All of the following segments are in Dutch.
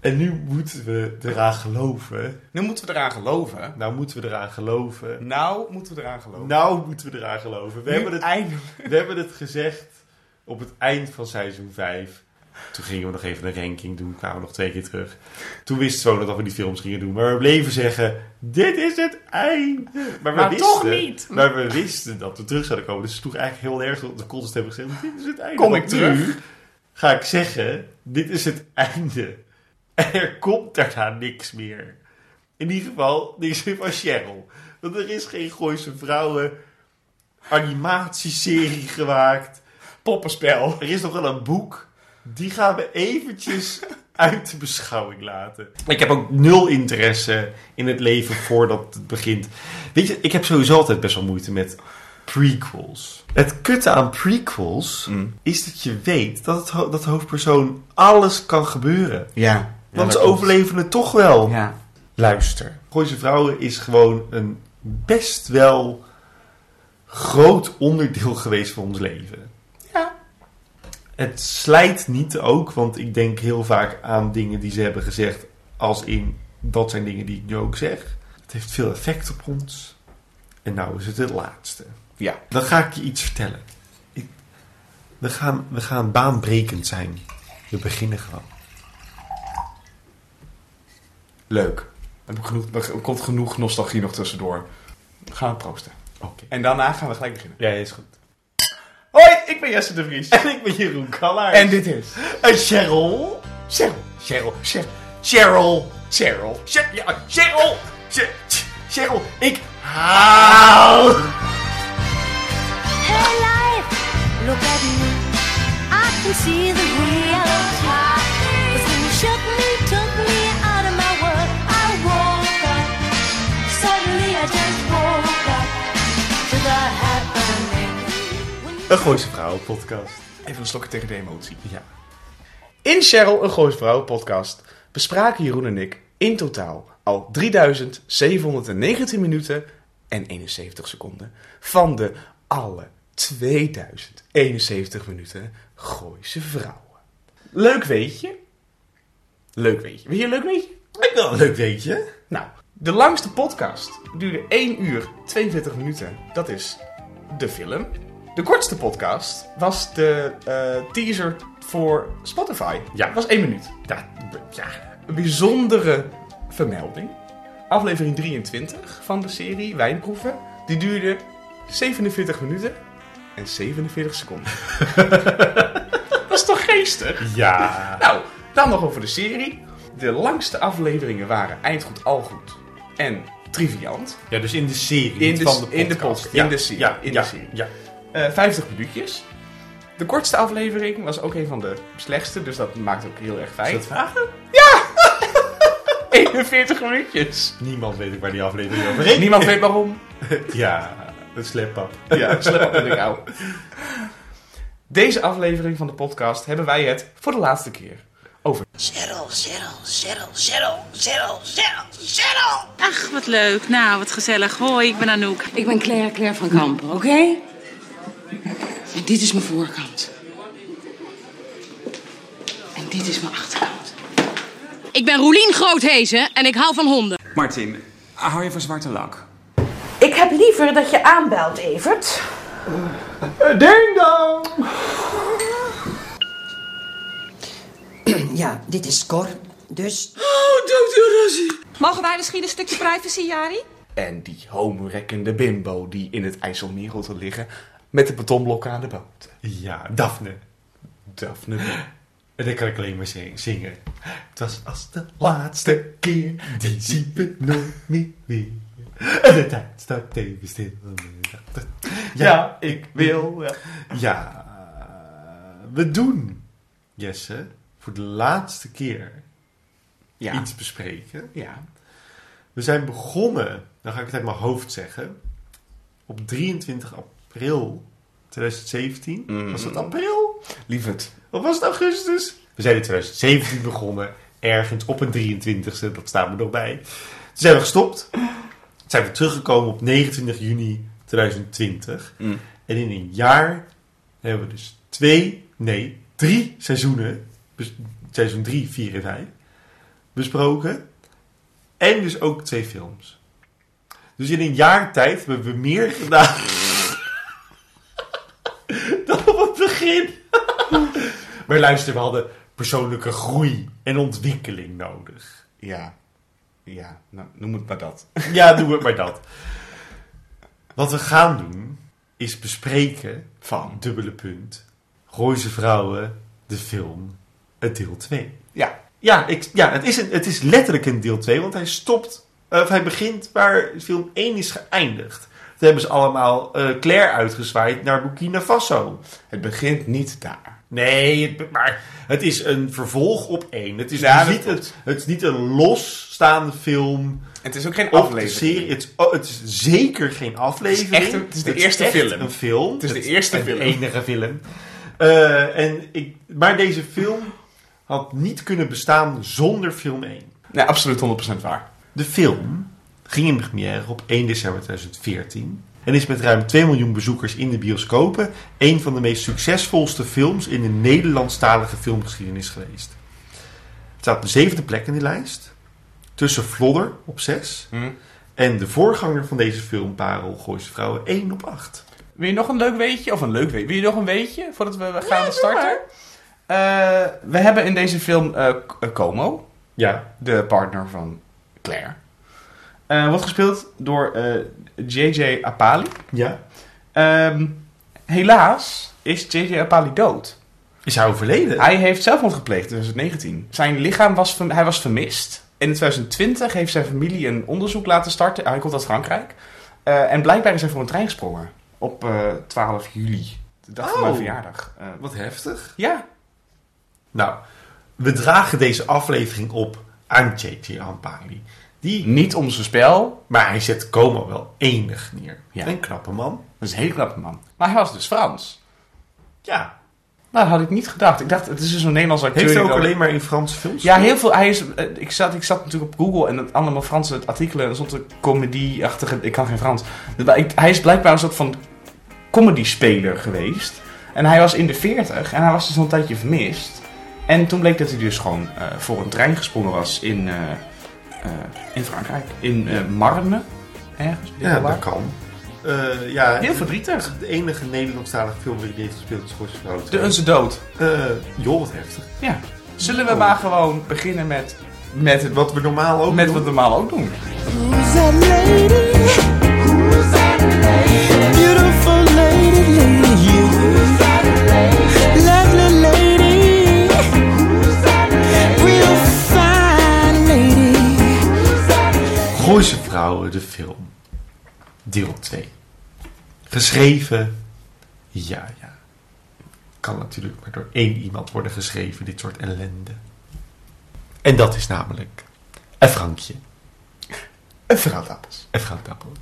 En nu moeten we eraan geloven. Nu moeten we eraan geloven. Nou moeten we eraan geloven. Nou moeten we eraan geloven. Nou moeten we eraan geloven. We, Nu hebben het, eindelijk. we hebben het gezegd op het eind van seizoen 5. Toen gingen we nog even een ranking doen. Kwamen we nog twee keer terug. Toen wisten we nog dat we die films gingen doen. Maar we bleven zeggen, dit is het einde. Maar, we Maar wisten, toch niet. Maar we wisten dat we terug zouden komen. Dus het sloeg eigenlijk heel erg op de contest hebben gezegd. Dit is het einde. Kom ik terug? Ga ik zeggen, dit is het einde. En er komt daarna niks meer. In ieder geval, niks meer van Cheryl. Want er is geen Gooise Vrouwen animatieserie gemaakt. Poppenspel. Er is nog wel een boek. Die gaan we eventjes uit de beschouwing laten. Ik heb ook nul interesse in het leven voordat het begint. Weet je, ik heb sowieso altijd best wel moeite met prequels. Het kutte aan prequels Mm. is dat je weet dat, het ho- dat de hoofdpersoon alles kan gebeuren. Ja. Want ze overleven het toch wel. Ja. Luister. Gooise Vrouwen is gewoon een best wel groot onderdeel geweest van ons leven. Ja. Het slijt niet ook, want ik denk heel vaak aan dingen die ze hebben gezegd, als in dat zijn dingen die ik nu ook zeg. Het heeft veel effect op ons. En nou is het het laatste. Ja. Dan ga ik je iets vertellen. Ik- we, gaan, we gaan baanbrekend zijn. We beginnen gewoon. Leuk. Er heb ik genoeg- komt genoeg nostalgie nog tussendoor. We gaan proosten. Oké. En daarna gaan we gelijk beginnen. Ja, is goed. Hoi, ik ben Jesse de Vries. En ik ben Jeroen Kallaert. En dit is En Cheryl. Cheryl. Cheryl. Cheryl. Cheryl. Cheryl. Cheryl. Che- Che- Cheryl. Ik haal. Hey life, look at me. I can see the real Een Gooise Vrouwen podcast. Even een slokje tegen de emotie. Ja. In Cheryl, een Goois Vrouw podcast bespraken Jeroen en ik in totaal al 3719 minuten en 71 seconden van de alle 2071 minuten Gooise Vrouwen. Leuk weetje. Leuk weetje. Weet je een leuk weetje? Ik wel een leuk weetje. Nou, de langste podcast duurde 1 uur 42 minuten. Dat is de film. De kortste podcast was de eh, teaser voor Spotify. Ja. Dat was 1 minuut. Ja. Een bijzondere vermelding. Aflevering 23 van de serie Wijnproeven. Die duurde 47 minuten en 47 seconden. dat is toch geestig? Ja. Nou, dan nog over de serie. De langste afleveringen waren Eindgoed, Algoed en Triviant. Ja, dus in de serie. In de- van de in de podcast. pod- ja. in de serie, Ja, in de serie. Ja. Eh 50 minuutjes. De kortste aflevering was ook een van de slechtste, dus dat maakt ook heel erg Is fijn. dat vragen? 41 minuutjes. Niemand weet ook waar die aflevering over ging. Niemand weet waarom. Ja, het sleppap. Ja, slap op ik hou. Deze aflevering van de podcast hebben wij het voor de laatste keer over Cheryl, Cheryl, Cheryl, Cheryl, Cheryl, Cheryl, Cheryl. Ach, wat leuk. Nou, wat gezellig. Hoi, ik ben Anouk. Ik ben Claire, Claire van Kampen, oké? En dit is mijn voorkant. En dit is mijn achterkant. Ik ben Roelien Groothezen en ik hou van honden. Martin, hou je van zwarte lak? Ik heb liever dat je aanbelt, Evert. Ding dong! Ja, dit is Cor. Dus Mogen wij misschien een stukje privacy, Jari? En die homerekkende bimbo die in het IJsselmerel te liggen met de betonblokken aan de boot. Ja, Daphne. Daphne. En dan kan ik alleen maar zing- zingen. Het was als de laatste keer, die zien we nooit meer weer. En de tijd staat even stil. Ja, ik wil. Ja. Ja, we doen, Jesse, voor de laatste keer Ja. iets bespreken. ja. We zijn begonnen, dan ga ik het uit mijn hoofd zeggen, op 23 april 2017. Mhm. Was het april? Lieverd. Of was het augustus? We zijn in 2017 begonnen, ergens op een 23e, dat staat me nog bij. Toen zijn we gestopt. Toen zijn we teruggekomen op 29 juni 2020. Mm. En in een jaar hebben we dus twee, nee, drie seizoenen, dus seizoen 3, 4 en 5, besproken. En dus ook twee films. Dus in een jaar tijd hebben we meer gedaan dan op het begin. maar luister, we hadden persoonlijke groei en ontwikkeling nodig. Ja. Ja, nou, noem het maar dat. Ja, doe het maar dat. Wat we gaan doen, is bespreken Van. dubbele punt. Gooise Vrouwen, de film, het deel 2. Ja. Ja, ik, ja het, is een, het is letterlijk een deel 2, want hij stopt, of hij begint waar film 1 is geëindigd. Toen hebben ze allemaal eh, Claire uitgezwaaid naar Burkina Faso. Het begint niet daar. Nee, het, maar het is een vervolg op 1. Het is, Ja, dus niet, het, het is niet een losstaande film Het is ook geen aflevering. serie. Het is, oh, het is zeker geen aflevering. Het is echt een- het is de eerste echt film. een film. Het is de eerste film. De enige film. Eh, en ik, maar deze film had niet kunnen bestaan zonder film 1. Nee, absoluut 100% waar. De film ging in première op 1 december 2014 en is met ruim 2 miljoen bezoekers in de bioscopen een van de meest succesvolste films in de Nederlandstalige filmgeschiedenis geweest. Het staat op de zevende plek in die lijst, tussen Flodder op 6 Hm. en de voorganger van deze film, Parel Gooise Vrouwen, 1 op 8. Wil je nog een leuk weetje? Of een leuk weetje? Wil je nog een weetje voordat we gaan starten? Eh, we hebben in deze film eh, Como, Ja, de partner van Claire. Eh, wordt gespeeld door eh, J.J. Apali. ja. Ehm, helaas is J.J. Apali dood. Is hij overleden? Hij heeft zelfmoord gepleegd in 2019. Zijn lichaam was, hij was vermist. In 2020 heeft zijn familie een onderzoek laten starten. Hij komt uit Frankrijk. Eh, en blijkbaar is hij voor een trein gesprongen. Op eh, 12 juli. De dag van Oh. mijn verjaardag. Eh, Wat heftig. ja, Nou, we dragen deze aflevering op aan J.J. Ampali. Die, niet om zijn spel. maar hij zet Como wel enig neer. Ja. Een knappe man. Dat is een hele knappe man. Maar hij was dus Frans. Ja. Nou, dat had ik niet gedacht. Ik dacht, het is dus een Nederlands acteur. Heeft hij ook alleen maar in Franse films? Ja, heel veel. Hij is, eh, ik, zat, ik zat natuurlijk op Google en het allemaal Franse artikelen. En stond een comedy-achtige... Ik kan geen Frans. Hij is blijkbaar een soort van comedy-speler geweest. En hij was in de 40 en hij was dus al een tijdje vermist. En toen bleek dat hij dus gewoon eh, voor een trein gesprongen was in, eh, in Frankrijk. In eh, Marne, ergens. Ja, dat kan. Eh, ja, Heel verdrietig. De enige Nederlandstalige film hij heeft gespeeld is Vrouwen. De Onze Dood. Eh, joh, wat heftig. Ja. Zullen we maar gewoon beginnen met, met, Wat we normaal ook met doen. wat we normaal ook doen? Vrouwen, de film. Deel 2. Geschreven. Ja, ja. Kan natuurlijk maar door één iemand worden geschreven, dit soort ellende. En dat is namelijk een Frankje. Een fruitappels. Een Fruitappel.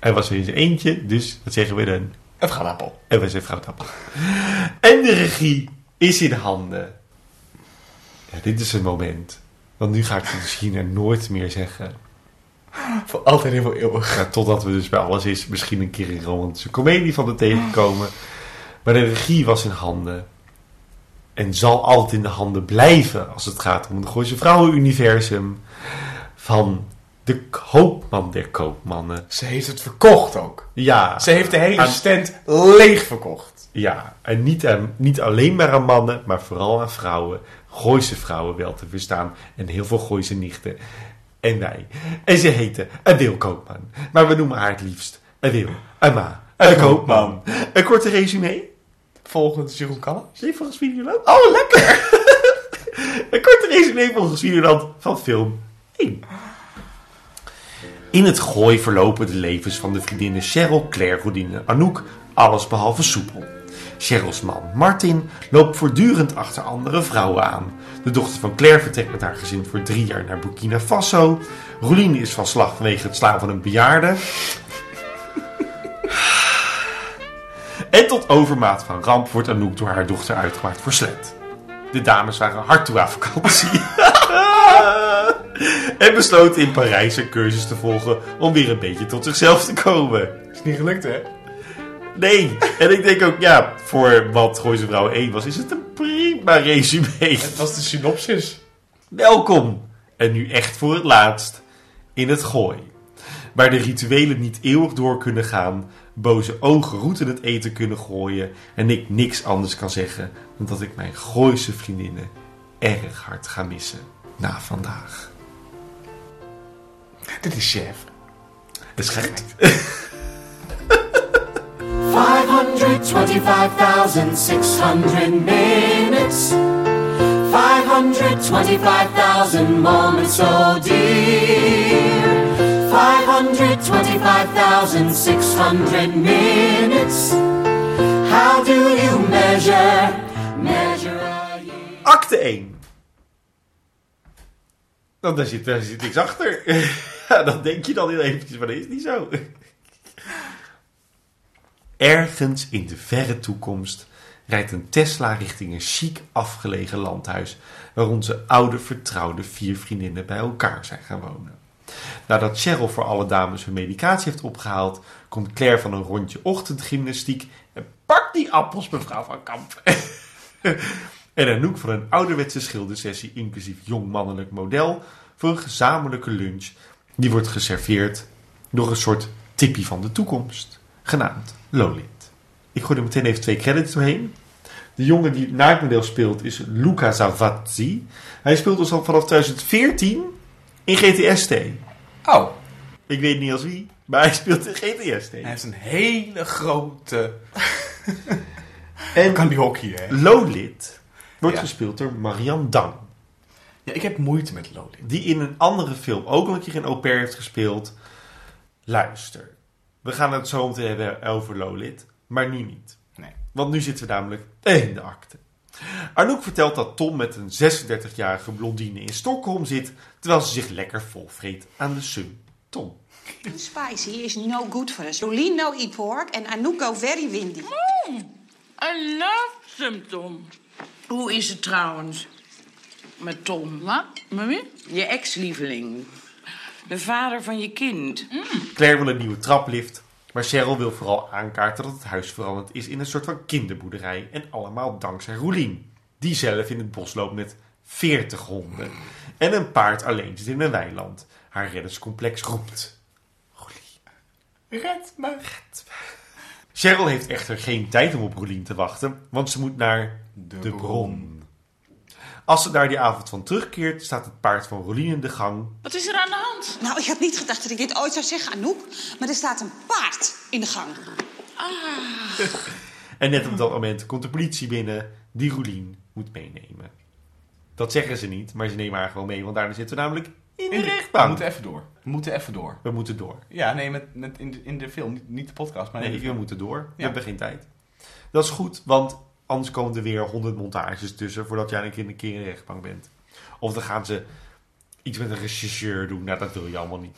Hij was er in zijn eentje, dus wat zeggen we dan? Een fruitappel. En we zijn Fruitappel. En de regie is in handen. Ja, dit is een moment. Want nu ga ik het misschien er nooit meer zeggen. Voor altijd heel eeuwig. Ja, totdat we dus bij alles is misschien een keer een romantische komedie van de tegenkomen. Maar de regie was in handen. En zal altijd in de handen blijven als het gaat om het Gooise Vrouwen-universum. Van de koopman der koopmannen. Ze heeft het verkocht ook. Ja, Ze heeft de hele Aan- stand leeg verkocht. ja. en niet, aan, niet alleen maar aan mannen, maar vooral aan vrouwen. Gooise vrouwen wel te verstaan. En heel veel Gooise nichten. En wij. En ze heette Adeel Koopman. Maar we noemen haar het liefst Adeel, Emma, een koopman. Een korte resume. Volgens Jeroen Kallen. Nee, volgens Videoland. Oh, lekker! een korte resume volgens Videoland van film 1. In het gooi verlopen de levens van de vriendinnen Cheryl, Claire, Rodine en Anouk alles behalve soepel. Cheryl's man Martin loopt voortdurend achter andere vrouwen aan. De dochter van Claire vertrekt met haar gezin voor drie jaar naar Burkina Faso. Roline is van slag vanwege het slaan van een bejaarde. En tot overmaat van ramp wordt Anouk door haar dochter uitgemaakt voor slet. De dames waren hard toe aan vakantie. en besloten in Parijs een cursus te volgen om weer een beetje tot zichzelf te komen. Is niet gelukt, hè? Nee, en ik denk ook, ja, voor wat Gooise Vrouw 1 was, is het een prima resume. Het was de synopsis. Welkom. En nu echt voor het laatst in het gooi. Waar de rituelen niet eeuwig door kunnen gaan, boze ogen roet in het eten kunnen gooien en ik niks anders kan zeggen dan dat ik mijn gooise vriendinnen erg hard ga missen na vandaag. Dit is chef. Dat is gek. 525,600 minutes. 525,000 moments, oh dear. 525,600 minutes. How do you measure, measure a year? Acte 1. Nou, daar zit, daar zit niks achter. ja, dan denk je dan heel eventjes, maar dat is niet zo. Ergens in de verre toekomst rijdt een Tesla richting een chic afgelegen landhuis waar onze oude vertrouwde vier vriendinnen bij elkaar zijn gaan wonen. Nadat Cheryl voor alle dames hun medicatie heeft opgehaald, komt Claire van een rondje ochtendgymnastiek en pakt die appels, mevrouw van Kamp. en Anouk van een ouderwetse schildersessie, inclusief jong mannelijk model, voor een gezamenlijke lunch. Die wordt geserveerd door een soort tippie van de toekomst, genaamd Lolit. Ik gooi er meteen even twee credits doorheen. De jongen die het model speelt is Luca Zavazzi. Hij speelt dus al vanaf 2014 in GTST. Oh, Ik weet niet als wie, maar hij speelt in GTST. hij heeft een hele grote... En Kan die hockey, hè? Lolit wordt Ja. gespeeld door Marianne Dang. Ja, ik heb moeite met Loli. Die in een andere film ook al een keer een au pair heeft gespeeld. Luister, we gaan het zo meteen hebben over Lolit, maar nu niet. Nee. Want nu zitten we namelijk in de akte. Arnoek vertelt dat Tom met een 36-jarige blondine in Stockholm zit, terwijl ze zich lekker volvreet aan de sun. Tom. Spicy is no good for us. Jolene no eat pork and Anouk go very windy. I love them, Tom. Hoe is het trouwens met Tom? Wat? Met wie? Je ex-lieveling. De vader van je kind. Claire wil een nieuwe traplift, maar Cheryl wil vooral aankaarten dat het huis veranderd is in een soort van kinderboerderij. En allemaal dankzij Roelien, die zelf in het bos loopt met 40 honden. En een paard alleen zit in een weiland. Haar reddingscomplex roept. Red me. Cheryl heeft echter geen tijd om op Roelien te wachten, want ze moet naar de, De bron. bron. Als ze daar die avond van terugkeert, staat het paard van Roelien in de gang. Wat is er aan de hand? Nou, ik had niet gedacht dat ik dit ooit zou zeggen, Anouk. Maar er staat een paard in de gang. En net op dat moment komt de politie binnen die Roelien moet meenemen. Dat zeggen ze niet, maar ze nemen haar gewoon mee, want daarna zitten we namelijk in de We rechtbank. moeten even door. We moeten even door. We moeten door. Ja, nee, met, met in, de, in de film. Niet, de podcast, maar in Nee, we moeten door. We hebben geen tijd. Dat is goed, want anders komen er weer honderd montages tussen voordat jij een keer een keer in de rechtbank bent. Of dan gaan ze iets met een rechercheur doen. Nou, dat wil je allemaal niet.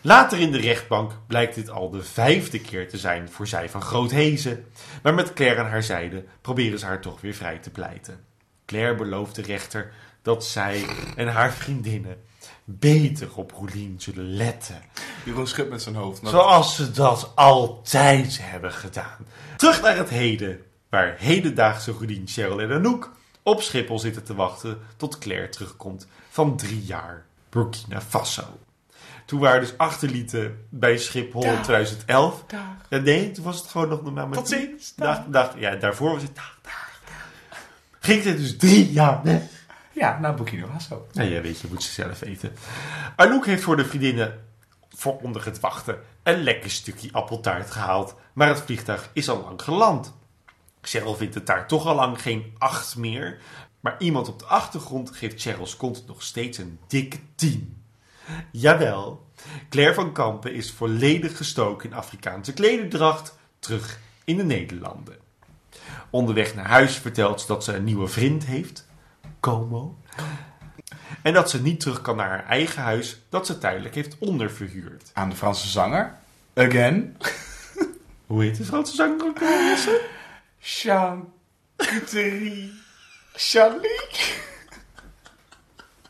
Later in de rechtbank blijkt dit al de vijfde keer te zijn voor zij van Groothezen. Maar met Claire aan haar zijde proberen ze haar toch weer vrij te pleiten. Claire belooft de rechter dat zij en haar vriendinnen beter op Roelien zullen letten. Jeroen schudt met zijn hoofd. maar- Zoals ze dat altijd hebben gedaan. Terug naar het heden, waar hedendaagse Rudien, Cheryl en Anouk op Schiphol zitten te wachten tot Claire terugkomt van drie jaar Burkina Faso. Toen waren dus achterlieten bij Schiphol in 2011. Ja, nee, toen was het gewoon nog met... Tot ziens. Dag, dag. Ja, daarvoor was het dag, dag, dag. Ging het dus drie jaar weg. Ja, naar Burkina Faso. Ja, ja, weet je, moet ze zelf eten. Anouk heeft voor de vriendinnen voor onder het wachten een lekker stukje appeltaart gehaald. Maar het vliegtuig is al lang geland. Cheryl vindt het daar toch al lang geen acht meer. Maar iemand op de achtergrond geeft Cheryl's kont nog steeds een dikke 10. Jawel, Claire van Kampen is volledig gestoken in Afrikaanse klederdracht terug in de Nederlanden. Onderweg naar huis vertelt ze dat ze een nieuwe vriend heeft, Como. En dat ze niet terug kan naar haar eigen huis dat ze tijdelijk heeft onderverhuurd. Aan de Franse zanger. Again. Hoe heet de Franse zanger ook Couterie. Charlie.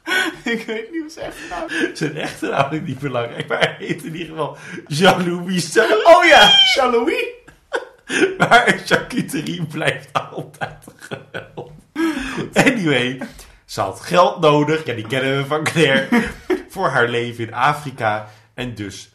Ik weet niet hoe ze echt naam Zijn echte naam is niet belangrijk, maar hij heet in ieder geval Jean-Louis. Oh ja, Charlie. Maar charcuterie blijft altijd geweld. Anyway, Ze had geld nodig, ja die kennen we van Claire, voor haar leven in Afrika. En dus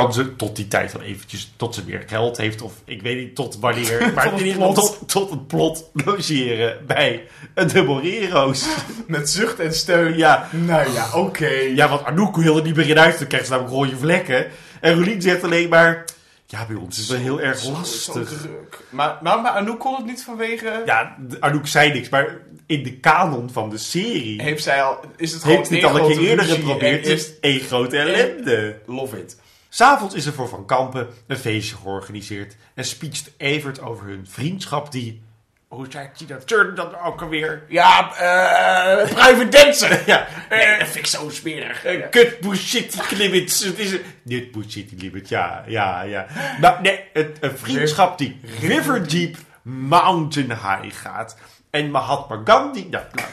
kan ze tot die tijd wel eventjes, tot ze weer geld heeft, of ik weet niet tot wanneer, maar Tot in ieder plot. tot, tot het plot logeren bij een de Morero's. Met zucht en steun. Ja, Nou ja, oké. ja, want Anouk wilde niet meer in huis, dan krijgt ze namelijk rode vlekken. En Rolien zegt alleen maar, ja bij ons is het wel heel erg Zo lastig. druk. Maar, maar, maar Anouk kon het niet vanwege... Ja, Anouk zei niks, maar in de kanon van de serie Heeft zij al... Is het gewoon heeft dit één al een keer eerder geprobeerd. Het is één grote ellende. Love it. S'avonds is er voor Van Kampen een feestje georganiseerd en speecht Evert over hun vriendschap die... Hoe zei Tina Turner dat ook alweer? Ja, eh... private dancer. Ja, Nee, dat vind ik zo smerig. Kut bullshit limits. Het is een... Dit bullshit limit, ja, ja, ja. Nou, nee, het, een vriendschap die River Deep Mountain High gaat. En Mahatma Gandhi... Ja, nou.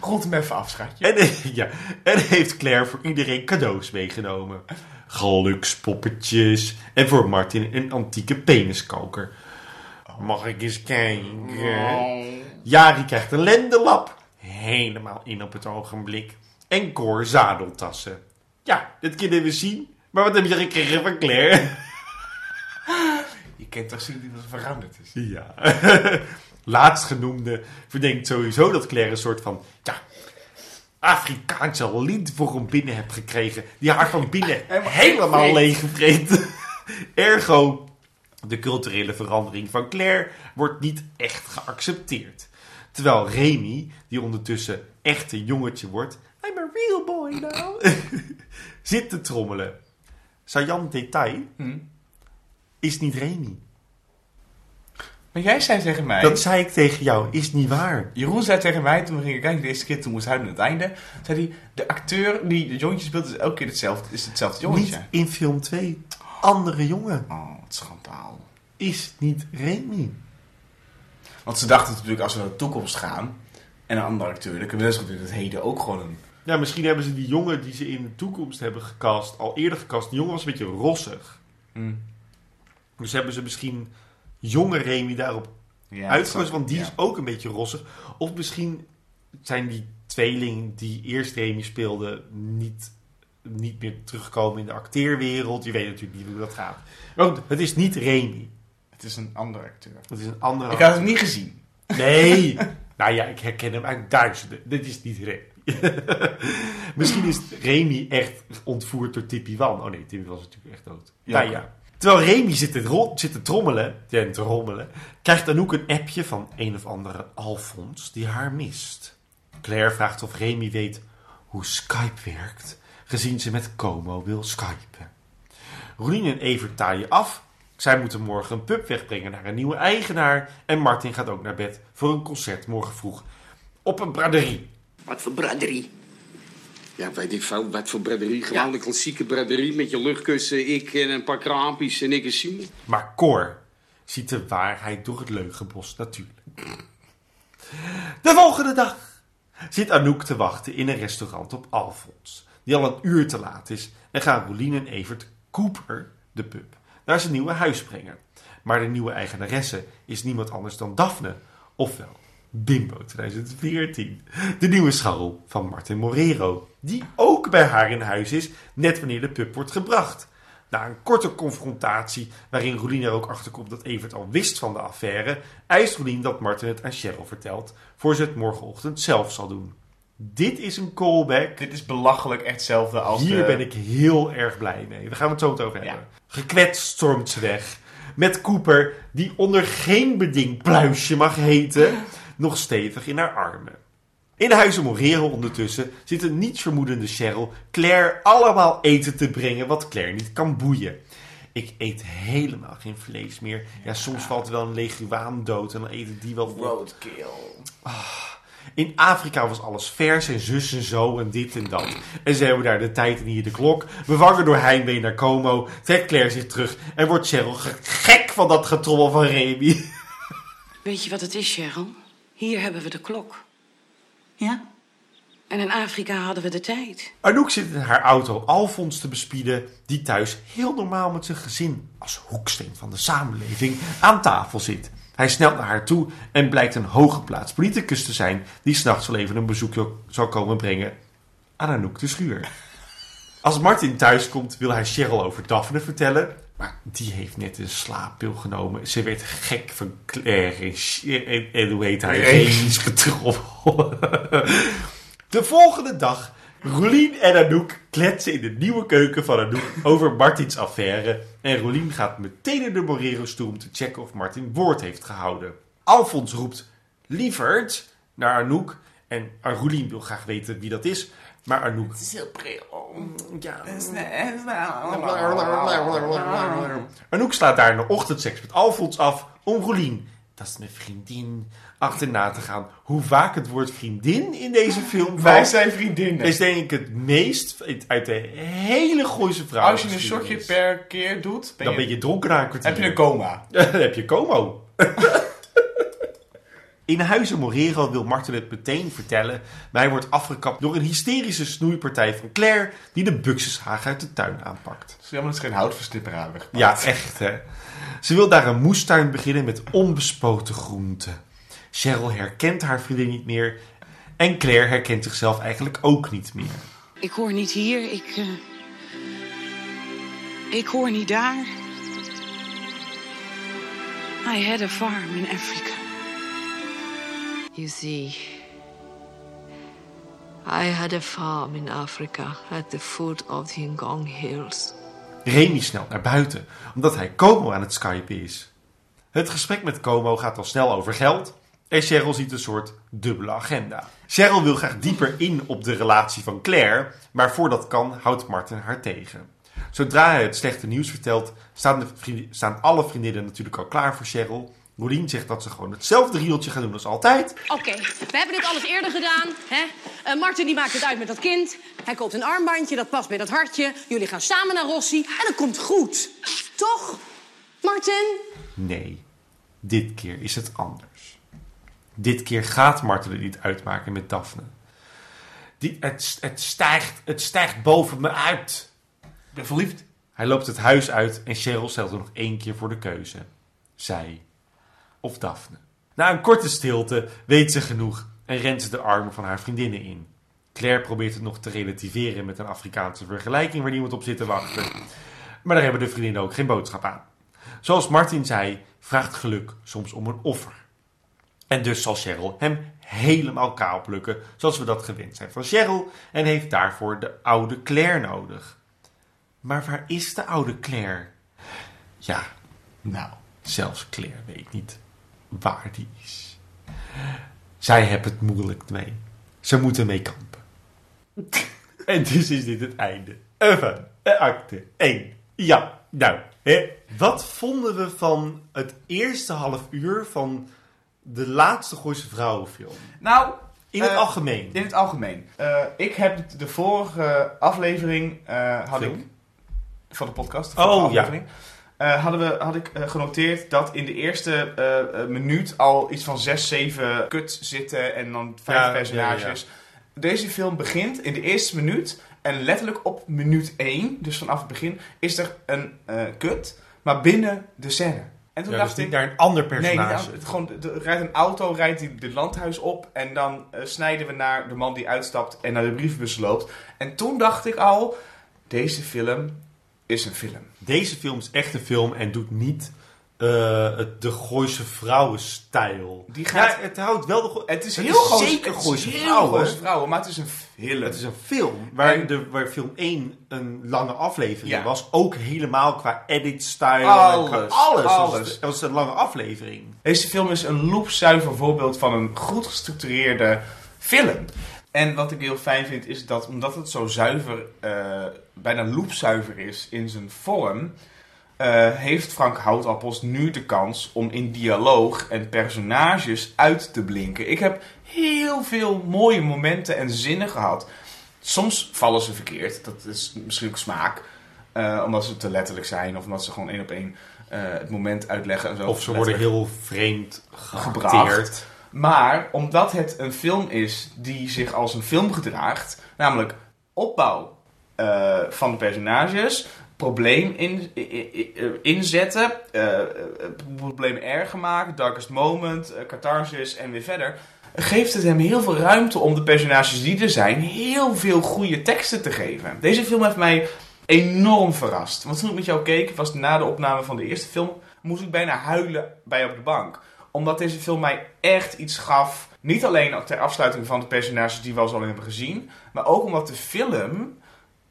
Rond hem even af, schatje. En, ja, en heeft Claire voor iedereen cadeaus meegenomen. Gelukspoppetjes. En voor Martin een antieke peniskoker. Mag ik eens kijken? Jari krijgt een lendenlap. Helemaal in op het ogenblik. En Cor zadeltassen. Ja, dat kunnen we zien. Maar wat heb je gekregen van Claire? Je kent toch zien dat het veranderd is. Ja. Laatstgenoemde verdenkt sowieso dat Claire een soort van... Ja, Afrikaanse hem binnen hebt gekregen. Die haar van binnen helemaal leeggevreten. Ergo, de culturele verandering van Claire wordt niet echt geaccepteerd. Terwijl Remy, die ondertussen echt een jongetje wordt... I'm a real boy now. zit te trommelen. Sajan detail is niet Remy. Maar jij zei tegen mij... Dat zei ik tegen jou, is niet waar. Jeroen zei tegen mij, toen we gingen kijken de eerste keer, toen moest huilen aan het einde, zei hij, de acteur die de jongetje speelt is elke keer hetzelfde, is hetzelfde jongetje. Niet in film 2. Andere jongen Oh, wat schandaal. is niet Remy. Want ze dachten natuurlijk, als we naar de toekomst gaan, en een andere acteur, dan kunnen we in het heden ook gewoon een... Ja, misschien hebben ze die jongen die ze in de toekomst hebben gecast, al eerder gecast. Die jongen was een beetje rossig. Mm. Dus hebben ze misschien jonge Remy daarop Ja, uitgekozen, want die ja. is ook een beetje rossig. Of misschien zijn die tweeling die eerst Remy speelde niet, niet meer terugkomen in de acteerwereld. Je weet natuurlijk niet hoe dat gaat. Goed, het is niet Remy. Het is een andere acteur. Het is een andere Ik had het niet gezien. Nee. nou ja, ik herken hem uit duizenden. Dit is niet Remy. Misschien is Remy echt ontvoerd door Tippy Wan. Oh nee, Tippy was natuurlijk echt dood. Ja. Nou ja. Terwijl Remy zit te, zit te trommelen, ja, te rommelen, krijgt Anouk een appje van een of andere Alfons die haar mist. Claire vraagt of Remy weet hoe Skype werkt, gezien ze met Como wil skypen. Rolien en Evert taaien af. Zij moeten morgen een pup wegbrengen naar een nieuwe eigenaar. En Martin gaat ook naar bed voor een concert morgen vroeg op een braderie. Wat voor braderie? Ja, weet ik veel. Wat voor braderie. Gewoon een klassieke braderie met je luchtkussen, ik en een paar kraampjes en ik en Simon. Maar Cor ziet de waarheid door het leugenbos natuurlijk. De volgende dag zit Anouk te wachten in een restaurant op Alfons. Die al een uur te laat is. En gaan Rolien en Evert Cooper, de pub, naar zijn nieuwe huis brengen. Maar de nieuwe eigenaresse is niemand anders dan Daphne. Ofwel Bimbo 2014. De nieuwe scharrel van Martin Morero. Die ook bij haar in huis is, net wanneer de pub wordt gebracht. Na een korte confrontatie, waarin Rolien er ook achterkomt dat Evert al wist van de affaire, eist Rolien dat Martin het aan Cheryl vertelt, voor ze het morgenochtend zelf zal doen. Dit is een callback. Dit is belachelijk echt hetzelfde als Hier de- ben ik heel erg blij mee. Daar gaan we het zo meteen over hebben. Gekwetst stormt ze weg. Met Cooper, die onder geen beding pluisje mag heten, nog stevig in haar armen. In Huizen Morero ondertussen zit een nietsvermoedende Cheryl Claire allemaal eten te brengen wat Claire niet kan boeien. Ik eet helemaal geen vlees meer. Ja, soms valt er wel een leguaan dood en dan eet ik die wel. Roadkill. In Afrika was alles vers en zus en zo en dit en dat. En ze hebben daar de tijd en hier de klok. Bevangen door heimwee naar Como, trekt Claire zich terug en wordt Cheryl ge- gek van dat getrommel van Remy. Weet je wat het is, Cheryl? Hier hebben we de klok. Ja? En in Afrika hadden we de tijd. Anouk zit in haar auto Alfons te bespieden, die thuis heel normaal met zijn gezin als hoeksteen van de samenleving aan tafel zit. Hij snelt naar haar toe en blijkt een hooggeplaatst politicus te zijn die s'nachts wel even een bezoekje zal komen brengen aan Anouk de Schuur. Als Martin thuis komt, wil hij Cheryl over Daphne vertellen. Maar die heeft net een slaappil genomen. Ze werd gek van Claire en, en, en hoe heet hij? Rees getroffen. De volgende dag, Rolien en Anouk kletsen in de nieuwe keuken van Anouk over Martins affaire. En Rolien gaat meteen in de Morero's toe om te checken of Martin woord heeft gehouden. Alfons roept lieverd naar Anouk. En Rolien wil graag weten wie dat is. Maar Anouk... Het is heel pril. Ja. Anouk slaat daar in de ochtendseks met Alfons af om Rolien, dat is mijn vriendin, achterna te gaan. Hoe vaak het woord vriendin in deze film Wij zijn vriendinnen. is denk ik het meest uit de hele Gooise vrouw. Als je een shotje per keer doet, ben Dan je, ben je dronken na een kwartier. heb je een coma. Dan heb je Como. In Huizen Morero wil Martin het meteen vertellen, maar hij wordt afgekapt door een hysterische snoeipartij van Claire die de buxushaag uit de tuin aanpakt. Het is jammer dat ze geen houtverstipper gepakt. Ja, echt hè. Ze wil daar een moestuin beginnen met onbespoten groenten. Cheryl herkent haar vriendin niet meer en Claire herkent zichzelf eigenlijk ook niet meer. Ik hoor niet hier, ik. eh, ik hoor niet daar. I had a farm in Africa. You see, I had a farm in Africa at the foot of the Ngong Hills. Remy snelt naar buiten, omdat hij Como aan het skypen is. Het gesprek met Como gaat al snel over geld en Cheryl ziet een soort dubbele agenda. Cheryl wil graag dieper in op de relatie van Claire, maar voordat kan houdt Martin haar tegen. Zodra hij het slechte nieuws vertelt, staan, de staan alle vriendinnen natuurlijk al klaar voor Cheryl. Rolien zegt dat ze gewoon hetzelfde rieltje gaan doen als altijd. Oké, we hebben dit alles eerder gedaan. Hè? Eh, Martin die maakt het uit met dat kind. Hij koopt een armbandje, dat past bij dat hartje. Jullie gaan samen naar Rossi en dat komt goed. Toch, Martin? Nee, dit keer is het anders. Dit keer gaat Marten het niet uitmaken met Daphne. Die, het, het, stijgt, het stijgt boven me uit. Ik ben verliefd. Hij loopt het huis uit en Cheryl stelt er nog één keer voor de keuze. Zij of Daphne. Na een korte stilte weet ze genoeg en rent ze de armen van haar vriendinnen in. Claire probeert het nog te relativeren met een Afrikaanse vergelijking waar niemand op zit te wachten. Maar daar hebben de vriendinnen ook geen boodschap aan. Zoals Martin zei, vraagt geluk soms om een offer. En dus zal Cheryl hem helemaal kaal plukken, zoals we dat gewend zijn van Cheryl, en heeft daarvoor de oude Claire nodig. Maar waar is de oude Claire? Ja, Nou, zelfs Claire weet niet waar die is. Zij hebben het moeilijk mee. Ze moeten mee kampen. en dus is dit het einde eh, acte 1. Ja, nou, hè. wat vonden we van het eerste half uur van de laatste Gooise Vrouwenfilm? nou In het eh, algemeen. In het algemeen. Eh, ik heb de vorige aflevering eh, had Film? ik van de podcast. De Oh, ja. aflevering, eh, hadden we, had ik eh, genoteerd dat in de eerste eh, minuut al iets van 6, 7 kuts zitten en dan vijf Ja, personages. Deze film begint in de eerste minuut en letterlijk op minuut 1, dus vanaf het begin, is er een kut, maar binnen de scène. En toen dacht dus ik, naar een ander Nee, personage. niet aan- gewoon, er rijdt een auto, rijdt die dit landhuis op. En dan snijden we naar de man die uitstapt en naar de brievenbus loopt. En toen dacht ik al, deze film is een film. Deze film is echt een film en doet niet eh, het, de Gooise vrouwenstijl. Die gaat- Ja, het houdt wel de Go- Het is Het heel is zeker Gooise vrouwen. Vrouwen, maar het is een film. Het is een film waar, En- de, waar film 1 een lange aflevering Ja. was. Ook helemaal qua edit-style. Alles, en qua alles. alles. Het was een lange aflevering. Deze film is een loepzuiver voorbeeld van een goed gestructureerde film. En wat ik heel fijn vind is dat omdat het zo zuiver, eh, bijna loepzuiver is in zijn vorm, eh, heeft Frank Houtappels nu de kans om in dialoog en personages uit te blinken. Ik heb heel veel mooie momenten en zinnen gehad. Soms vallen ze verkeerd, dat is misschien ook smaak. eh, omdat ze te letterlijk zijn of omdat ze gewoon één op één het moment uitleggen. En zo Of ze worden heel vreemd geacteerd. gebracht. Maar omdat het een film is die zich als een film gedraagt, namelijk opbouw, eh, van de personages probleem in, i- inzetten, eh, eh, probleem erger maken, darkest moment, eh, catharsis en weer verder. Geeft het hem heel veel ruimte om de personages die er zijn heel veel goede teksten te geven. Deze film heeft mij enorm verrast. Want toen ik met jou keek, was na de opname van de eerste film, moest ik bijna huilen bij op de bank. Omdat deze film mij echt iets gaf. Niet alleen ter afsluiting van de personages die we al zo hebben gezien, maar ook omdat de film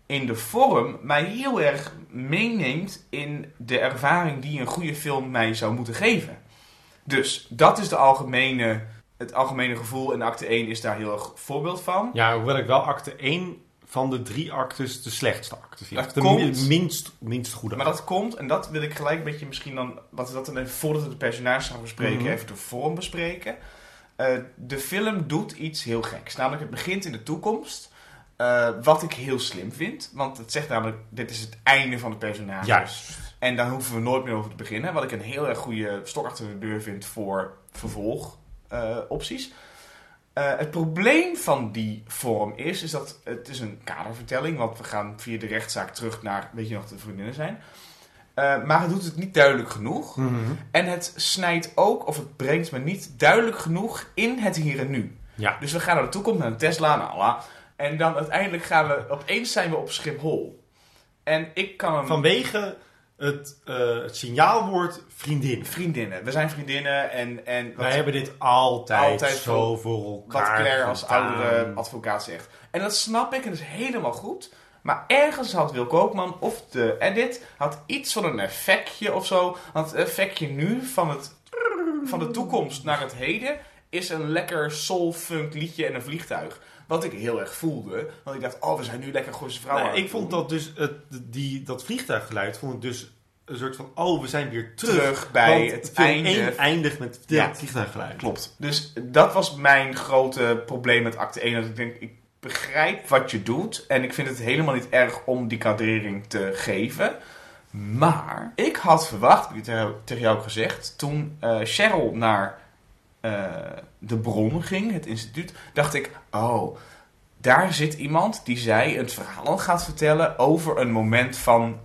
in de vorm mij heel erg meeneemt in de ervaring die een goede film mij zou moeten geven. Dus dat is de algemene, het algemene gevoel en acte 1 is daar heel erg voorbeeld van. Ja, hoewel ik wel acte 1 van de drie actes de slechtste acte vind. De komt- minst, minst goede. Maar dat komt, en dat wil ik gelijk met je misschien dan, wat dat dan even voordat we de personages gaan bespreken, Mhm. even de vorm bespreken. Eh, de film doet iets heel geks. Namelijk, het begint in de toekomst. eh, wat ik heel slim vind. Want het zegt namelijk, dit is het einde van de personages. Juist. En daar hoeven we nooit meer over te beginnen. Wat ik een heel erg goede stok achter de deur vind voor vervolgopties. Eh, het probleem van die vorm is, is dat het is een kadervertelling. Want we gaan via de rechtszaak terug naar, weet je nog, de vriendinnen zijn. Eh, maar het doet het niet duidelijk genoeg. Mhm. En het snijdt ook, of het brengt me niet duidelijk genoeg in het hier en nu. Ja. Dus we gaan naar de toekomst, naar een Tesla, nou, la. En dan uiteindelijk gaan we, opeens zijn we op Schiphol. En ik kan hem... Vanwege het, eh, het signaalwoord vriendin. Vriendinnen. We zijn vriendinnen en... en Wij hebben dit altijd, Altijd zo voor- elkaar Wat Claire als oudere advocaat zegt. En dat snap ik en dat is helemaal goed. Maar ergens had Wil Koopman of de edit had iets van een effectje of zo. Want het effectje nu van, het, van de toekomst naar het heden is een lekker soul-funk liedje en een vliegtuig. Wat ik heel erg voelde. Want ik dacht, oh, we zijn nu lekker Gooise vrouwen. Nee, ik vond dat dus, het, die, dat vliegtuiggeluid, vond ik dus een soort van, oh, we zijn weer terug. Terug bij Want het einde. eindigt met Ja. ja. vliegtuiggeluid. Klopt. Dus dat was mijn grote probleem met acte 1. Dat ik denk, ik begrijp wat je doet. En ik vind het helemaal niet erg om die kadering te geven. Maar ik had verwacht, heb ik tegen tegen jou ook gezegd, toen eh, Cheryl naar de bron ging, het instituut, dacht ik, oh, daar zit iemand die zij een verhaal gaat vertellen over een moment van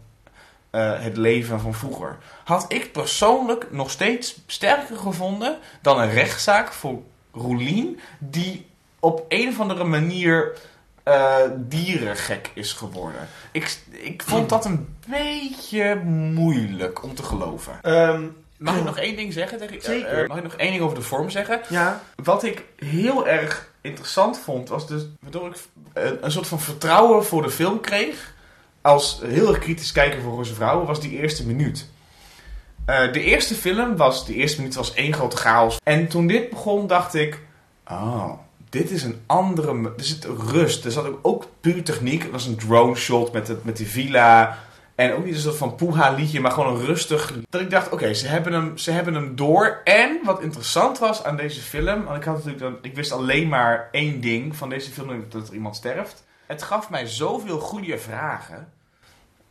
eh, het leven van vroeger. Had ik persoonlijk nog steeds sterker gevonden dan een rechtszaak voor Roelien, die op een of andere manier eh, dierengek is geworden. Ik, ik vond dat een beetje moeilijk om te geloven. Mag ik nog één ding zeggen? Tegen, Ehm, Zeker. eh, mag ik nog één ding over de vorm zeggen? Ja. Wat ik heel erg interessant vond, was dus waardoor ik een, een soort van vertrouwen voor de film kreeg. Als heel erg kritisch kijker voor Roze Vrouwen, was die eerste minuut. Eh, de eerste film was, de eerste minuut was één grote chaos. En toen dit begon, dacht ik, oh, dit is een andere, er zit rust. Er zat ook, ook puur techniek. Het was een drone shot met, het, met die villa. En ook niet een soort van poeha liedje, maar gewoon een rustig. Dat ik dacht, oké, ze, hebben hem, ze hebben hem door. En wat interessant was aan deze film, want ik, had natuurlijk dan, ik wist alleen maar één ding van deze film, dat er iemand sterft. Het gaf mij zoveel goede vragen.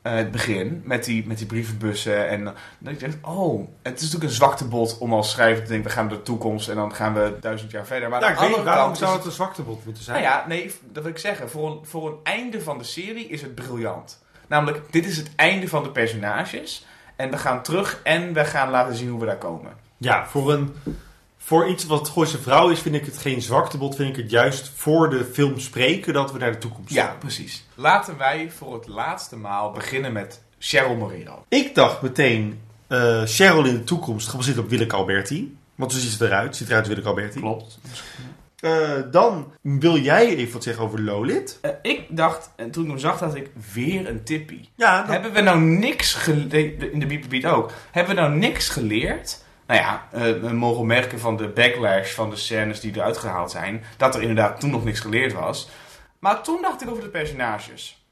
eh, het begin, met die, met die brievenbussen. En dan dat ik dacht, oh, het is natuurlijk een zwaktebod om als schrijver te denken, we gaan naar de toekomst en dan gaan we duizend jaar verder. Maar Ja, aan ik de weet andere niet, waarom kant zou het een zwaktebod moeten zijn? nou ja, nee, dat wil ik zeggen. Voor een, voor een einde van de serie is het briljant. Namelijk, dit is het einde van de personages. En we gaan terug en we gaan laten zien hoe we daar komen. Ja, voor, een, voor iets wat Gooise Vrouw is, vind ik het geen zwaktebod. Vind ik het juist voor de film spreken dat we naar de toekomst Ja, gaan. precies. Laten wij voor het laatste maal beginnen met Cheryl Moreno. Ik dacht meteen, eh Cheryl in de toekomst gebaseerd op Willeke Alberti. Want zo ziet ze eruit. Ziet eruit als Willeke Alberti. Klopt. Eh, dan wil jij even wat zeggen over Lolit. Eh, ik dacht, en toen ik hem zag, dacht ik, weer een tippie. Ja, Hebben we nou niks geleerd, in de Beat Beat ook, hebben we nou niks geleerd? Nou ja, eh, we mogen merken van de backlash van de scènes die eruit gehaald zijn, dat er inderdaad toen nog niks geleerd was. Maar toen dacht ik over de personages.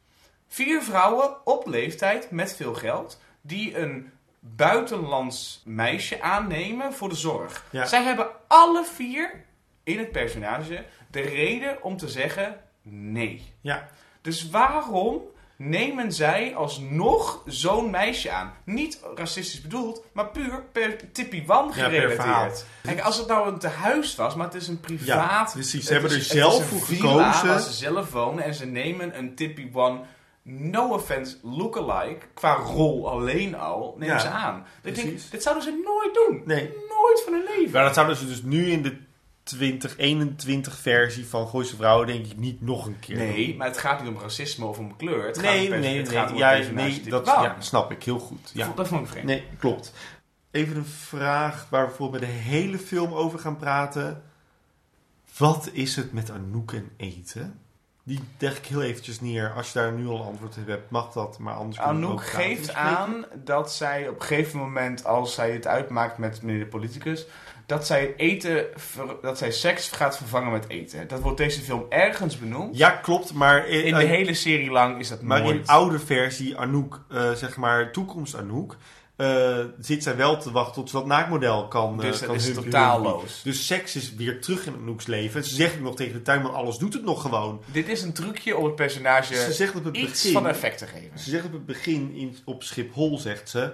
Vier vrouwen op leeftijd met veel geld, die een buitenlands meisje aannemen voor de zorg. Ja. Zij hebben alle vier in het personage de reden om te zeggen nee. Ja. Dus waarom nemen zij alsnog zo'n meisje aan? Niet racistisch bedoeld, maar puur per Tippy Wan Ja, gerelateerd. Kijk, als het nou een tehuis was, maar het is een privaat... Ja, precies. Ze hebben is- er zelf voor gekozen. waar ze zelf wonen en ze nemen een Tippy One no offense, lookalike, qua rol alleen al, nemen Ja, ze aan. Ik denk, dit zouden ze nooit doen. Nee. Nooit van hun leven. Maar dat zouden ze dus nu in de 2021 versie van Gooise Vrouwen denk ik niet nog een keer Nee, maar het gaat niet om racisme of om kleur. Het gaat Nee, om nee, het nee. gaat om ja, nee dat ja, snap ik heel goed. Ja. Dat vond ik vreemd. Nee, klopt. Even een vraag waar we bijvoorbeeld bij de hele film over gaan praten. Wat is het met Anouk en eten? Die leg ik heel eventjes neer. Als je daar nu al antwoord op hebt, mag dat. Maar anders Anouk geeft aan dat zij op een gegeven moment, als zij het uitmaakt met meneer de politicus, dat zij eten, dat zij seks gaat vervangen met eten. Dat wordt deze film ergens benoemd. Ja, klopt. Maar in, In de hele serie lang is dat Maar nooit. in oude versie Anouk, eh, zeg maar toekomst Anouk, eh, zit zij wel te wachten tot ze dat naakmodel kan. eh, Dus dat kan is totaalloos. Dus seks is weer terug in Anouk's leven. En ze zegt nog tegen de tuinman, alles doet het nog gewoon. Dit is een trucje om het personage Ze zegt op het iets begin, van effect te geven. Ze zegt op het begin in, op Schiphol, zegt ze...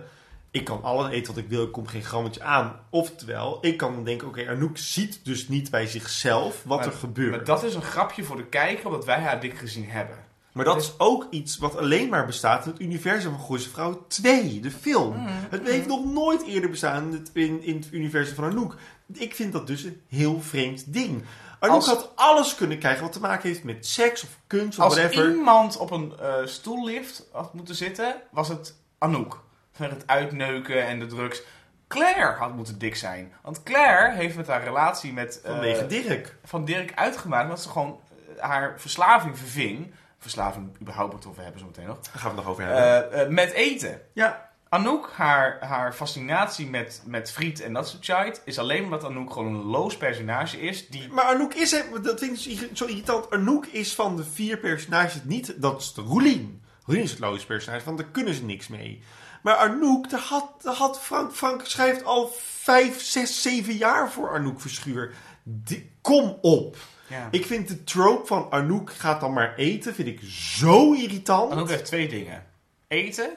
Ik kan alles eten wat ik wil, ik kom geen grammetje aan. Oftewel, ik kan dan denken, oké, Anouk ziet dus niet bij zichzelf wat Maar- er gebeurt. Maar dat is een grapje voor de kijker, omdat wij haar dik gezien hebben. Maar dat is ook iets wat alleen maar bestaat in het universum van Gooise Vrouw 2, de film. Mm, Het heeft nog nooit eerder bestaan in het, in, het universum van Anouk. Ik vind dat dus een heel vreemd ding. Anouk Als- had alles kunnen krijgen wat te maken heeft met seks of kunst of Als whatever. iemand op een eh, stoellift had moeten zitten, was het Anouk. Van het uitneuken en de drugs. Claire had moeten dik zijn. Want Claire heeft met haar relatie met... eh, Vanwege Dirk. Van Dirk uitgemaakt, omdat ze gewoon eh, haar verslaving verving. Verslaving überhaupt over hebben zo meteen nog. Daar gaan we het nog over hebben. Eh, met eten. Ja. Anouk, haar, haar fascinatie met, met friet en dat soort shit... is alleen omdat Anouk gewoon een loos personage is... die Maar Anouk is, hè, dat vind ik zo irritant. Anouk is van de vier personages niet, dat is de Roelien. Roelien is het logische personage, want daar kunnen ze niks mee. Maar Anouk, daar had, daar had Frank, Frank schrijft al vijf, zes, zeven jaar voor Anouk Verschuur. Die- kom op. Ja. Ik vind de trope van Anouk gaat dan maar eten, vind ik zo irritant. Anouk heeft twee dingen. Eten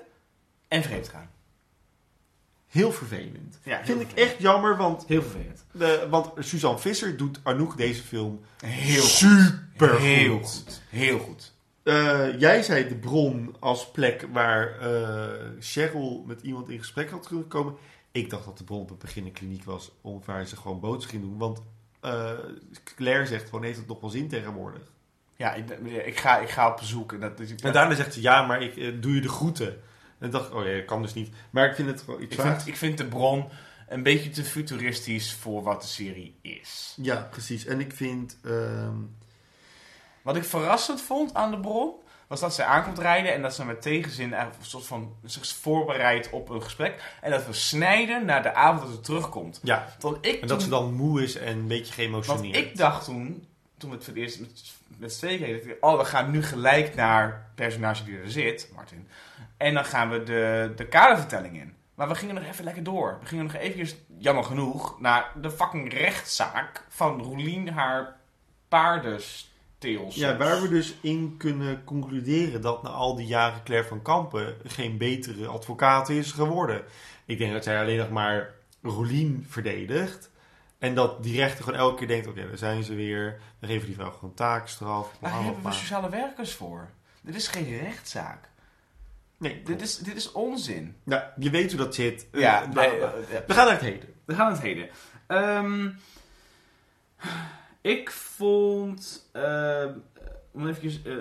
en vreemd gaan. Heel vervelend. Ja, heel vind ik echt jammer, want, Heel vervelend. de, want Suzanne Visser doet Anouk deze film Heel goed. super Heel goed. Heel goed. Eh, jij zei de bron als plek waar eh, Cheryl met iemand in gesprek had kunnen komen. Ik dacht dat de bron op het begin een kliniek was om waar ze gewoon boodschappen ging doen. Want eh, Claire zegt gewoon, heeft het nog wel zin tegenwoordig? Ja, ik, ik, ga, ik ga op bezoek. En, dat, En daarna zegt ze, ja, maar ik doe je de groeten. En dacht ik, oh ja, dat kan dus niet. Maar ik vind het gewoon iets ik, vind, ik vind de bron een beetje te futuristisch voor wat de serie is. Ja, precies. En ik vind... ehm, Wat ik verrassend vond aan de bron, was dat zij aankomt rijden en dat ze met tegenzin een soort van zich voorbereidt op een gesprek. En dat we snijden naar de avond dat ze terugkomt. ja, Want ik en dat toen- ze dan moe is en een beetje Want geëmotioneerd. ik dacht toen, toen we het voor het eerst met, met z'n tweeën kregen, oh, we gaan nu gelijk naar het personage die er zit, Martin. En dan gaan we de, de kadervertelling in. Maar we gingen nog even lekker door. We gingen nog eventjes, jammer genoeg, naar de fucking rechtszaak van Roelien haar Ja, waar we dus in kunnen concluderen dat na al die jaren Claire van Kampen geen betere advocaat is geworden. Ik denk dat zij alleen nog maar Rolien verdedigt. En dat die rechter gewoon elke keer denkt, oké, daar zijn ze weer. We geven die vrouw gewoon taakstraf. Daar hebben we sociale werkers voor. Dit is geen rechtszaak. Nee, Dit is, dit is onzin. nou, je weet hoe dat zit. Ja, Eh, nee, nou, eh, ja. we gaan naar het heden. We gaan naar het heden. Ehm, ik vond, eh, om even eh,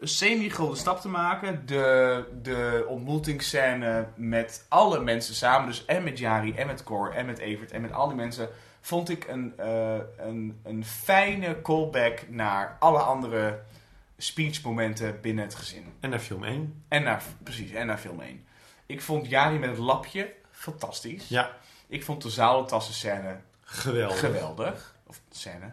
een semi-grote stap te maken, de, de ontmoetingsscène met alle mensen samen, dus en met Jari, en met Cor, en met Evert, en met al die mensen, vond ik een, eh, een, een fijne callback naar alle andere speechmomenten binnen het gezin. En naar film 1. En naar, precies, en naar film 1. Ik vond Jari met het lapje fantastisch. Ja, Ik vond de zaaltassen scène geweldig. geweldig. Of scène,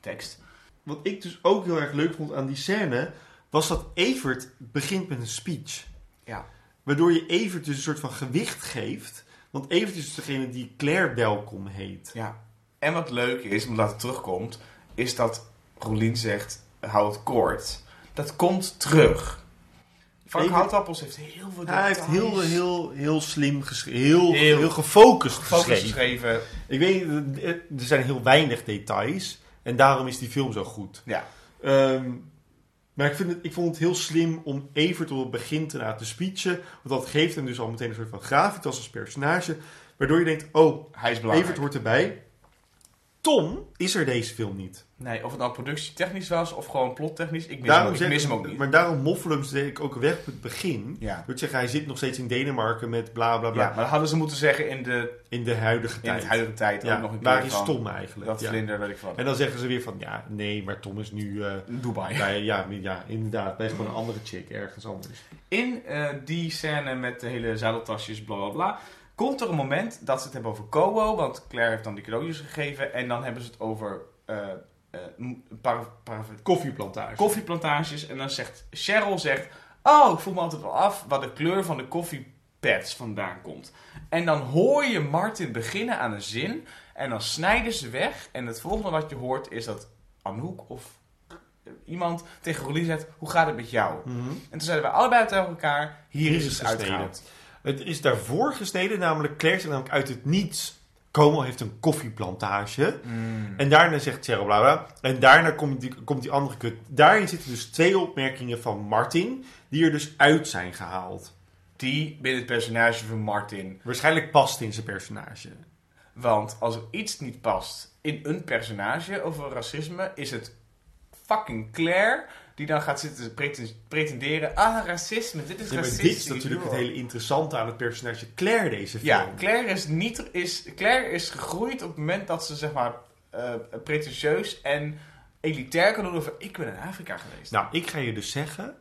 tekst. Wat ik dus ook heel erg leuk vond aan die scène, was dat Evert begint met een speech. Ja. Waardoor je Evert dus een soort van gewicht geeft. Want Evert is dus degene die Claire welkom heet. ja. En wat leuk is, omdat het terugkomt, is dat Rolien zegt, hou het kort. Dat komt terug. Frank Houtappels heeft heel veel Hij heeft heel, details heel, heel slim geschreven. Heel, heel, Heel gefocust, gefocust geschreven. geschreven. Ik weet, er zijn heel weinig details. En daarom is die film zo goed. Ja. Ehm, Maar ik, vind het, ik vond het heel slim om Evert op het begin te laten speechen. Want dat geeft hem dus al meteen een soort van gravitas als personage. Waardoor je denkt, oh, Hij is belangrijk. Evert hoort erbij. Tom is er deze film niet. Nee, of het nou productietechnisch was of gewoon plottechnisch. Ik mis, Daarom hem, ook, ik zeg mis ik- hem ook niet. Maar daarom moffelen ze ik ook weg op het begin. Ja. Door te zeggen, hij zit nog steeds in Denemarken met bla bla bla. Ja, maar dat hadden ze moeten zeggen in de, In de huidige in tijd. de huidige tijd Ja, ook nog een keer waar is Tom eigenlijk? Dat vlinder, weet ik van. En dan zeggen ze weer van, ja, nee, maar Tom is nu eh, Dubai. bij, ja, ja, inderdaad, bij gewoon een andere chick ergens anders. In eh, die scène met de hele zadeltasjes, bla bla bla, komt er een moment dat ze het hebben over Kobo, want Claire heeft dan die cadeautjes gegeven, en dan hebben ze het over eh, eh, m- para- para- Koffieplantage. koffieplantages. En dan zegt Cheryl zegt, oh, ik voel me altijd wel af waar de kleur van de koffiepads vandaan komt. En dan hoor je Martin beginnen aan een zin, en dan snijden ze weg, en het volgende wat je hoort is dat Anouk of iemand tegen Rolien zegt, hoe gaat het met jou? Mhm. En toen zeiden wij allebei tegen elkaar, hier, Hier is het uitgehaald. Het is daarvoor gesneden, namelijk Claire namelijk uit het niets. Como heeft een koffieplantage. Mm. En daarna zegt Cheryl bla bla. En daarna komt die, komt die andere kut. Daarin zitten dus twee opmerkingen van Martin. Die er dus uit zijn gehaald. Die binnen het personage van Martin. Waarschijnlijk past in zijn personage. Want als er iets niet past in een personage over racisme, is het fucking Claire die dan gaat zitten preten- pretenderen. Ah, racisme, dit is Ja, racisme. dit is natuurlijk het hele interessante aan het personage Claire deze film. Ja, Claire is, niet, is, Claire is gegroeid op het moment dat ze zeg maar eh, pretentieus en elitair kan doen over ik ben in Afrika geweest. Nou, ik ga je dus zeggen.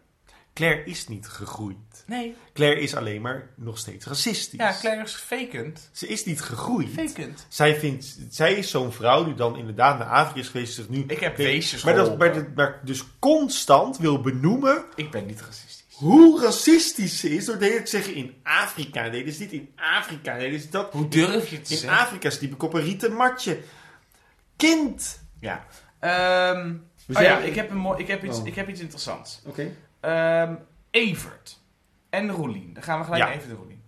Claire is niet gegroeid. Nee. Claire is alleen maar nog steeds racistisch. Ja, Claire is fakend. Ze is niet gegroeid. Fakend. Zij, vindt, zij is zo'n vrouw die dan inderdaad naar Afrika is geweest. Nu Ik heb weesjes maar, dat, maar, maar dus constant wil benoemen Ik ben niet racistisch. hoe racistisch ze is. Door de hele te zeggen in Afrika ze dit, in Afrika deden ze dat. Hoe durf je het te In zeggen? Afrika sliep ik op een rieten matje. Kind! Ja. We oh ja, ik heb, een ik, heb iets, Oh. ik heb iets interessants. Oké. Ehm, Evert en Rolien. Dan gaan we gelijk Ja. naar Evert en Rolien.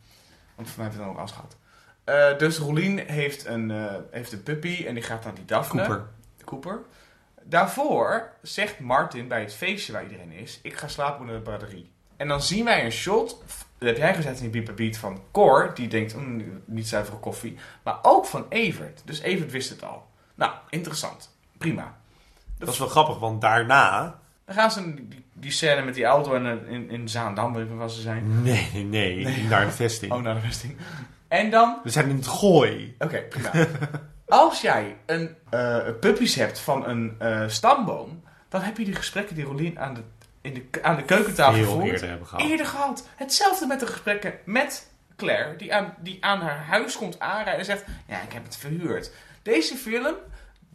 Want voor mij heeft het dan ook afgehad. Eh dus Rolien heeft een, eh, heeft een puppy en die gaat naar die Daphne. Cooper. Cooper. Daarvoor zegt Martin bij het feestje waar iedereen is... ik ga slapen onder de braderie. En dan zien wij een shot... dat heb jij gezet in die Beat Beat van Cor... die denkt, mm, niet zuivere koffie. Maar ook van Evert. Dus Evert wist het al. Nou, interessant. Prima. Dat is wel grappig, want daarna... Dan gaan ze die, die scène met die auto in, in, in Zaandam, weet ik waar ze zijn. Nee, nee, nee. Naar de vesting. Oh, naar de vesting. En dan... We zijn in het gooi. Oké, prima. Als jij een eh, puppies hebt van een eh, stamboom, dan heb je die gesprekken die Rolien aan de, in de, aan de keukentafel voert. eerder hebben gehad. Eerder gehad. Hetzelfde met de gesprekken met Claire, die aan, die aan haar huis komt aanrijden en zegt: Ja, ik heb het verhuurd. Deze film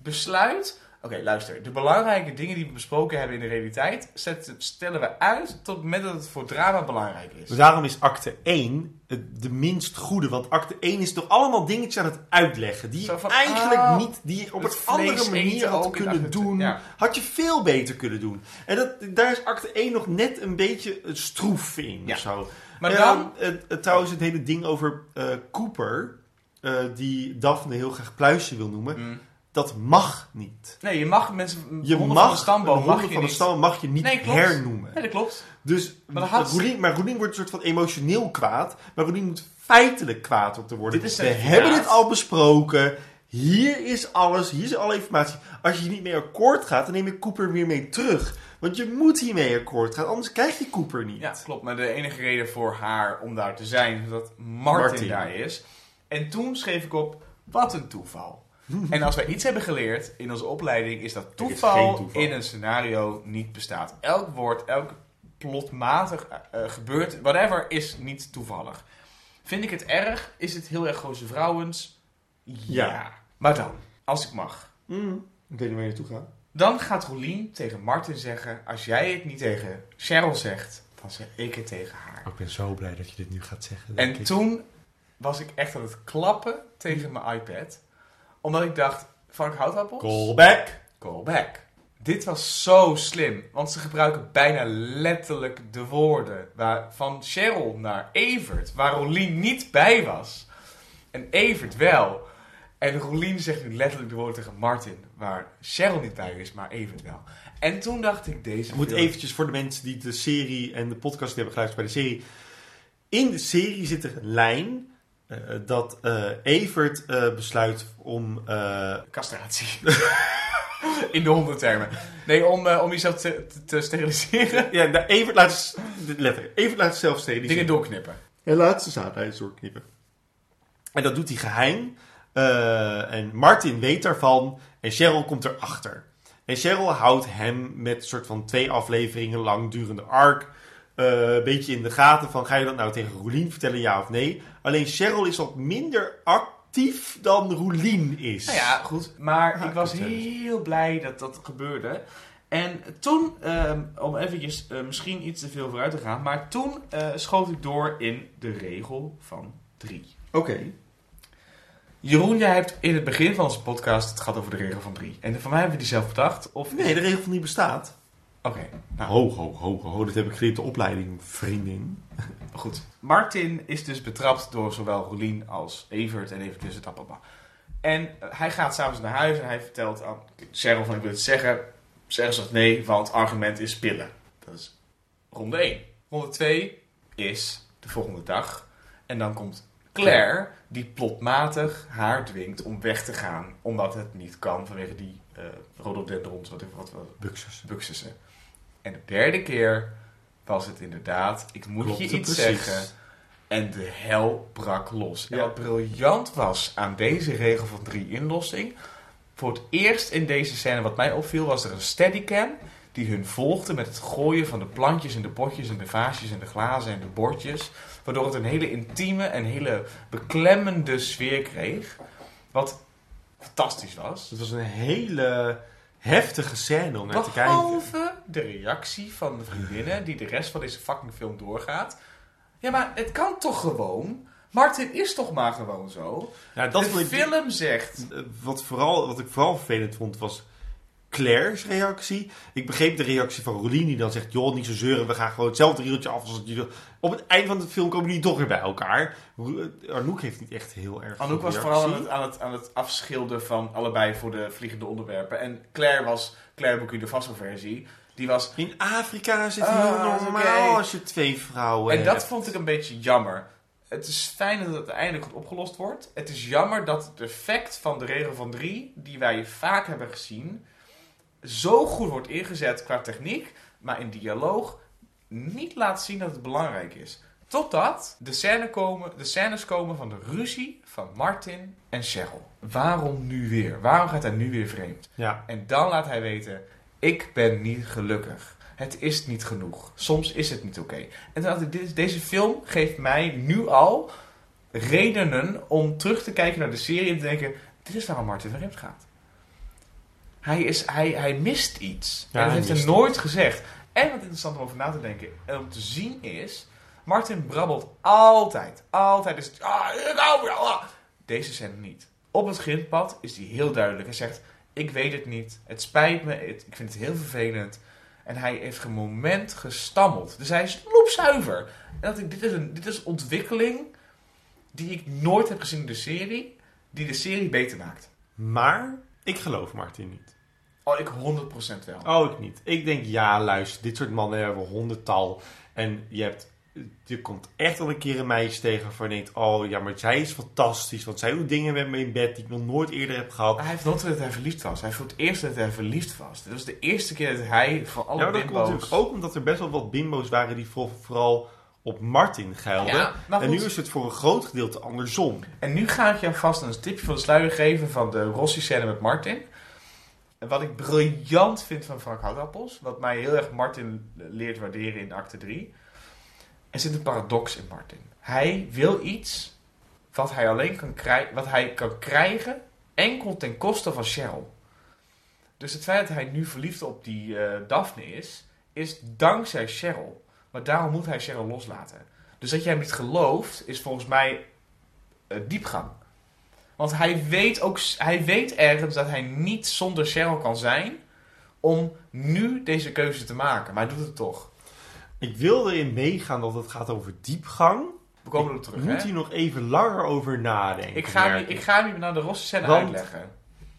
besluit. Oké, luister. De belangrijke dingen die we besproken hebben in de realiteit, stellen we uit tot het moment dat het voor drama belangrijk is. Dus daarom is acte 1 het- de minst goede. Want acte 1 is toch allemaal dingetjes aan het uitleggen. Die je Zo van, eigenlijk oh, niet, die je op een andere manier had kunnen doen. ja. Had je veel beter kunnen doen. En dat, daar is acte 1 nog net een beetje stroef in. Ja. Of zo. Maar dan- het- het- trouwens, het hele ding over eh, Cooper. eh, die Daphne heel graag pluisje wil noemen. Mm. Dat mag niet. Nee, je mag mensen. Je mag van de stamboom mag je van de stam mag je niet Nee, klopt. hernoemen. Nee, dat klopt. Dus, Maar dan had- Roelien, maar Roelien wordt een soort van emotioneel kwaad. Maar Roelien moet feitelijk kwaad op te worden. Dit is We hebben dit al besproken. Hier is alles. Hier is alle informatie. Als je hier niet mee akkoord gaat, dan neem je Cooper weer mee terug. Want je moet hiermee akkoord gaan. Anders krijg je Cooper niet. Ja, klopt. Maar de enige reden voor haar om daar te zijn is dat Martin, Martin. daar is. En toen schreef ik op, wat een toeval. en als wij iets hebben geleerd in onze opleiding, is dat is toeval, in een scenario niet bestaat. Elk woord, elk plotmatig eh, eh, gebeurt, whatever, is niet toevallig. Vind ik het erg? Is het heel erg Goze Vrouwens? Ja. Ja. Maar dan, als ik mag. Mm, ik weet niet waar je naartoe gaat. Dan gaat Rolien tegen Martin zeggen: Als jij het niet tegen Cheryl zegt, dan zeg ik het tegen haar. Ik ben zo blij dat je dit nu gaat zeggen. En toen was ik echt aan het klappen tegen mijn iPad. Omdat ik dacht: Frank Houtappels? Callback. Callback. Dit was zo slim, want ze gebruiken bijna letterlijk de woorden waar, van Cheryl naar Evert, waar Rolien niet bij was. En Evert wel. En Rolien zegt nu letterlijk de woorden tegen Martin, waar Cheryl niet bij is, maar Evert wel. En toen dacht ik, deze Ik moet film- eventjes voor de mensen die de serie en de podcast hebben geluisterd bij de serie. In de serie zit er een lijn dat eh, Evert eh, besluit om... eh, Castratie. In de honderdtermen. Nee, om, eh, om jezelf te, te, te steriliseren. ja, nou, Evert laat, letter, Evert laat zichzelf steriliseren. Dingen doorknippen. Hij laat zijn zaadhuis doorknippen. En dat doet hij geheim. Eh, en Martin weet daarvan. En Cheryl komt erachter. En Cheryl houdt hem met een soort van twee afleveringen lang durende arc. Eh, een beetje in de gaten van ga je dat nou tegen Roelien vertellen, ja of nee? Alleen Cheryl is wat minder actief dan Roelien is. Nou ja, goed. Maar Ja, ik was heel blij dat dat gebeurde. En toen, ehm, om eventjes eh, misschien iets te veel vooruit te gaan, maar toen eh, schoot ik door in de regel van drie. Oké. Jeroen, jij hebt in het begin van onze podcast het gehad over de regel van drie. En van mij hebben we die zelf bedacht? Of... Nee, de regel van die bestaat. Oké. nou, Ho, ho, ho, ho. Dat heb ik geleerd de opleiding, vriendin. Goed. Martin is dus betrapt door zowel Rolien als Evert en Evert is het papa. En eh, hij gaat s'avonds naar huis en hij vertelt aan Cheryl van ik wil het zeggen. Cheryl zegt nee, want het argument is pillen. Dat is ronde 1. Ronde 2 is de volgende dag. En dan komt Claire, die plotmatig haar dwingt om weg te gaan. Omdat het niet kan vanwege die eh rhododendrons, wat, wat, wat, Buxus. buxussen. En de derde keer was het inderdaad, ik moet Klopte je iets precies. zeggen. En de hel brak los. En wat briljant was aan deze regel van drie inlossing. Voor het eerst in deze scène wat mij opviel was er een steadycam. Die hun volgde met het gooien van de plantjes en de potjes en de vaasjes en de glazen en de bordjes. Waardoor het een hele intieme en hele beklemmende sfeer kreeg. Wat fantastisch was. Het was een hele heftige scène om naar te kijken. Behalve de reactie van de vriendinnen die de rest van deze fucking film doorgaat. Ja, maar het kan toch gewoon? Martin is toch maar gewoon zo? Nou, dat de ik- film zegt... Eh, Wat, vooral, wat ik vooral vervelend vond was Claire's reactie. Ik begreep de reactie van Rolien die dan zegt... joh, niet zo zeuren, we gaan gewoon hetzelfde rieltje af als het jullie... Op het eind van de film komen die toch weer bij elkaar. Eh, Arnoek heeft niet echt heel erg Anouk was vooral aan het, aan, het, aan het afschilderen van allebei voor de vliegende onderwerpen. En Claire was, Claire Bouquet de Vasso versie, die was... In Afrika is het Ah, heel normaal als je twee vrouwen En dat vond ik een beetje jammer. Het is fijn dat het uiteindelijk goed opgelost wordt. Het is jammer dat het effect van de regel van drie, die wij vaak hebben gezien, zo goed wordt ingezet qua techniek, maar in dialoog niet laat zien dat het belangrijk is. Totdat de, scène komen, de scènes komen van de ruzie van Martin en Cheryl. Waarom nu weer? Waarom gaat hij nu weer vreemd? Ja. En dan laat hij weten, ik ben niet gelukkig. Het is niet genoeg. Soms is het niet oké. En toen dacht ik, dit, deze film geeft mij nu al redenen om terug te kijken naar de serie en te denken, dit is waarom Martin vreemd gaat. Hij, is, hij, hij mist iets. Ja, en dat hij heeft hij nooit gezegd. En wat interessant om over na te denken en om te zien is, Martin brabbelt altijd, altijd. Is, het, ah, ik hou ah." Deze scène niet. Op het grindpad is hij heel duidelijk. Hij zegt, ik weet het niet, het spijt me, het- ik vind het heel vervelend. En hij heeft een moment gestammeld. Dus hij is loepzuiver. En dat ik, dit, is een, dit is ontwikkeling die ik nooit heb gezien in de serie, die de serie beter maakt. Maar ik geloof Martin niet. Oh, ik 100% wel. Oh, ik niet. Ik denk, ja, luister, dit soort mannen hebben honderdtal. En je hebt, je komt echt wel een keer een meisje tegen waarvan je denkt, oh ja, maar zij is fantastisch. Want zij doet dingen met me in bed die ik nog nooit eerder heb gehad. Hij heeft nooit dat hij verliefd was. Hij voelt eerst dat hij verliefd was. Dit was de eerste keer dat hij van alle ja, dat komt bimbo's... natuurlijk ook omdat er best wel wat bimbo's waren die voor- vooral op Martin gelden. Ja, maar en nu is het voor een groot gedeelte andersom. En nu ga ik je alvast een tipje van de sluier geven van de Rossi-scène met Martin. En Wat ik briljant vind van Frank Houtappels, wat mij heel erg Martin leert waarderen in acte 3. Er zit een paradox in Martin. Hij wil iets wat hij alleen kan, krij- wat hij kan krijgen, enkel ten koste van Cheryl. Dus het feit dat hij nu verliefd op die eh, Daphne is, is dankzij Cheryl. Maar daarom moet hij Cheryl loslaten. Dus dat jij hem niet gelooft, is volgens mij eh, diepgang. Want hij weet, ook, hij weet ergens dat hij niet zonder Cheryl kan zijn om nu deze keuze te maken. Maar hij doet het toch. Ik wil erin meegaan dat het gaat over diepgang. We komen erop terug, Moet hè? hier nog even langer over nadenken. Ik ga, hem, ik ga hem naar de Rosse scène Want- uitleggen.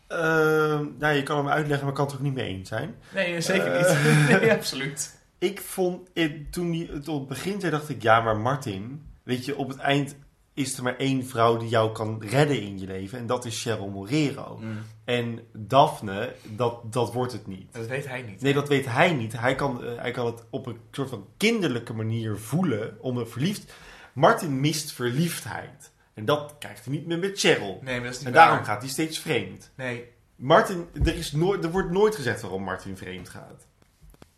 Ehm, nou, je kan hem uitleggen, maar kan het er ook niet mee eens zijn. Nee, zeker Eh, niet. Nee, absoluut. Ik vond, het, toen hij het op het begin zei, dacht ik, ja, maar Martin, weet je, op het eind is er maar één vrouw die jou kan redden in je leven. En dat is Cheryl Morero. Mm. En Daphne, dat, dat wordt het niet. Dat weet hij niet. Nee, dat weet hij niet. Hij kan, eh, hij kan het op een soort van kinderlijke manier voelen om een verliefd... Martin mist verliefdheid. En dat krijgt hij niet meer met Cheryl. Nee, maar dat is niet en waar. daarom gaat hij steeds vreemd. Nee. Martin, er, is nooit, er wordt nooit gezegd waarom Martin vreemd gaat.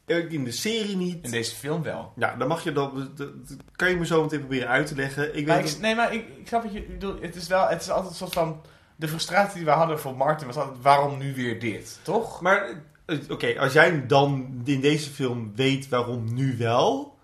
In de serie niet. In deze film wel. Ja, dan mag je dat, dat- dat kan je me zo meteen proberen uit te leggen. Ik Maar weet ik- dat- nee, maar ik, ik snap wat je bedoelt. Het is wel, het is altijd een soort van... De frustratie die we hadden voor Martin was altijd, waarom nu weer dit? Toch? Maar, eh, oké, als jij dan in deze film weet waarom nu wel,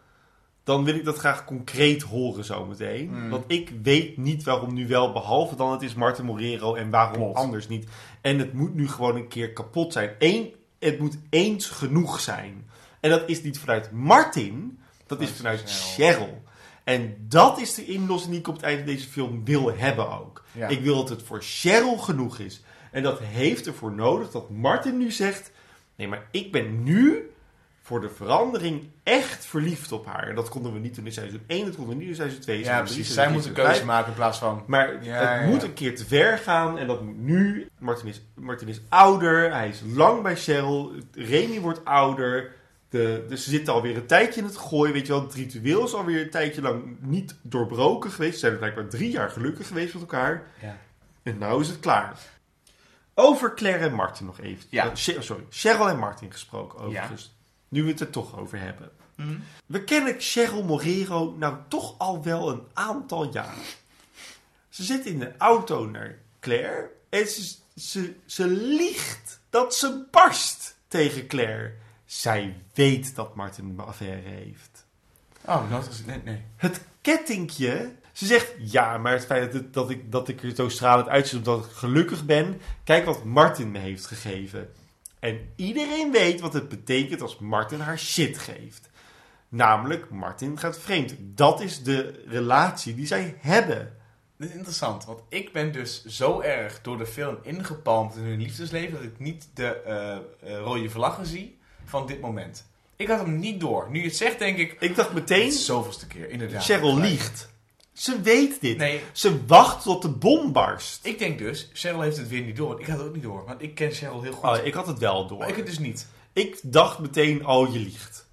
dan wil ik dat graag concreet horen zometeen. Mm. Want ik weet niet waarom nu wel, behalve dan het is Martin Morero en waarom anders niet. En het moet nu gewoon een keer kapot zijn. Eén, het moet eens genoeg zijn. En dat is niet vanuit Martin, dat is vanuit Cheryl. En dat is de inlossing die ik op het eind van deze film wil hebben ook. Ja. Ik wil dat het voor Cheryl genoeg is. En dat heeft ervoor nodig dat Martin nu zegt... Nee, maar ik ben nu voor de verandering echt verliefd op haar. En dat konden we niet in seizoen 1, dat konden we niet in seizoen 2. Ja, precies. 3, Zij seizoen moet een 4, keuze maken in plaats van... Maar Ja, het ja, moet ja. een keer te ver gaan en dat moet nu. Martin is, Martin is ouder, hij is lang bij Cheryl, Remy wordt ouder. De, dus ze zitten alweer een tijdje in het gooien. Weet je wel, het ritueel is alweer een tijdje lang niet doorbroken geweest. Ze zijn blijkbaar drie jaar gelukkig geweest met elkaar. Ja. En nou is het klaar. Over Claire en Martin nog even. Ja. Eh, sorry, Cheryl en Martin gesproken overigens. Nu we het er toch over hebben. Mhm. We kennen Cheryl Morero nou toch al wel een aantal jaar. Ze zit in de auto naar Claire en ze, ze, ze liegt dat ze barst tegen Claire. Zij weet dat Martin een affaire heeft. Oh, dat is... Nee, nee. Het kettingje. Ze zegt, ja, maar het feit dat, dat, ik, dat ik er zo stralend uitzie omdat ik gelukkig ben. Kijk wat Martin me heeft gegeven. En iedereen weet wat het betekent als Martin haar shit geeft. Namelijk, Martin gaat vreemd. Dat is de relatie die zij hebben. Dit is interessant, want ik ben dus zo erg door de film ingepalmd in hun liefdesleven dat ik niet de eh, rode vlaggen zie van dit moment. Ik had hem niet door. Nu je het zegt, denk ik. Ik dacht meteen. Zoveelste keer, inderdaad. Cheryl liegt. Ze weet dit. Nee. Ze wacht tot de bom barst. Ik denk dus, Cheryl heeft het weer niet door. Ik had het ook niet door, want ik ken Cheryl heel goed. Oh, ik had het wel door. Maar ik het dus niet. Ik dacht meteen, oh, je liegt.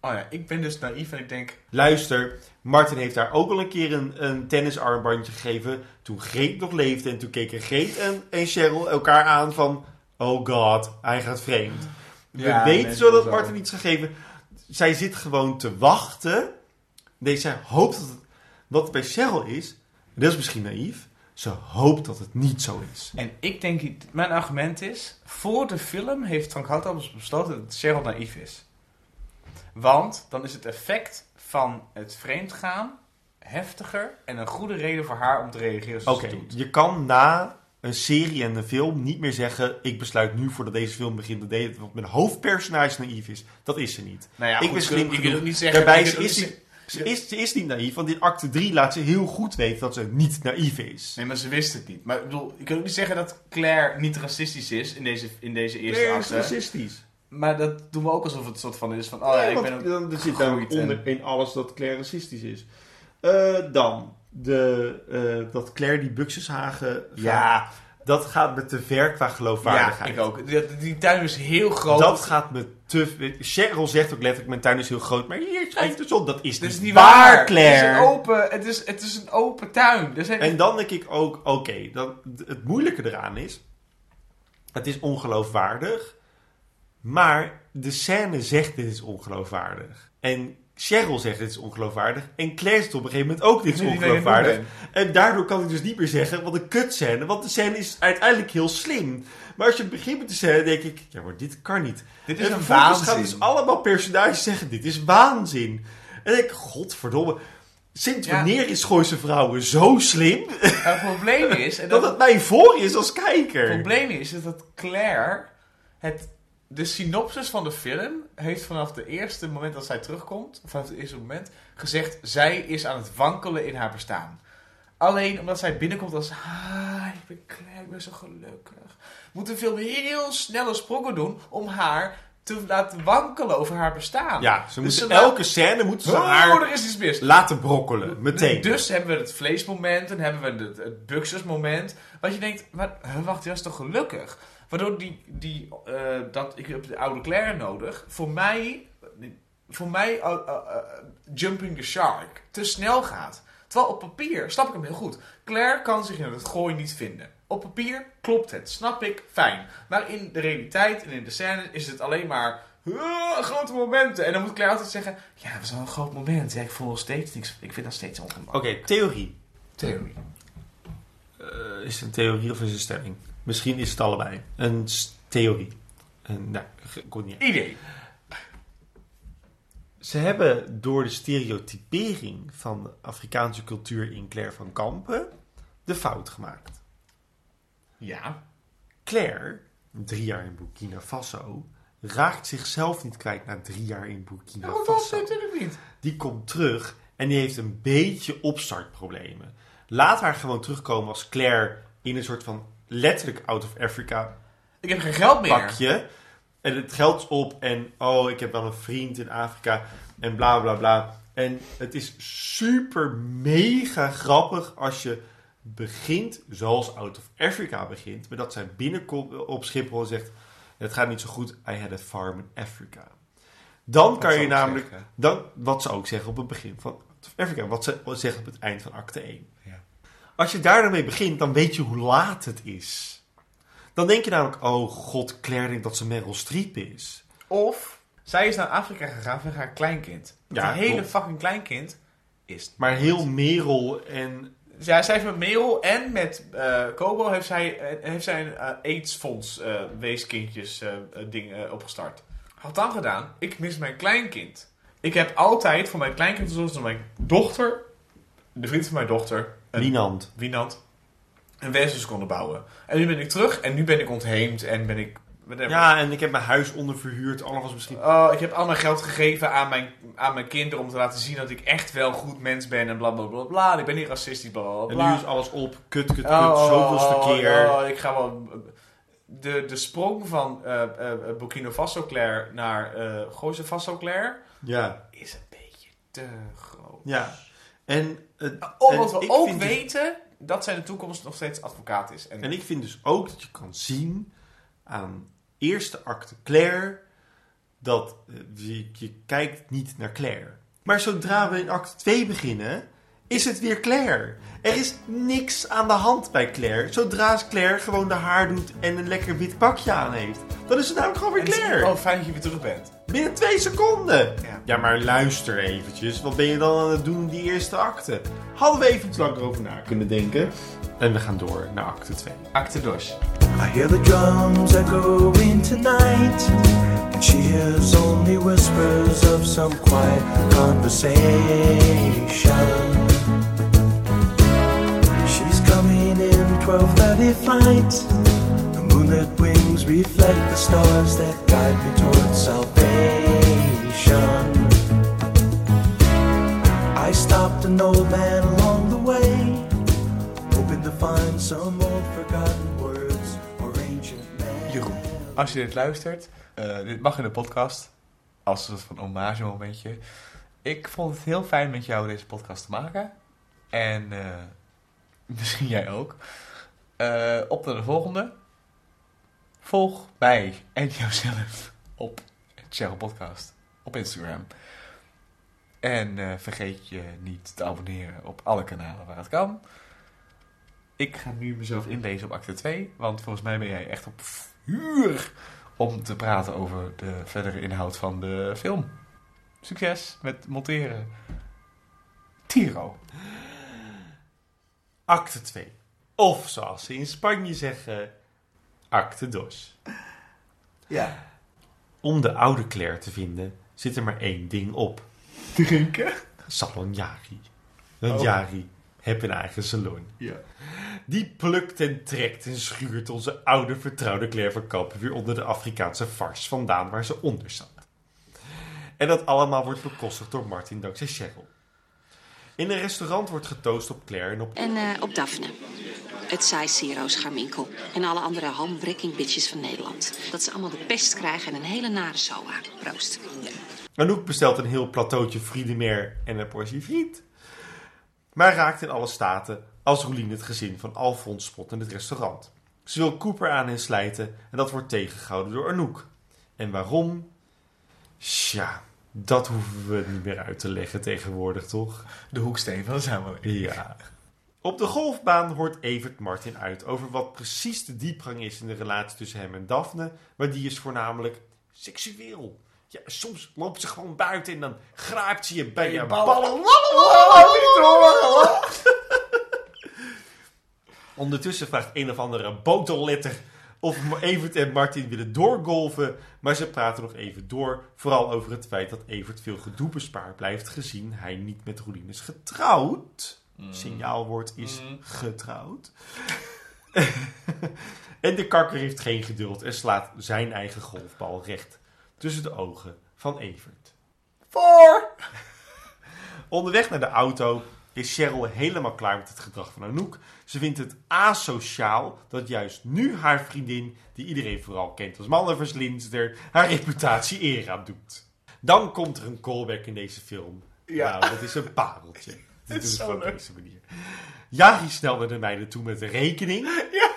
Oh ja, ik ben dus naïef en ik denk... Luister, Martin heeft haar ook al een keer een, een tennisarmbandje gegeven. Toen Greet nog leefde. En toen keken Greet en, en Cheryl elkaar aan van... Oh god, hij gaat vreemd. We Ja, weten zo dat. Martin iets gegeven. Zij zit gewoon te wachten. Nee, zij hoopt dat het... Wat bij Cheryl is... en Dat is misschien naïef. Ze hoopt dat het niet zo is. En ik denk, mijn argument is... Voor de film heeft Frank Houthaus besloten dat Cheryl naïef is. Want dan is het effect van het vreemdgaan heftiger... en een goede reden voor haar om te reageren zoals ze doet. je kan na een serie en een film niet meer zeggen... ik besluit nu voordat deze film begint dat mijn hoofdpersonage naïef is. Dat is ze niet. Nou ja, ik goed, ben slim genoeg. ook niet zeggen- Daarbij is, niet, ze, is, ze is niet naïef, want in acte 3 laat ze heel goed weten dat ze niet naïef is. Nee, maar ze wist het niet. Maar ik bedoel, je kunt ook niet zeggen dat Claire niet racistisch is in deze, in deze eerste Claire is racistisch. Maar dat doen we ook alsof het een soort van is van... Oh ja, Ja, ik ben ook dan er zit daar en- onder in alles dat Claire racistisch is. Eh, dan, de, eh, dat Claire die Buxushagen... Ja. Dat gaat me te ver qua geloofwaardigheid. Ja, ik ook. Die, die tuin is heel groot. Dat gaat me te... Cheryl zegt ook letterlijk, mijn tuin is heel groot, maar hier schijnt de zon. Dat is, Dat is niet waar, waar. Claire. Het is een open, het is, het is een open tuin. Zijn En dan denk ik ook, oké, dan het moeilijke eraan is, het is ongeloofwaardig, maar de scène zegt dit is ongeloofwaardig. En Cheryl zegt dit is ongeloofwaardig. En Claire zegt op een gegeven moment ook dit is Nee, ongeloofwaardig. En daardoor kan ik dus niet meer zeggen wat een kutscène. Want de scène is uiteindelijk heel slim. Maar als je begint met de scène, denk ik, ja maar dit kan niet. Dit is en een vervolgens gaan waanzin. dus allemaal personages zeggen, dit is waanzin. En ik, godverdomme. Sinds Ja. wanneer is Gooise Vrouwen zo slim? het probleem is... En dat het mij voor is als kijker. Het probleem is dat Claire het, de synopsis van de film heeft vanaf het eerste moment dat zij terugkomt, vanaf het eerste moment, gezegd zij is aan het wankelen in haar bestaan. Alleen omdat zij binnenkomt als... Ah, ik ben klein, ik ben zo gelukkig. Moet de film heel snelle sprongen doen om haar te laten wankelen over haar bestaan. Ja, ze Dus moeten elke scène moeten ze Oh, haar is mis. laten brokkelen. Meteen. Dus hebben we het vleesmoment en hebben we het, het buxusmoment. Wat je denkt, maar, wacht, die was toch gelukkig? Waardoor die, die eh, dat, ik heb de oude Claire nodig. Voor mij, voor mij eh, eh, jumping the shark te snel gaat. Terwijl op papier, snap ik hem heel goed. Claire kan zich in het gooi niet vinden. Op papier klopt het, snap ik, fijn. Maar in de realiteit en in de scène is het alleen maar "Ah, grote momenten. En dan moet Claire altijd zeggen, ja, dat was wel een groot moment. Ja, ik voel nog steeds niks, ik vind dat steeds ongemakkelijk. Oké, theorie. Theorie. Eh, is het een theorie of is het een stelling? Misschien is het allebei. Een theorie. Een, nou, komt niet uit. Idee. Ze hebben door de stereotypering van de Afrikaanse cultuur in Claire van Kampen de fout gemaakt. Ja. Claire, drie jaar in Burkina Faso, raakt zichzelf niet kwijt na drie jaar in Burkina Nou, dat Faso. natuurlijk niet. Die komt terug en die heeft een beetje opstartproblemen. Laat haar gewoon terugkomen als Claire in een soort van letterlijk out of Africa Ik heb geen geld meer. pakje. En het geld is op en oh, ik heb wel een vriend in Afrika en bla bla bla. En het is super mega grappig als je begint zoals Out of Africa begint. Maar dat zij binnenkomt op Schiphol en zegt, het gaat niet zo goed, I had a farm in Africa. Dan kan je namelijk, zeggen. dan, wat ze ook zeggen op het begin van Out of Africa, wat ze zeggen op het eind van acte 1. Ja. Als je daar dan mee begint, dan weet je hoe laat het is. Dan denk je namelijk, oh god, Claire denkt dat ze Meryl Streep is. Of zij is naar Afrika gegaan voor haar kleinkind. Ja, Ja, hele klopt. fucking kleinkind is... Maar heel Merel en... Ja, zij heeft met Merel en met eh Kobo heeft zij, eh, heeft zij een AIDS-fonds eh, weeskindjes ding opgestart. Had dan gedaan, ik mis mijn kleinkind. Ik heb altijd voor mijn kleinkind zoals mijn dochter, de vriend van mijn dochter, een, Wienand. Wienand, een weeshuis konden bouwen. En nu ben ik terug en nu ben ik ontheemd en ben ik... Ja, en ik heb mijn huis onderverhuurd. Alles misschien... Oh, ik heb al mijn geld gegeven aan mijn, aan mijn kinderen om te laten zien dat ik echt wel goed mens ben en bla bla bla bla. Ik ben niet racistisch, bla bla En nu is alles op. Kut, kut, kut. Oh, zoveelste oh, keer. oh, ik ga wel... De, de sprong van eh eh, Burkina Faso Claire naar eh Gooise Faso Claire Ja. is een beetje te groot. Ja. En, Omdat en we ik ook dus- weten dat zij de toekomst nog steeds advocaat is. En, En ik vind dus ook dat je kan zien aan eerste acte Claire dat eh, je, je kijkt niet naar Claire. Maar zodra we in acte 2 beginnen, is het weer Claire. Er is niks aan de hand bij Claire. Zodra Claire gewoon de haar doet en een lekker wit pakje aan heeft, dan is het namelijk gewoon weer en het is- Claire. Oh, fijn dat je weer terug bent. Binnen twee seconden. Ja. Ja. maar luister eventjes. Wat ben je dan aan het doen in die eerste acte? Hadden we even iets langer over na kunnen denken. En we gaan door naar acte 2. Acte dos. I hear the drums echoing tonight, and she hears only whispers of some quiet conversation. She's coming in 12:30 flight. Moonlit wings reflect the stars that guide me towards salvation. I stopped an old man along the way, hoping to find some old forgotten words or ancient Jeroen, als je dit luistert, eh, dit mag in de podcast, als een soort van hommage momentje. Ik vond het heel fijn met jou deze podcast te maken. En eh, misschien jij ook. Eh, op naar de volgende. Volg mij en jouzelf op Cheryl Podcast op Instagram. En eh, vergeet je niet te abonneren op alle kanalen waar het kan. Ik ga nu mezelf inlezen op acte 2, want volgens mij ben jij echt op vuur om te praten over de verdere inhoud van de film. Succes met monteren. Tiro. Acte 2. Of zoals ze in Spanje zeggen, acte dos. Ja. Om de oude Claire te vinden, zit er maar één ding op. Drinken? Salon Jari. Want Oh. Jari heeft een eigen salon. Ja. Die plukt en trekt en schuurt onze oude vertrouwde Claire van Kampen weer onder de Afrikaanse vars vandaan waar ze onder zat. En dat allemaal wordt bekostigd door Martin dankzij Cheryl. In een restaurant wordt getoost op Claire en op... En eh, op Daphne. Het saai Siro Scharminkel. En alle andere homewrecking bitches van Nederland. Dat ze allemaal de pest krijgen en een hele nare soa. Proost. Anouk bestelt een heel plateautje Friedemer en een portie friet. Maar raakt in alle staten als Roelien het gezin van Alfons spot in het restaurant. Ze wil Cooper aan hen slijten en dat wordt tegengehouden door Anouk. En waarom? Tja, dat hoeven we niet meer uit te leggen tegenwoordig, toch? De hoeksteen van de samenleving. Ja. Op de golfbaan hoort Evert Martin uit over wat precies de diepgang is in de relatie tussen hem en Daphne, maar die is voornamelijk seksueel. Ja, soms loopt ze gewoon buiten en dan grijpt ze je bij je ballen. Ondertussen vraagt een of andere botelletter of Evert en Martin willen doorgolven, maar ze praten nog even door, vooral over het feit dat Evert veel gedoe bespaard blijft, gezien hij niet met Roelien is getrouwd. Signaalwoord is getrouwd. en de kakker heeft geen geduld en slaat zijn eigen golfbal recht tussen de ogen van Evert. Voor! Onderweg naar de auto is Cheryl helemaal klaar met het gedrag van Anouk. Ze vindt het asociaal dat juist nu haar vriendin, die iedereen vooral kent als mannenverslinster, haar reputatie eer aan doet. Dan komt er een callback in deze film. Ja. Nou, dat is een pareltje. Dit is leuk. deze manier. Jari snel naar de meiden toe met de rekening. Ja.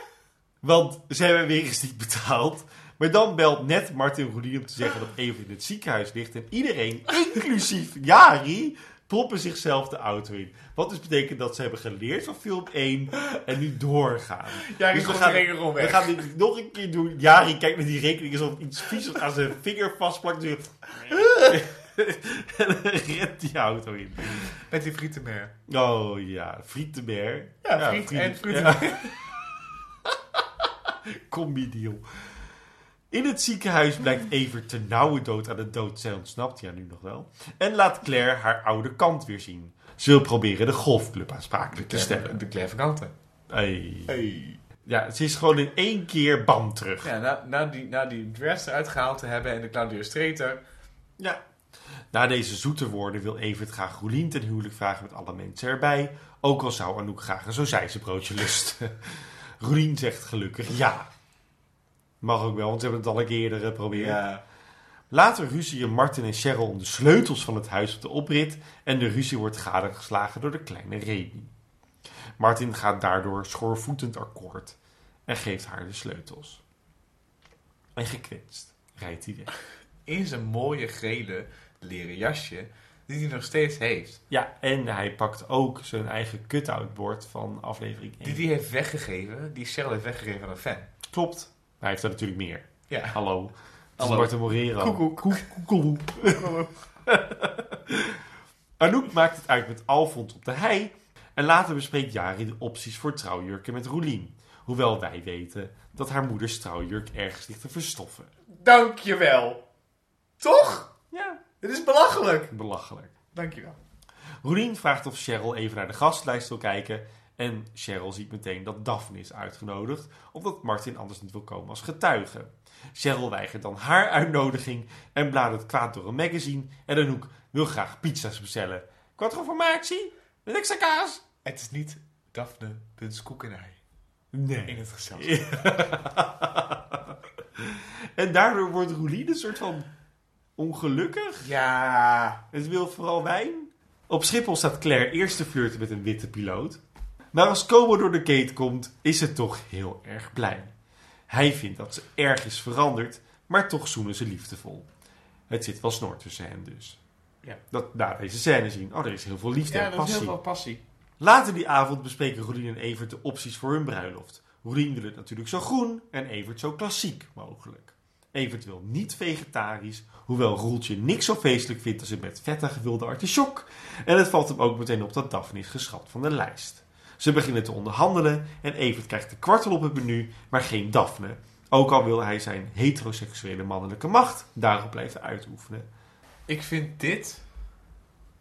Want ze hebben weer eens niet betaald. Maar dan belt net Martin Roelien om te zeggen dat Even in het ziekenhuis ligt. En iedereen, inclusief Jari, proppen zichzelf de auto in. Wat dus betekent dat ze hebben geleerd van film 1 en nu doorgaan. Jari dus we gaan, we weg. gaan dit nog een keer doen. Jari kijkt naar die rekening alsof iets vies aan zijn vinger vastplakt. Dus en rent die auto in. Met die frietenmer. Oh ja, frietenmer. Ja, friet en frietenmer. Combi-deal. In het ziekenhuis blijkt Evert ter nauwe dood aan de dood. Zij ontsnapt ja nu nog wel. En laat Claire haar oude kant weer zien. Ze wil proberen de golfclub aansprakelijk te stellen. De Claire Vakante. Hey. Ja, ze is gewoon in één keer bam terug. Ja, na, na, die, na die dress eruit gehaald te hebben en de Claudia Streeter. Ja. Na deze zoete woorden wil Evert graag Roelien ten huwelijk vragen met alle mensen erbij. Ook al zou Anouk graag een broodje lusten. Roelien zegt gelukkig ja. Mag ook wel, want ze hebben het al een keer eerder geprobeerd. Ja. Later ruzien Martin en Cheryl om de sleutels van het huis op de oprit. En de ruzie wordt gadegeslagen door de kleine Remy. Martin gaat daardoor schoorvoetend akkoord en geeft haar de sleutels. En gekwetst rijdt hij weg. In zijn mooie gele leren jasje, die hij nog steeds heeft. Ja, en hij pakt ook zijn eigen cut-out bord van aflevering 1. Die hij heeft weggegeven, die Cheryl heeft weggegeven aan een fan. Klopt. Hij heeft er natuurlijk meer. Ja. Hallo. Hallo. Morero. Koekoek. Koekoek. Anouk maakt het uit met Alfons op de hei. En later bespreekt Jari de opties voor trouwjurken met Roelien. Hoewel wij weten dat haar moeders trouwjurk ergens ligt te verstoffen. Dankjewel. Toch? Ja. Dit is belachelijk. Belachelijk. Dankjewel. Roelien vraagt of Cheryl even naar de gastlijst wil kijken. En Cheryl ziet meteen dat Daphne is uitgenodigd, omdat Martin anders niet wil komen als getuige. Cheryl weigert dan haar uitnodiging en bladert kwaad door een magazine. En Anouk wil graag pizza's bestellen. Quattro formatie? Met extra kaas? Het is niet Daphne Buns koekenij. Nee. In het gezelschap. en daardoor wordt Roelien een soort van ongelukkig. Ja. Het wil vooral wijn. Op Schiphol staat Claire eerst te flirten met een witte piloot. Maar als Como door de gate komt, is ze toch heel erg blij. Hij vindt dat ze erg is veranderd, maar toch zoenen ze liefdevol. Het zit wel snor tussen hen dus. Ja. Dat na deze scène zien. Oh, er is heel veel liefde Ja, en is passie. heel veel passie. Later die avond bespreken Roelien en Evert de opties voor hun bruiloft. Roelien wil het natuurlijk zo groen en Evert zo klassiek mogelijk. Evert wil niet vegetarisch, hoewel Roeltje niks zo feestelijk vindt als een met vette gevulde artichok. En het valt hem ook meteen op dat Daphne is geschrapt van de lijst. Ze beginnen te onderhandelen en Evert krijgt de kwartel op het menu, maar geen Daphne. Ook al wil hij zijn heteroseksuele mannelijke macht daarop blijven uitoefenen. Ik vind dit,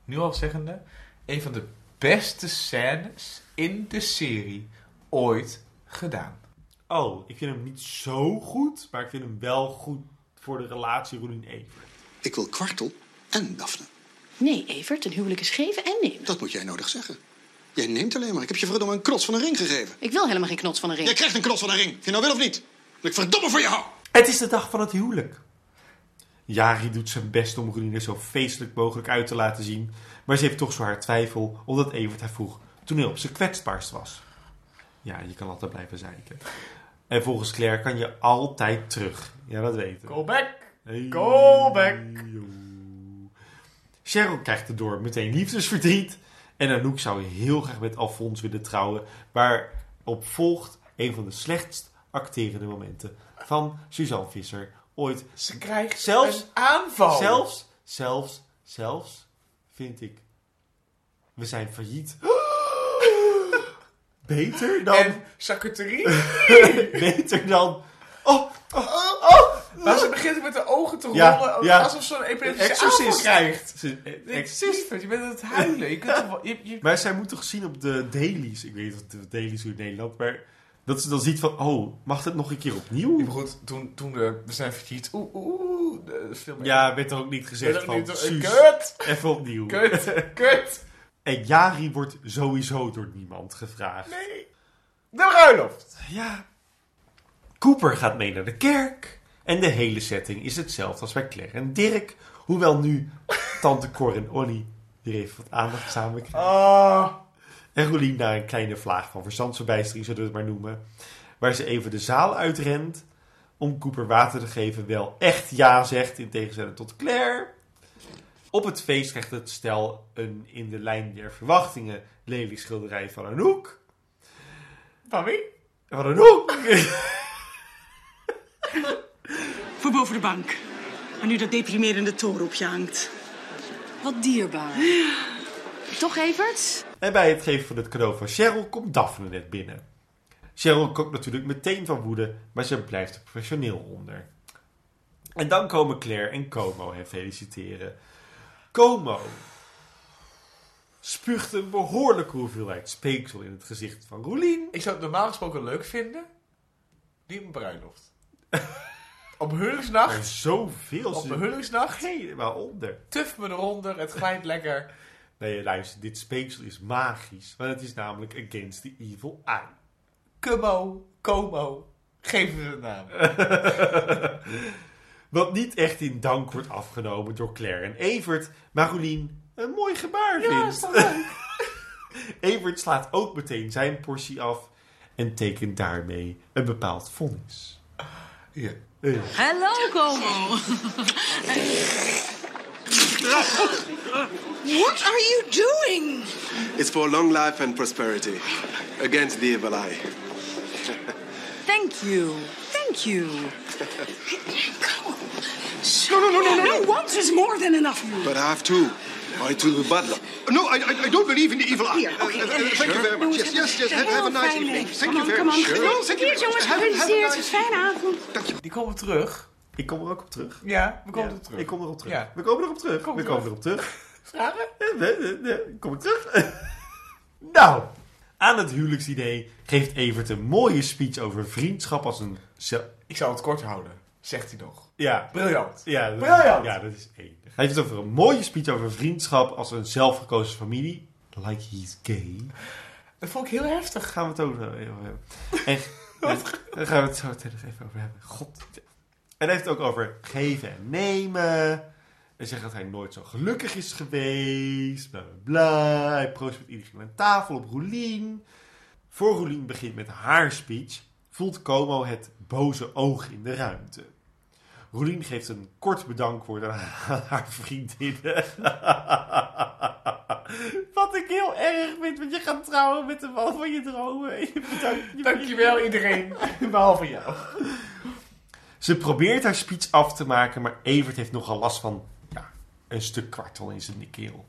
nu al zeggende, een van de beste scènes in de serie ooit gedaan. Oh, ik vind hem niet zo goed, maar ik vind hem wel goed voor de relatie Roelien-Evert. Ik wil kwartel en Daphne. Nee, Evert, een huwelijk is geven en nemen. Dat moet jij nodig zeggen. Jij neemt alleen maar. Ik heb je verdomme een knots van een ring gegeven. Ik wil helemaal geen knots van een ring. Jij krijgt een knots van een ring. Of je nou wil of niet. Dat ik verdomme voor je hou. Het is de dag van het huwelijk. Jari doet zijn best om Roeline zo feestelijk mogelijk uit te laten zien. Maar ze heeft toch zo haar twijfel, omdat Evert haar vroeg toen hij op zijn kwetsbaarst was. Ja, je kan altijd blijven zeiken. En volgens Claire kan je altijd terug. Ja, dat weten we. Go back. Hey. Go back. Cheryl krijgt erdoor meteen liefdesverdriet. En Anouk zou heel graag met Alfons willen trouwen. Waarop volgt een van de slechtst acterende momenten van Suzanne Visser ooit. Ze krijgt zelfs, een aanval. Zelfs, zelfs, zelfs, vind ik. We zijn failliet. Beter dan... En charcuterie? beter dan... Oh, oh, oh, Maar ze begint met de ogen te rollen. Ja, ja. Alsof ze een epileptische Exorcist. krijgt. Ze- eh, Ik ex- zie het, je bent aan het huilen. Je kunt toch wel- je- je- Maar zij moet toch zien op de dailies. Ik weet niet of de dailies hoe in Nederland, maar dat ze dan ziet van, oh, mag het nog een keer opnieuw? Maar goed, toen, toen de, we zijn failliet. Oeh, oeh, film Ja, werd er ook niet gezegd van, niet- Suus, kut! even opnieuw. Kut, kut. En Jari wordt sowieso door niemand gevraagd. Nee. De bruiloft. Ja. Cooper gaat mee naar de kerk. En de hele setting is hetzelfde als bij Claire en Dirk. Hoewel nu tante Cor en Ollie weer even wat aandacht samen krijgen. Ah. En Rolien naar een kleine vlaag van verstandsverbijstering, zullen we het maar noemen. Waar ze even de zaal uitrent om Cooper water te geven. Wel echt ja zegt, in tegenstelling tot Claire. Op het feest krijgt het stel een in de lijn der verwachtingen lelijk schilderij van Anouk. Van wie? Van Anouk! De bank. En nu dat deprimerende toren op je hangt. Wat dierbaar. Toch, Evert? En bij het geven van het cadeau van Cheryl komt Daphne net binnen. Cheryl kookt natuurlijk meteen van woede, maar ze blijft er professioneel onder. En dan komen Claire en Como hen feliciteren. Como spuugt een behoorlijke hoeveelheid speeksel in het gezicht van Roelien. Ik zou het normaal gesproken leuk vinden. Die een bruiloft. op huwelijksnacht. Zoveel. Op een huwelijksnacht. Helemaal onder. Tuf me eronder. Het glijdt lekker. Nee, luister, dit speeksel is magisch. Want het is namelijk against the evil eye. Cummo. Como. Geef me een naam. Wat niet echt in dank wordt afgenomen door Claire en Evert, maar Roelien een mooi gebaar Ja, vindt. is toch leuk? Evert slaat ook meteen zijn portie af en tekent daarmee een bepaald vonnis. Ja. Hallo, Como. What are you doing? It's for long life and prosperity. Against the evil eye. Thank you. Thank you. No, no, no, no, no, no. Once is more than enough. But I have two. I to the butler. No, I, I, I don't believe in the evil eye. Here, okay. Uh, uh, thank you very much. Yes, yes, yes. Have, have a nice evening. Thank you very much. come on. Thank you Gefeliciteerd, very much. jongens. Have, have a nice Fijne avond. Die komen terug. Ik kom er ook op terug. Ja, we komen Ja, er terug. Ik kom erop terug. Ja. We komen erop terug. Kom we komen erop terug. Vragen? Kom ik terug? nou, aan het huwelijksidee geeft Evert een mooie speech over vriendschap als een... Ik zou het kort houden, zegt hij nog. Ja. Briljant. Ja, dat, Briljant. Ja, dat is enig. Hij heeft het over een mooie speech over vriendschap als een zelfgekozen familie. Like he's gay. Dat vond ik heel heftig. Gaan we het ook nog even over hebben. En, en- daar gaan we het zo meteen nog even over hebben. God. En hij heeft het ook over geven en nemen. En zegt dat hij nooit zo gelukkig is geweest. Bla bla bla. Hij proost met iedereen aan tafel op Roelien. Voor Roelien begint met haar speech, voelt Como het boze oog in de ruimte. Roelien geeft een kort bedankwoord aan haar vriendinnen. Wat ik heel erg vind, want je gaat trouwen met de man van je dromen. Je bedankt je Dankjewel iedereen, behalve jou. Ze probeert haar speech af te maken, maar Evert heeft nogal last van ja, een stuk kwartel in zijn keel.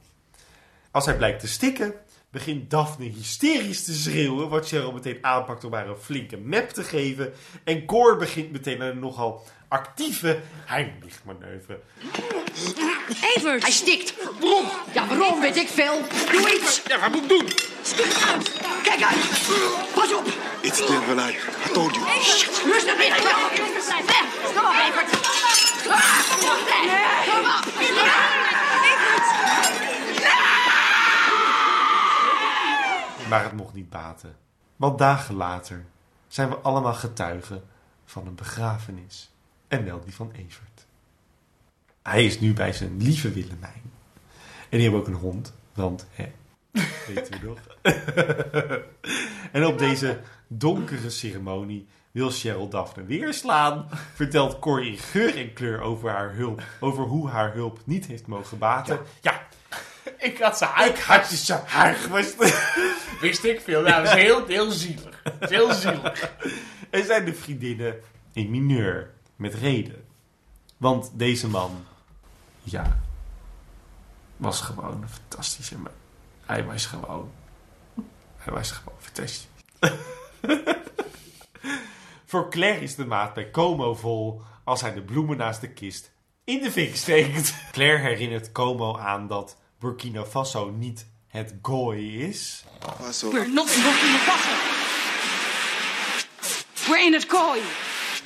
Als hij blijkt te stikken, begint Daphne hysterisch te schreeuwen, wat Cheryl meteen aanpakt om haar een flinke map te geven. En Cor begint meteen een nogal actieve Heimlich-manoeuvre. Evert! Hij stikt. Waarom? Ja, waarom weet ik veel. Doe iets! Ja, wat moet ik doen? Stik uit. Kijk uit. Pas op. It's the evil eye. I told you. Rustig, Evert. Weg. Kom op, Evert. Kom op. Maar het mocht niet baten. Want dagen later zijn we allemaal getuigen van een begrafenis. En wel die van Evert. Hij is nu bij zijn lieve Willemijn. En die hebben ook een hond. Want, hè, weten we nog. en op deze donkere ceremonie wil Cheryl Daphne weer slaan. Vertelt Corrie in geur en kleur over haar hulp. Over hoe haar hulp niet heeft mogen baten. Ja, Ik had ze ik had je haar gewist. Wist ik veel. Nou, dat is heel, heel zielig. Dat is heel zielig. En zijn de vriendinnen in mineur. Met reden. Want deze man, ja, was gewoon een fantastische man. Hij was gewoon, hij was gewoon fantastisch. Voor Claire is de maat bij Como vol als hij de bloemen naast de kist in de fik steekt. Claire herinnert Como aan dat Burkina Faso niet het gooi is. We're not in Faso. We're in het kooi.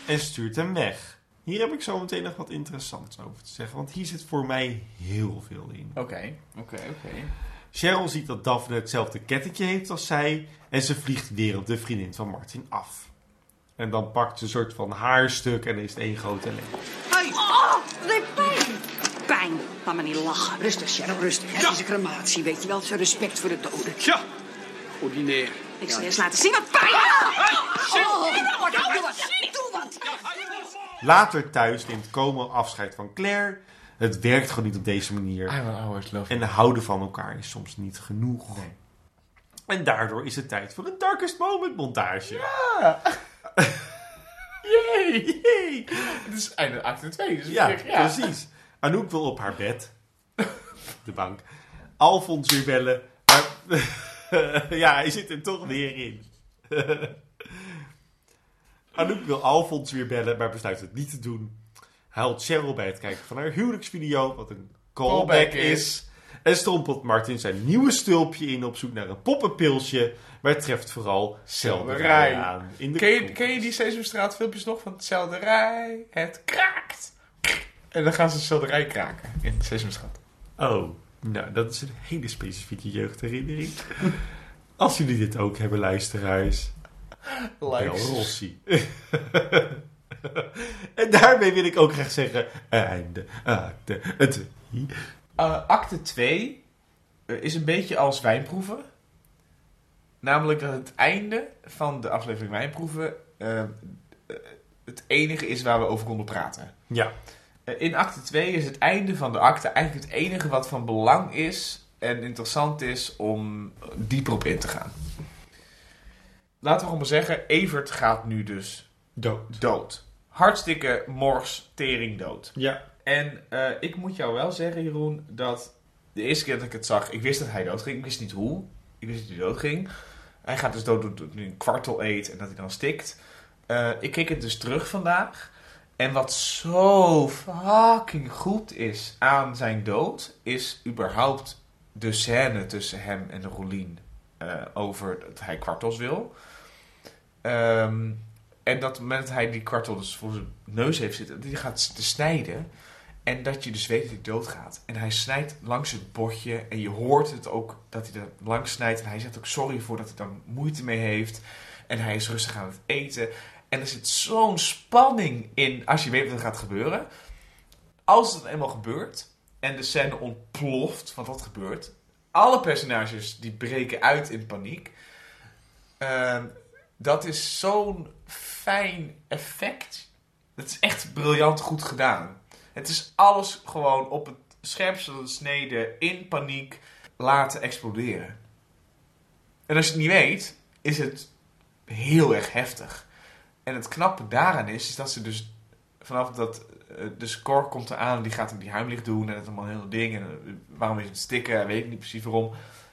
en stuurt hem weg. Hier heb ik zo meteen nog wat interessants over te zeggen, want hier zit voor mij heel veel in. Oké, oké, oké. Cheryl ziet dat Daphne hetzelfde kettingje heeft als zij en ze vliegt weer op de vriendin van Martin af. En dan pakt ze een soort van haarstuk en is het één grote ellende. Hey. Oh, dat deed pijn. Laat me niet lachen. Rustig, Cheryl, rustig. Het is een crematie, weet je wel. Zo respect voor de doden. Ja. Ordinair. Ik zal je eens laten zien wat pijn. Oh. Later thuis neemt Como afscheid van Claire. Het werkt gewoon niet op deze manier. En houden van elkaar is soms niet genoeg. En daardoor is het tijd voor een Darkest Moment montage. Ja! Yay! Yay! Het is einde acte 2, dus Ja, ja. precies. Anouk wil op haar bed. De bank. Alfons weer bellen. Maar, ja, hij zit er toch weer in. Anouk wil Alfons weer bellen, maar besluit het niet te doen. Huilt Cheryl bij het kijken van haar huwelijksvideo, wat een callback, Callback is. is. En strompelt Martin zijn nieuwe stulpje in op zoek naar een poppenpilsje, maar treft vooral selderij aan. In de ken, je, ken je die Sesamstraat filmpjes nog van selderij? Het kraakt. En dan gaan ze selderij kraken in Sesamstraat. Oh, nou, dat is een hele specifieke jeugdherinnering. Als jullie dit ook hebben, luisteraars. Likes. Rossi. en daarmee wil ik ook graag zeggen... Einde. Acte. Het. Eh, acte 2 eh, is een beetje als wijnproeven. Namelijk dat het einde van de aflevering wijnproeven eh, het enige is waar we over konden praten. Ja. Eh, in acte 2 is het einde van de acte eigenlijk het enige wat van belang is en interessant is om dieper op in te gaan. Laten we gewoon maar zeggen, Evert gaat nu dus Dood. dood. Hartstikke mors, tering dood. Ja. En eh, ik moet jou wel zeggen, Jeroen, dat de eerste keer dat ik het zag, ik wist dat hij dood ging. Ik wist niet hoe. Ik wist dat hij dood ging. Hij gaat dus dood doordat hij een kwartel eet en dat hij dan stikt. Eh, ik keek het dus terug vandaag. En wat zo fucking goed is aan zijn dood, is überhaupt de scène tussen hem en Rolien eh, over dat hij kwartels wil. Ehm, en dat moment dat hij die kwartel dus voor zijn neus heeft zitten, dat hij gaat te snijden. En dat je dus weet dat hij doodgaat. En hij snijdt langs het bordje. En je hoort het ook dat hij er langs snijdt. En hij zegt ook sorry voor dat hij daar moeite mee heeft. En hij is rustig aan het eten. En er zit zo'n spanning in als je weet wat er gaat gebeuren. Als het eenmaal gebeurt en de scène ontploft, want wat gebeurt? Alle personages die breken uit in paniek. Ehm, dat is zo'n fijn effect. Dat is echt briljant goed gedaan. Het is alles gewoon op het scherpste snede in paniek laten exploderen. En als je het niet weet, is het heel erg heftig. En het knappe daaraan is, is dat ze dus vanaf dat eh, de score komt eraan, die gaat hem die heimlich doen en het allemaal een heel ding. En eh, waarom is het stikken, weet ik niet precies waarom.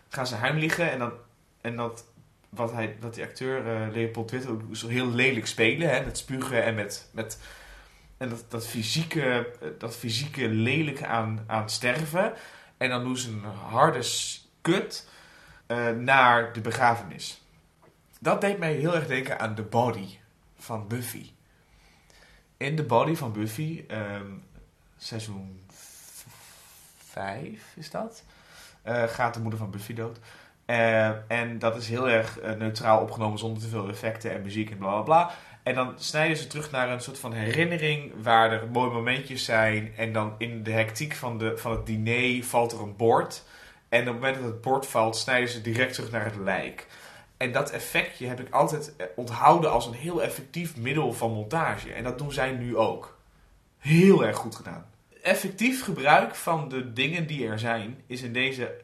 Gaan ze heimliegen en dan en dat wat, hij, wat die acteur eh, Leopold Witte ook is heel lelijk spelen, hè, met spugen en met, met en dat, dat fysieke, dat fysieke lelijke aan, aan sterven. En dan doen ze een harde kut naar de begrafenis. Dat deed mij heel erg denken aan The Body van Buffy. In The Body van Buffy, ehm, seizoen 5 is dat, eh, gaat de moeder van Buffy dood. Eh, en dat is heel erg eh, neutraal opgenomen zonder te veel effecten en muziek en bla bla bla. En dan snijden ze terug naar een soort van herinnering waar er mooie momentjes zijn. En dan in de hectiek van, de, van het diner valt er een bord. En op het moment dat het bord valt, snijden ze direct terug naar het lijk. En dat effectje heb ik altijd eh, onthouden als een heel effectief middel van montage. En dat doen zij nu ook. Heel erg goed gedaan. Effectief gebruik van de dingen die er zijn is in deze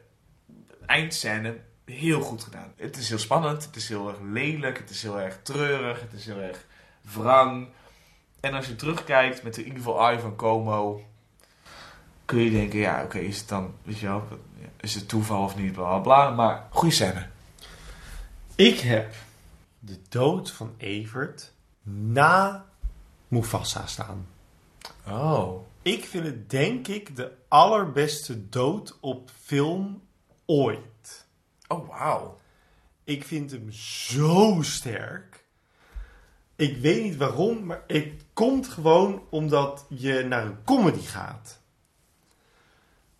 eindscène heel goed gedaan. Het is heel spannend, het is heel erg lelijk, het is heel erg treurig, het is heel erg wrang. En als je terugkijkt met de Evil Eye van Como, kun je denken, ja oké, is het dan, weet je wel, is het toeval of niet, bla bla bla. Maar goede scène. Ik heb de dood van Evert na Mufasa staan. Oh. Ik vind het denk ik de allerbeste dood op film ooit. Oh, wauw. Ik vind hem zo sterk. Ik weet niet waarom, maar het komt gewoon omdat je naar een comedy gaat.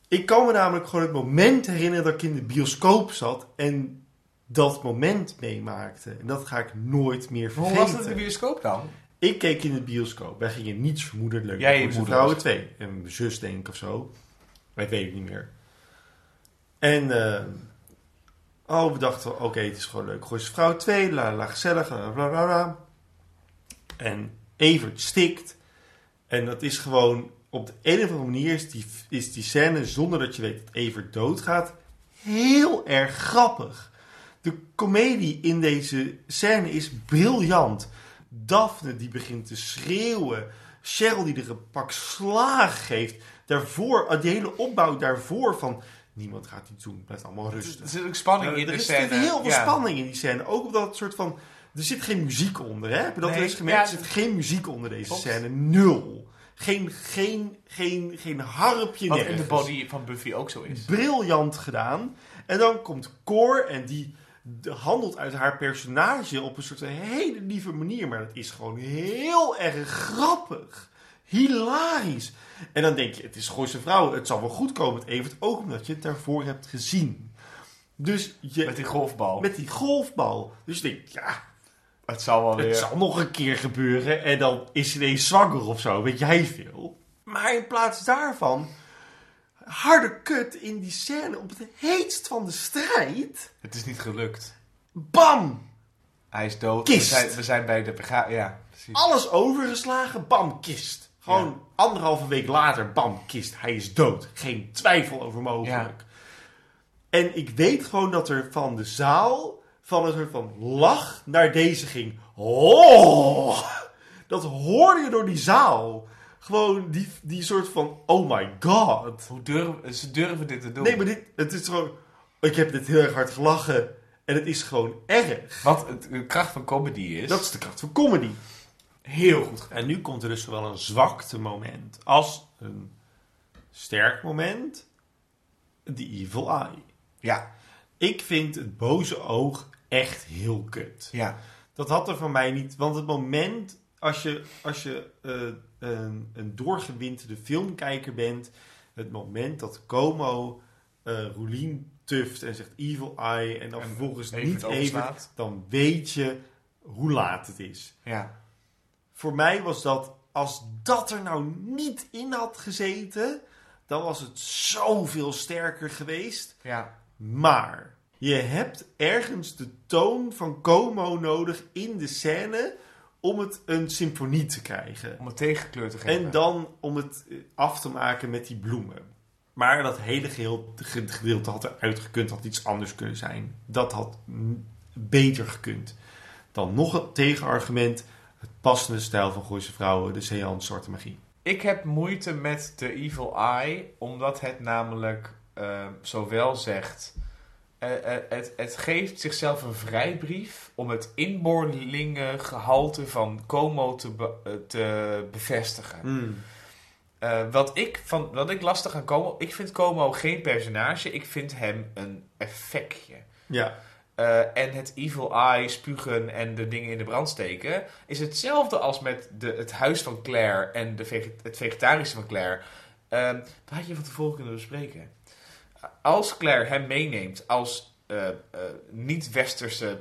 Ik kan me namelijk gewoon het moment herinneren dat ik in de bioscoop zat en dat moment meemaakte. En dat ga ik nooit meer Hoe vergeten. was het in de bioscoop dan? Ik keek in de bioscoop. Wij gingen niets vermoedelijk. Jij en vrouwen twee. En mijn zus denk ik of zo. Ik weet het niet meer. En eh, oh, we dachten, oké, het is gewoon leuk. Gooise vrouw 2, la la gezellig, la. En Evert stikt. En dat is gewoon, op de een of andere manier is die, is die scène, zonder dat je weet dat Evert doodgaat, heel erg grappig. De komedie in deze scène is briljant. Daphne die begint te schreeuwen. Cheryl die er een pak slaag geeft. Daarvoor, die hele opbouw daarvoor van... Niemand gaat iets doen, blijft allemaal rustig. Er zit ook spanning Ja, in er de scène. heel veel Ja. spanning in die scène. Ook omdat het soort van... Er zit geen muziek onder, hè? Heb je dat Nee, eens gemerkt? ja, er zit geen muziek onder deze scène. Nul. Geen, geen, geen, geen harpje Wat in de nergens. body van Buffy ook zo is. Briljant gedaan. En dan komt Cor en die handelt uit haar personage op een soort hele lieve manier. Maar dat is gewoon heel erg grappig. Hilarisch. En dan denk je, het is Gooise vrouw. Het zal wel goed komen met Evert. Ook omdat je het daarvoor hebt gezien. Dus je, Met die golfbal. met die golfbal. Dus je denkt, ja, Het zal wel weer... het zal nog een keer gebeuren en dan is hij ineens zwanger of zo, weet jij veel. Maar in plaats daarvan, harde kut in die scène op het heetst van de strijd. Het is niet gelukt. Bam! Hij is dood. Kist. We zijn, we zijn bij de bega... Ja, precies. Alles overgeslagen, bam, kist. Gewoon anderhalve week later, bam, kist. Hij is dood. Geen twijfel over mogelijk. En ik weet gewoon dat er van de zaal, van een soort van lach naar deze ging. Oh! Dat hoorde je door die zaal. Gewoon die, die soort van, oh my god. Hoe durven, ze durven dit te doen. Nee, maar dit, het is gewoon, ik heb dit heel erg hard gelachen. En het is gewoon erg. Wat het, de kracht van comedy is... Dat is de kracht van comedy. heel goed. En nu komt er dus zowel een zwakte moment als een sterk moment. The Evil Eye. Ja. Ik vind het boze oog echt heel kut. Ja. Dat had er van mij niet. Want het moment, als je, als je eh, een, een doorgewinterde filmkijker bent. Het moment dat Como Roelien tuft en zegt Evil Eye. En dan En vervolgens niet even. Dan weet je hoe laat het is. Ja. Voor mij was dat, als dat er nou niet in had gezeten, dan was het zoveel sterker geweest. Ja. Maar je hebt ergens de toon van Como nodig in de scène om het een symfonie te krijgen. Om het tegenkleur te geven. En dan om het eh, af te maken met die bloemen. Maar dat hele geheel, ge- gedeelte had eruit gekund, had iets anders kunnen zijn. Dat had beter gekund. Dan nog een tegenargument. Het passende stijl van Gooise Vrouwen, de Zeehan Zwarte Magie. Ik heb moeite met The Evil Eye, omdat het namelijk eh, zowel zegt... eh, eh, het, het geeft zichzelf een vrijbrief om het inboorlinge gehalte van Como te, be- eh, te bevestigen. Hmm. Wat, ik van, wat ik lastig aan Como... Ik vind Como geen personage, ik vind hem een effectje. Ja. En het evil eye, spugen en de dingen in de brand steken... is hetzelfde als met de, het huis van Claire en de het vegetarische van Claire. Ehm dat had je van tevoren kunnen bespreken. Als Claire hem meeneemt als eh, eh, niet-westerse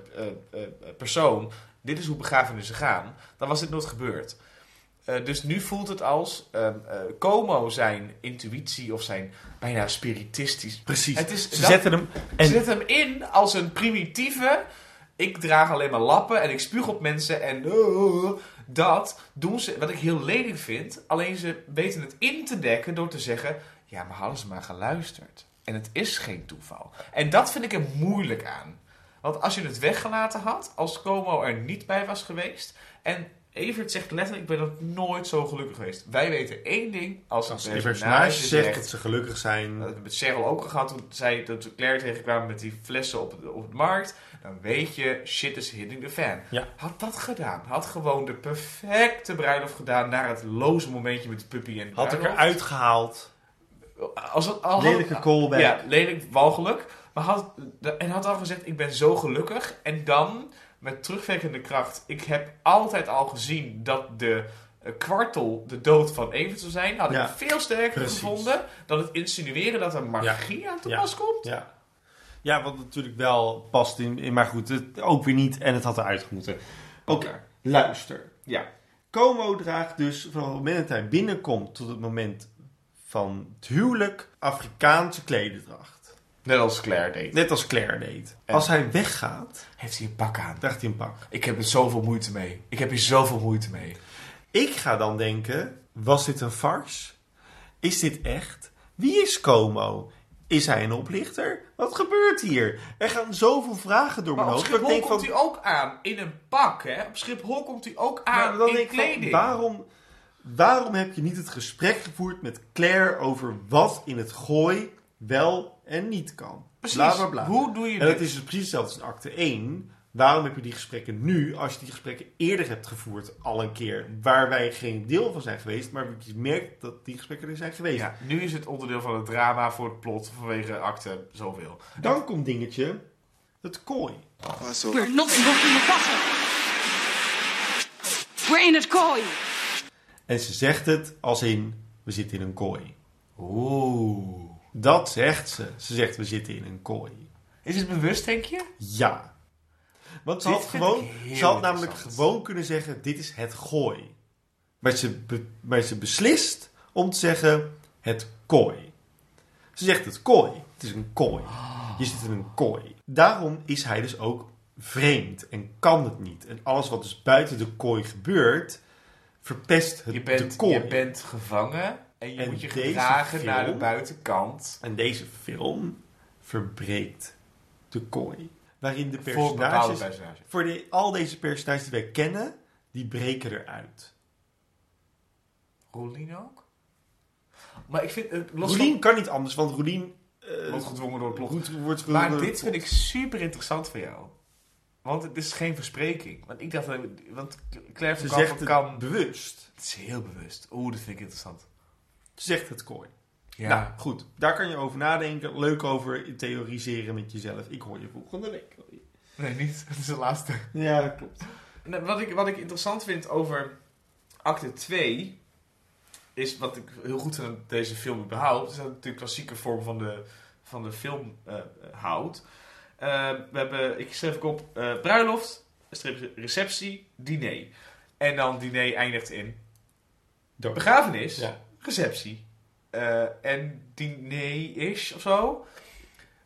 eh, persoon, dit is hoe begrafenissen gaan, dan was dit nooit gebeurd. Dus nu voelt het als Como zijn intuïtie of zijn bijna spiritistisch. Precies. Het is, Ze dat- zetten hem- en- Ze zetten hem in als een primitieve. Ik draag alleen maar lappen en ik spuug op mensen en dat doen ze. Wat ik heel lelijk vind. Alleen ze weten het in te dekken door te zeggen: ja, maar hadden ze maar geluisterd. En het is geen toeval. En dat vind ik er moeilijk aan. Want als je het weggelaten had, als Como er niet bij was geweest. En Evert zegt letterlijk: Ik ben nog nooit zo gelukkig geweest. Wij weten één ding. Als, Als een personage zegt dat ze gelukkig zijn. dat hebben we met Cheryl ook gehad toen zij dat Claire tegenkwamen met die flessen op, het- op de markt. Dan weet je, shit is hitting the fan. Ja. Had dat gedaan. Had gewoon de perfecte bruiloft gedaan naar het loze momentje met de puppy en de Had ik eruit gehaald. Als het, al Lelijke callback. Ja, lelijk, walgelijk. Maar had, en had al gezegd, ik ben zo gelukkig. En dan, met terugwerkende kracht, ik heb altijd al gezien dat de eh, kwartel de dood van Evert zou zijn. Had Ja, ik veel sterker precies. gevonden dan het insinueren dat er magie aan te Ja. pas komt. Ja. ja, wat natuurlijk wel past in, in maar goed, het, ook weer niet en het had eruit moeten. Oké, luister. Ja. Como draagt dus van het moment dat hij binnenkomt tot het moment van het huwelijk Afrikaanse klederdracht. Net als Claire deed. Net als Claire deed. En- Als hij weggaat, Heeft hij een pak aan. draagt hij een pak. Ik heb er zoveel moeite mee. Ik heb hier zoveel moeite mee. Ik ga dan denken, was dit een farce? Is dit echt? Wie is Como? Is hij een oplichter? Wat gebeurt hier? Er gaan zoveel vragen door mijn op hoofd. ik Schiphol denk komt van, hij ook aan in een pak, hè? Op Schiphol komt hij ook aan Maar dan in denk van, kleding. waarom, waarom heb je niet het gesprek gevoerd met Claire over wat in het gooi wel en niet kan? Precies. Bla, bla, bla. Hoe doe je En dat dit? is dus precies hetzelfde als in acte 1. Waarom heb je die gesprekken nu, als je die gesprekken eerder hebt gevoerd al een keer, waar wij geen deel van zijn geweest, maar je merkt dat die gesprekken er zijn geweest. Ja, nu is het onderdeel van het drama voor het plot vanwege acte zoveel. Dan komt dingetje, het kooi. We're not in Burkina Faso. We're in het kooi. En ze zegt het als in, we zitten in een kooi. Oeh. Dat zegt ze. Ze zegt, we zitten in een kooi. Is het bewust, denk je? Ja. Want ze Dit had, gewoon, ze had namelijk gewoon kunnen zeggen, dit is het gooi. Maar ze, be- maar ze beslist om te zeggen, het kooi. Ze zegt het kooi. Het is een kooi. Je zit in een kooi. Daarom is hij dus ook vreemd en kan het niet. En alles wat dus buiten de kooi gebeurt, verpest het Je bent, de kooi. je bent gevangen en je En moet je gedragen film- naar de buitenkant. En deze film verbreekt de kooi. Waarin de Voor bepaalde personages... personages. Voor de, al deze personages die wij kennen, die breken eruit. Rolien ook? Maar ik vind... van- kan niet anders, want Roelien... eh, wordt gedwongen door het plot. wordt- wordt gedwongen maar dit vind ik super interessant voor jou. Want het is geen verspreking. Want ik dacht, dat- want Claire Ze van zegt het kan... bewust. Het is heel bewust. Oeh, dat vind ik interessant. Ze zegt het kooi. Ja. Nou, goed. Daar kan je over nadenken. Leuk over theoriseren met jezelf. Ik hoor je volgende week. Nee, niet. Dat is de laatste. Ja, klopt. Nou, Wat ik, wat ik interessant vind over acte 2... is wat ik heel goed aan deze film überhaupt... is dat het de klassieke vorm van de, van de film eh, houdt. Eh, we hebben, ik schreef ook op eh, bruiloft, receptie, diner. En dan diner eindigt in begrafenis, Ja. receptie. Eh, en diner-ish of zo.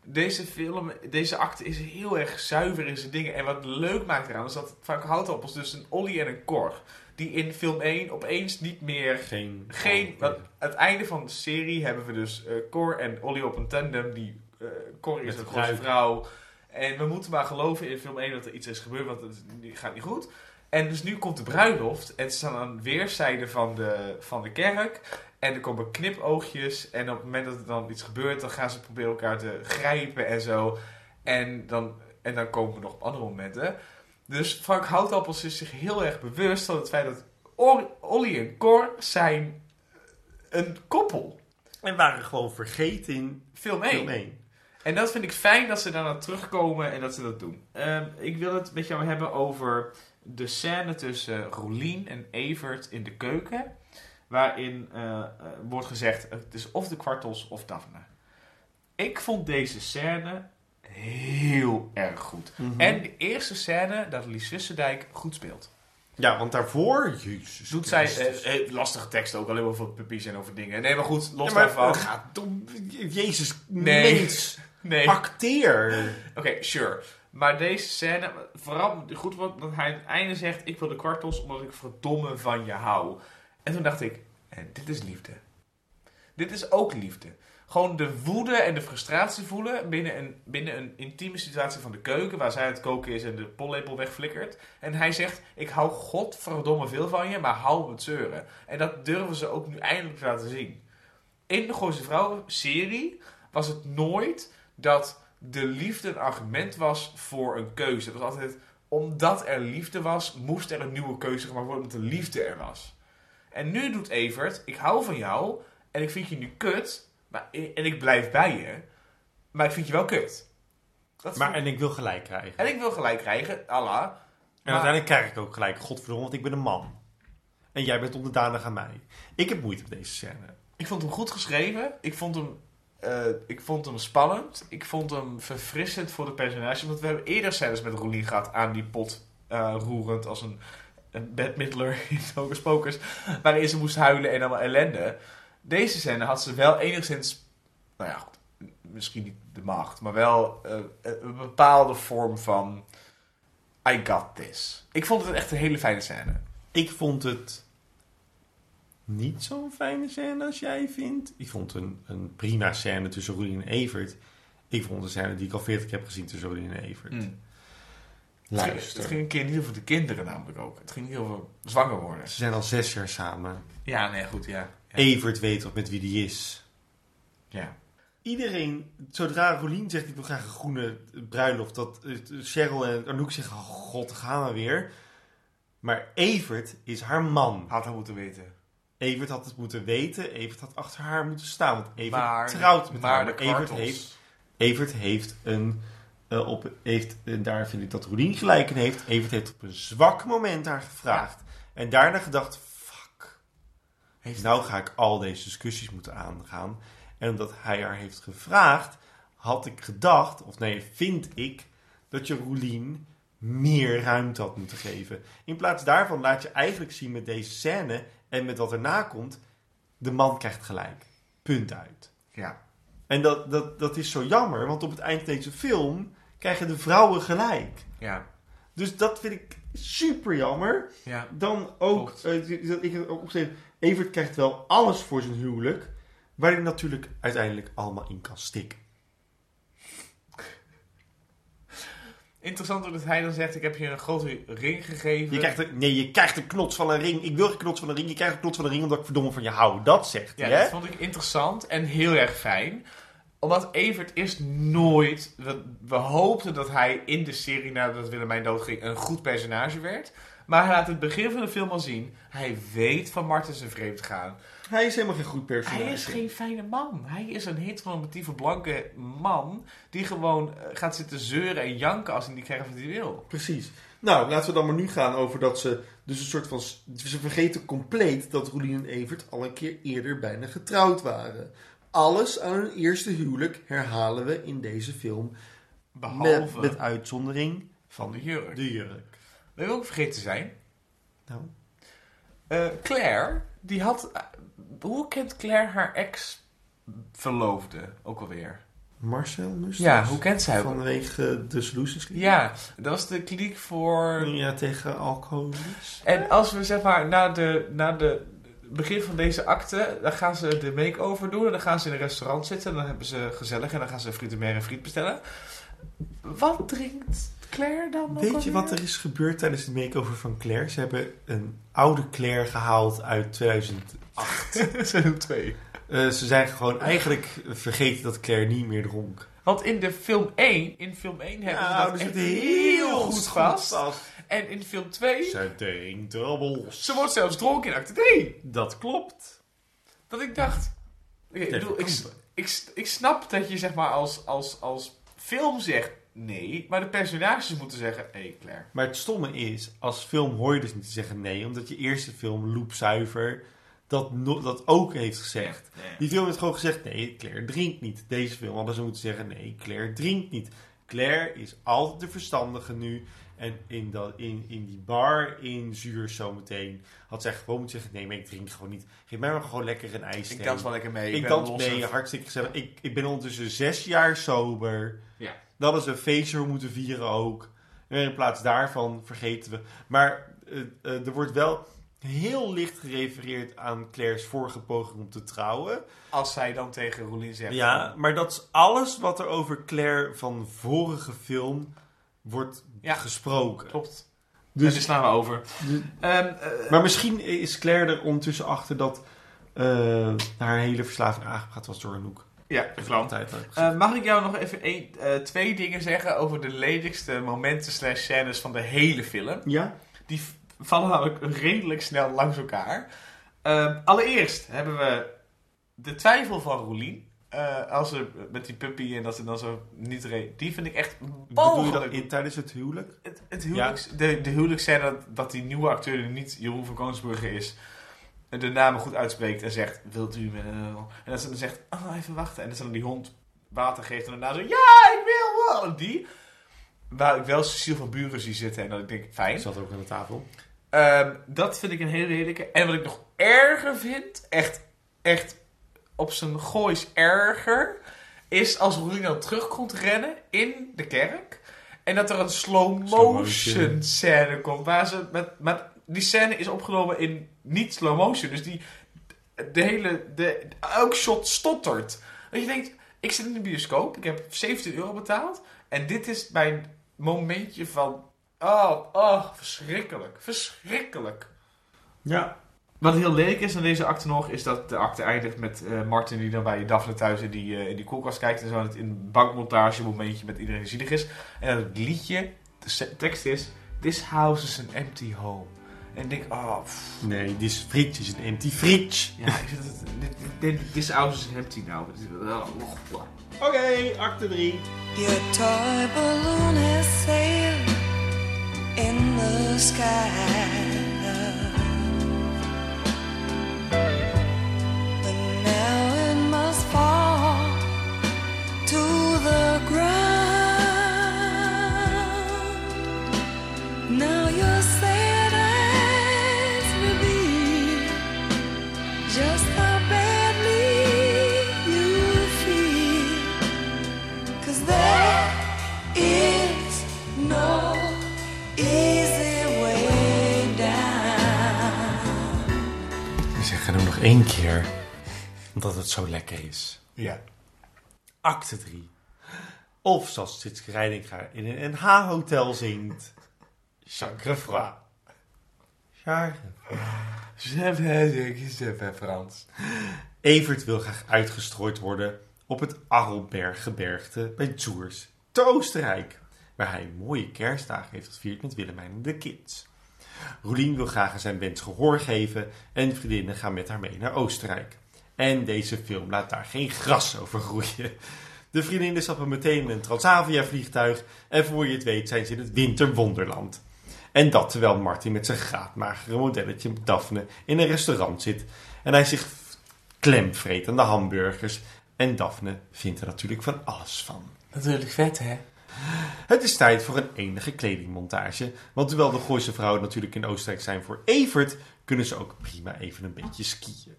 Deze film, deze acte is heel erg zuiver in zijn dingen. En wat leuk maakt eraan is dat Frank Houtappels dus een Ollie en een Cor... die in film 1 opeens niet meer... Geen... Geen, want aan het einde van de serie hebben we dus Cor en Ollie op een tandem. Die, eh Cor is een de grote vrouw. En we moeten maar geloven in film 1 dat er iets is gebeurd, want het gaat niet goed. En dus nu komt de bruiloft en ze staan aan weerszijden van de, van de kerk. En er komen knipoogjes en op het moment dat er dan iets gebeurt, dan gaan ze proberen elkaar te grijpen en zo. En dan, en dan komen we nog op andere momenten. Dus Frank Houtappels is zich heel erg bewust van het feit dat Ollie en Cor zijn een koppel. En waren gewoon vergeten in Film 1. film 1. En dat vind ik fijn dat ze daarna terugkomen en dat ze dat doen. Ehm, ik wil het met jou hebben over de scène tussen Roelien en Evert in de keuken. Waarin eh, eh, wordt gezegd, het is of de kwartels of Daphne. Ik vond deze scène heel erg goed. Mhm. En de eerste scène dat Lies Wisserdijk goed speelt. Ja, want daarvoor, jezus Doet zij Christus. eh, eh, lastige teksten ook, alleen maar voor puppies en over dingen. Nee, maar goed, los Ja, maar daarvan. het gaat om... Jezus, Nee. mens. Nee. Acteer. Oké, sure. Maar deze scène, vooral goed wat dat hij aan het einde zegt: Ik wil de kwartels omdat ik verdomme van je hou. En toen dacht ik: en dit is liefde. Dit is ook liefde. Gewoon de woede en de frustratie voelen binnen een, binnen een intieme situatie van de keuken, waar zij aan het koken is en de pollepel wegflikkert. En hij zegt: Ik hou godverdomme veel van je, maar hou het zeuren. En dat durven ze ook nu eindelijk te laten zien. In de Gooise Vrouwen serie was het nooit dat de liefde een argument was voor een keuze. Het was altijd, omdat er liefde was, moest er een nieuwe keuze gemaakt worden, omdat de liefde er was. En nu doet Evert, ik hou van jou en ik vind je nu kut, maar, en ik blijf bij je, maar ik vind je wel kut. Dat Maar, en ik wil gelijk krijgen. en ik wil gelijk krijgen, Allah. En Maar- uiteindelijk krijg ik ook gelijk, godverdomme, want ik ben een man. En jij bent onderdanig aan mij. Ik heb moeite met deze scène. Ik vond hem goed geschreven. Ik vond hem, eh, ik vond hem spannend. Ik vond hem verfrissend voor de personages. Want we hebben eerder scènes met Roelien gehad aan die pot eh, roerend als een, een bedmiddler in Hocus Pocus. Waarin ze moest huilen en allemaal ellende. Deze scène had ze wel enigszins, nou ja, misschien niet de macht, maar wel eh, een bepaalde vorm van I got this. Ik vond het echt een hele fijne scène. Ik vond het niet zo'n fijne scène als jij vindt. Ik vond een, een prima scène tussen Roelien en Evert. Ik vond de scène die ik al 40 heb gezien tussen Roelien en Evert. Mm. Het ging, Luister. het ging een keer niet over de kinderen namelijk ook. Het ging niet over zwanger worden. Ze zijn al zes jaar samen. Ja, nee, goed, ja. ja. Evert weet toch met wie die is. Ja. Iedereen, zodra Rolien zegt ik wil graag een groene bruiloft, dat eh, Cheryl en Anouk zeggen, oh god, gaan we weer. Maar Evert is haar man. Had hij moeten weten. Evert had het moeten weten. Evert had achter haar moeten staan. Want Evert Maar- trouwt met maar haar. Maar Evert heeft, Evert heeft een... eh, op, heeft, en daar vind ik dat Rolien gelijk in heeft. Evert heeft op een zwak moment haar gevraagd. En daarna gedacht, fuck. nou ga ik al deze discussies moeten aangaan. En omdat hij haar heeft gevraagd, had ik gedacht, of nee, vind ik, dat je Roelien meer ruimte had moeten geven. In plaats daarvan laat je eigenlijk zien met deze scène en met wat erna komt, de man krijgt gelijk. Punt uit. Ja. En dat, dat, dat is zo jammer, want op het eind van deze film krijgen de vrouwen gelijk. Ja. Dus dat vind ik super jammer. Ja. Dan ook, dat ik heb ook opgeschreven, Evert krijgt wel alles voor zijn huwelijk, waar hij natuurlijk uiteindelijk allemaal in kan stikken. Interessant dat hij dan zegt, ik heb je een grote ring gegeven. Je krijgt een, nee, je krijgt een knots van een ring. Ik wil geen knots van een ring. Je krijgt een knots van een ring omdat ik verdomme van je hou. Dat zegt Ja, hij, hè? dat vond ik interessant en heel erg fijn. Omdat Evert is nooit... We, we hoopten dat hij in de serie, nadat Willemijn doodging, een goed personage werd. Maar hij laat het begin van de film al zien. Hij weet van Marten zijn vreemd gaan. Hij is helemaal geen goed personage. Hij is geen fijne man. Hij is een heteronormatieve blanke man die gewoon eh, gaat zitten zeuren en janken als hij niet krijgt wat hij wil. Precies. Nou, laten we dan maar nu gaan over dat ze dus een soort van... Ze vergeten compleet dat Roelien en Evert al een keer eerder bijna getrouwd waren. Alles aan hun eerste huwelijk herhalen we in deze film. Behalve- Met, met uitzondering Van de jurk. de jurk. Weet je ook vergeten zijn? Nou. Eh, Claire, die had... hoe kent Claire haar ex-verloofde ook alweer? Marcel? Ja, hoe kent zij? Vanwege de Solutions Clinic? Ja, dat was de kliniek voor... Ja, tegen alcoholisme. En als we zeg maar na de, na de begin van deze acte, dan gaan ze de make-over doen en dan gaan ze in een restaurant zitten en dan hebben ze gezellig en dan gaan ze friet en friet bestellen. Wat drinkt Claire dan ook Weet je alweer? wat er is gebeurd tijdens het makeover van Claire? Ze hebben een oude Claire gehaald uit 2008. Seizoen 2. Eh, ze zijn gewoon eigenlijk vergeten dat Claire niet meer dronk. Want in de film 1, in film 1 hebben Ja, ze dat dus echt het heel, heel goed goed vast. vast. En in film 2, Ze drinkt dubbels. ze wordt zelfs dronken in acte 3. Dat klopt. Dat ik dacht, ik, bedoel, ik, ik, ik snap dat je zeg maar als, als, als film zegt nee, maar de personages moeten zeggen, hé hey Claire. Maar het stomme is, als film hoor je dus niet te zeggen nee, omdat je eerste film, Loopzuiver, dat, no- dat ook heeft gezegd. Die film heeft gewoon gezegd, nee, Claire drinkt niet. Deze film hadden ze moeten zeggen, nee, Claire drinkt niet. Claire is altijd de verstandige nu. En in, dat, in, in die bar in Zuur zometeen had zij gewoon moeten zeggen... Nee, maar ik drink gewoon niet. Geef mij maar gewoon lekker een ijs. Ik dans wel lekker mee. Ik Ik dans mee, hartstikke gezellig. Ik, ik ben ondertussen zes jaar sober. Ja. Dat is een feestje we moeten vieren ook. En in plaats daarvan vergeten we... Maar eh, eh, er wordt wel heel licht gerefereerd aan Claire's vorige poging om te trouwen. Als zij dan tegen Roelien zegt... Ja, maar dat is alles wat er over Claire van vorige film wordt gesproken. Klopt. Dus, Dus slaan we over. Ehm, eh, maar misschien is Claire er ondertussen achter dat eh, haar hele verslaving aangepraat was door Anouk. Ja, klopt. Eh, mag ik jou nog even eh, twee dingen zeggen over de lelijkste momenten slash scènes van de hele film? Ja. Die vallen namelijk redelijk snel langs elkaar. Ehm, allereerst hebben we de twijfel van Roelien. Eh, als ze met die puppy en dat ze dan zo niet reed. Die vind ik echt Bedoel je dat mogelijk. in, tijdens het huwelijk? Het, het huwelijks, de, de huwelijksscène dat, dat die nieuwe acteur niet Jeroen van Koningsbrugge is. De namen goed uitspreekt en zegt, wilt u een... En dat ze dan zegt, oh, even wachten. En dat ze dan die hond water geeft en daarna zo, ja, ik wil wel. Die, waar ik wel Cecile van Buren zie zitten en dat ik denk, fijn. Zat ook aan de tafel. Ehm, dat vind ik een hele lelijke. En wat ik nog erger vind, echt, echt op zijn goois erger, is als Roelien dan terugkomt rennen in de kerk. En dat er een slow Slow motion motion. scène komt. Waar ze met, met, die scène is opgenomen in niet slow motion. Dus die, de hele, de, elk shot stottert. Dat je denkt, ik zit in de bioscoop, ik heb 17 euro betaald. En dit is mijn momentje van, oh, oh, verschrikkelijk, verschrikkelijk. Ja. Wat heel lelijk is aan deze acte nog, is dat de acte eindigt met eh, Martin die dan bij Daphne thuis in die, eh, in die koelkast kijkt. En zo in een bankmontage momentje met iedereen zielig is. En dat het liedje, de tekst is, This house is an empty home. En ik denk, oh, pff. Nee, die is fridge is een empty fridge. ja, ik zit het, dit, dit, this house is empty oh, oh, oh. Oké, acte 3. Your toy balloon has sailed in the sky. Één keer. Omdat het zo lekker is. Ja. Acte 3. Of zoals Tjitske Reidinga in een NH-hotel zingt. Chacrefroid. Chacrefroid. Frans. Evert wil graag uitgestrooid worden op het Arlberggebergte bij Zoers, te Oostenrijk, waar hij mooie kerstdagen heeft gevierd met Willemijn en de kids. Roelien wil graag aan zijn wens gehoor geven en de vriendinnen gaan met haar mee naar Oostenrijk. En deze film laat daar geen gras over groeien. De vriendinnen stappen meteen in een Transavia vliegtuig en voor je het weet zijn ze in het winterwonderland. En dat terwijl Martin met zijn graadmagere modelletje Daphne in een restaurant zit en hij zich klemvreet aan de hamburgers. En Daphne vindt er natuurlijk van alles van. Natuurlijk vet, hè? Het is tijd voor een enige kledingmontage. Want terwijl de Gooise vrouwen natuurlijk in Oostenrijk zijn voor Evert, kunnen ze ook prima even een beetje skiën.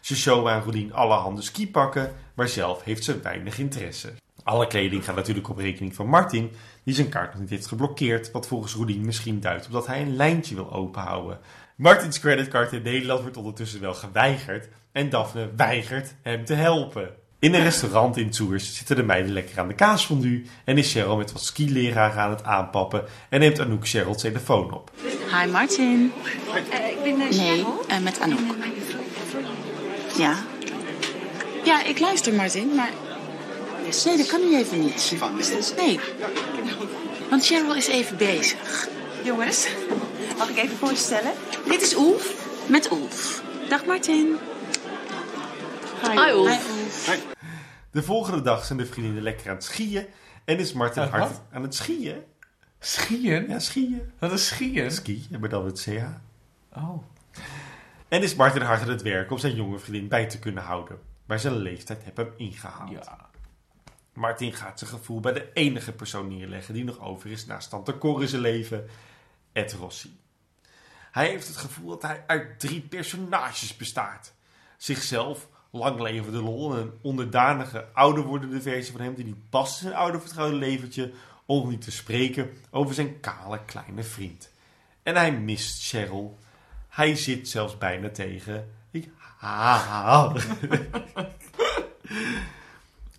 Ze showen aan Roelien allerhande skipakken, maar zelf heeft ze weinig interesse. Alle kleding gaat natuurlijk op rekening van Martin, die zijn kaart nog niet heeft geblokkeerd, wat volgens Roelien misschien duidt op dat hij een lijntje wil openhouden. Martins creditcard in Nederland wordt ondertussen wel geweigerd en Daphne weigert hem te helpen. In een restaurant in Tours zitten de meiden lekker aan de kaasfondue en is Cheryl met wat skileraar aan het aanpappen en neemt Anouk Cheryl's telefoon op. Hi Martin. ik ben Nee, Cheryl. eh, met Anouk. Ja. Ja, ik luister Martin, maar... Nee, dat kan nu even niet. Nee. Want Cheryl is even bezig. Jongens, mag ik even voorstellen? Dit is Oef met Oef. Dag Martin. Hi, Oef. Hi, Oef. De volgende dag zijn de vriendinnen lekker aan het skiën en is Martin Aan het hard wat? aan het skiën. Skiën? Ja, skiën. Wat is skiën? Ski, maar dan met CH. Oh. En is Martin hard aan het werk om zijn jonge vriendin bij te kunnen houden. Maar zijn leeftijd heeft hem ingehaald. Ja. Martin gaat zijn gevoel bij de enige persoon neerleggen die nog over is naast Tante Cor in zijn leven, Ed Rossi. Hij heeft het gevoel dat hij uit drie personages bestaat. Zichzelf, lang levende lol en een onderdanige, ouder wordende versie van hem die niet past in zijn oude vertrouwde leventje, om niet te spreken over zijn kale kleine vriend. En hij mist Cheryl. Hij zit zelfs bijna tegen. Ik haal.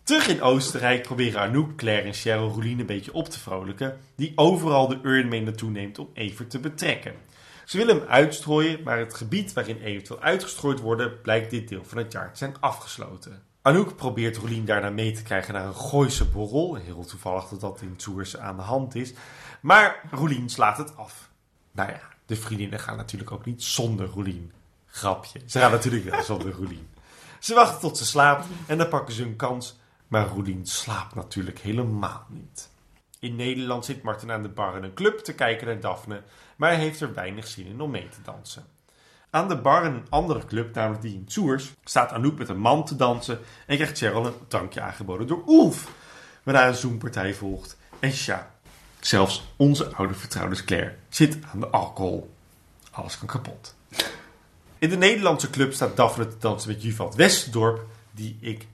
Terug in Oostenrijk proberen Anouk, Claire en Cheryl Roelien een beetje op te vrolijken, die overal de urn mee naartoe neemt om Evert te betrekken. Ze willen hem uitstrooien, maar het gebied waarin Evert wil uitgestrooid worden, blijkt dit deel van het jaar te zijn afgesloten. Anouk probeert Roelien daarna mee te krijgen naar een Gooise borrel, heel toevallig dat dat in Tours aan de hand is, maar Roelien slaat het af. Nou ja, de vriendinnen gaan natuurlijk ook niet zonder Roelien. Grapje, ze gaan natuurlijk wel zonder Roelien. Ze wachten tot ze slaapt en dan pakken ze hun kans. Maar Roelien slaapt natuurlijk helemaal niet. In Nederland zit Martin aan de bar in een club te kijken naar Daphne, maar hij heeft er weinig zin in om mee te dansen. Aan de bar in een andere club, namelijk die in Soers, staat Anouk met een man te dansen en krijgt Cheryl een drankje aangeboden door Oelf. Waarna een zoenpartij volgt. En tja, zelfs onze oude vertrouwde Claire zit aan de alcohol. Alles kan kapot. In de Nederlandse club staat Daphne te dansen met Juvat Westerdorp, die ik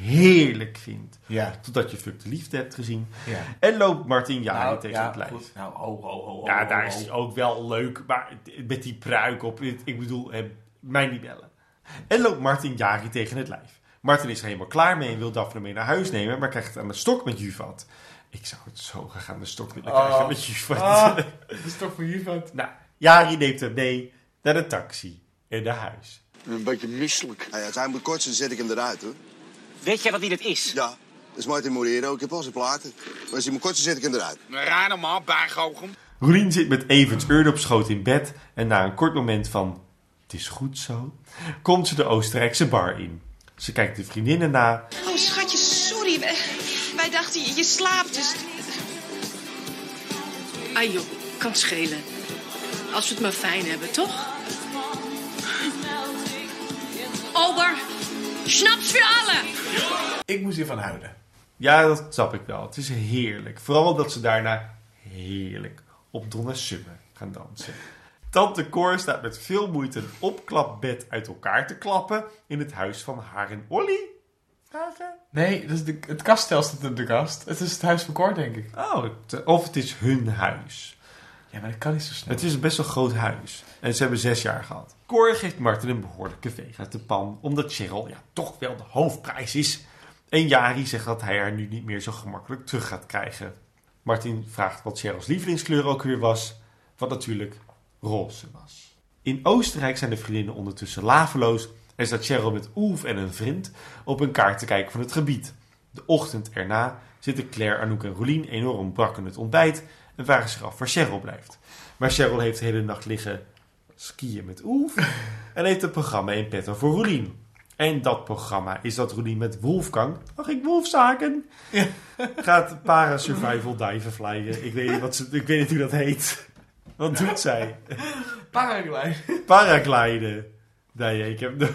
heerlijk vind. Ja. Totdat je Fuck de Liefde hebt gezien. Ja. En loopt Martin Jari Nou, tegen ja, het lijf. goed. Nou, oh, oh, oh, oh, ja, oh, daar oh. is hij ook wel leuk. Maar met die pruik op. Ik bedoel, eh, mij niet bellen. En loopt Martin Jari tegen het lijf. Martin is er helemaal klaar mee en wil Daphne mee naar huis nemen. Maar krijgt het aan de stok met Juvat. Ik zou het zo graag aan de stok willen Oh. krijgen met Juvat. Ah, dat is toch voor Juvat? Nou, Jari neemt hem mee naar de taxi en naar huis. Een beetje misselijk. als hij moet kortsen, zet ik hem eruit, hoor. Weet jij wat wie dit is? Ja, dat is Martin Morero. Ik heb al zijn platen. Maar als hij moet kortsen, zet ik hem eruit. Raar normaal, bijgoochem. Roelien zit met Everts urn op schoot in bed en na een kort moment van het is goed zo, komt ze de Oostenrijkse bar in. Ze kijkt de vriendinnen na Oh, schatje, sorry. Wij, wij dachten, je, je slaapt, dus... Ah joh, kan schelen. Als we het maar fijn hebben, toch? Ober, snaps voor allen! Ik moest hiervan huilen. Ja, dat snap ik wel. Het is heerlijk. Vooral omdat ze daarna heerlijk op Donna Summer gaan dansen. Tante Cor staat met veel moeite een opklapbed uit elkaar te klappen in het huis van haar en Olly. Vragen? Nee, dat is de, het kaststel staat op de kast. Het is het huis van Cor, denk ik. Oh, het- of het is hun huis. Ja, maar dat kan niet zo snel. Het is een best wel groot huis. En ze hebben zes jaar gehad. Cor geeft Martin een behoorlijke veeg uit de pan. Omdat Cheryl ja, toch wel de hoofdprijs is. En Jari zegt dat hij haar nu niet meer zo gemakkelijk terug gaat krijgen. Martin vraagt wat Cheryl's lievelingskleur ook weer was. Wat natuurlijk roze was. In Oostenrijk zijn de vriendinnen ondertussen laveloos. En staat Cheryl met Oef en een vriend op een kaart te kijken van het gebied. De ochtend erna zitten Claire, Anouk en Roelien enorm brak in het ontbijt en vragen zich af waar Cheryl blijft. Maar Cheryl heeft de hele nacht liggen skiën met Oef en heeft een programma in petto voor Roelien. En dat programma is dat Roelien met Wolfgang, mag ik Wolfzaken? Gaat para-survival diven flyen. Ik weet, niet wat ze, ik weet niet hoe dat heet. Wat doet zij? Paraglide. Paragliden. Nee, ik heb de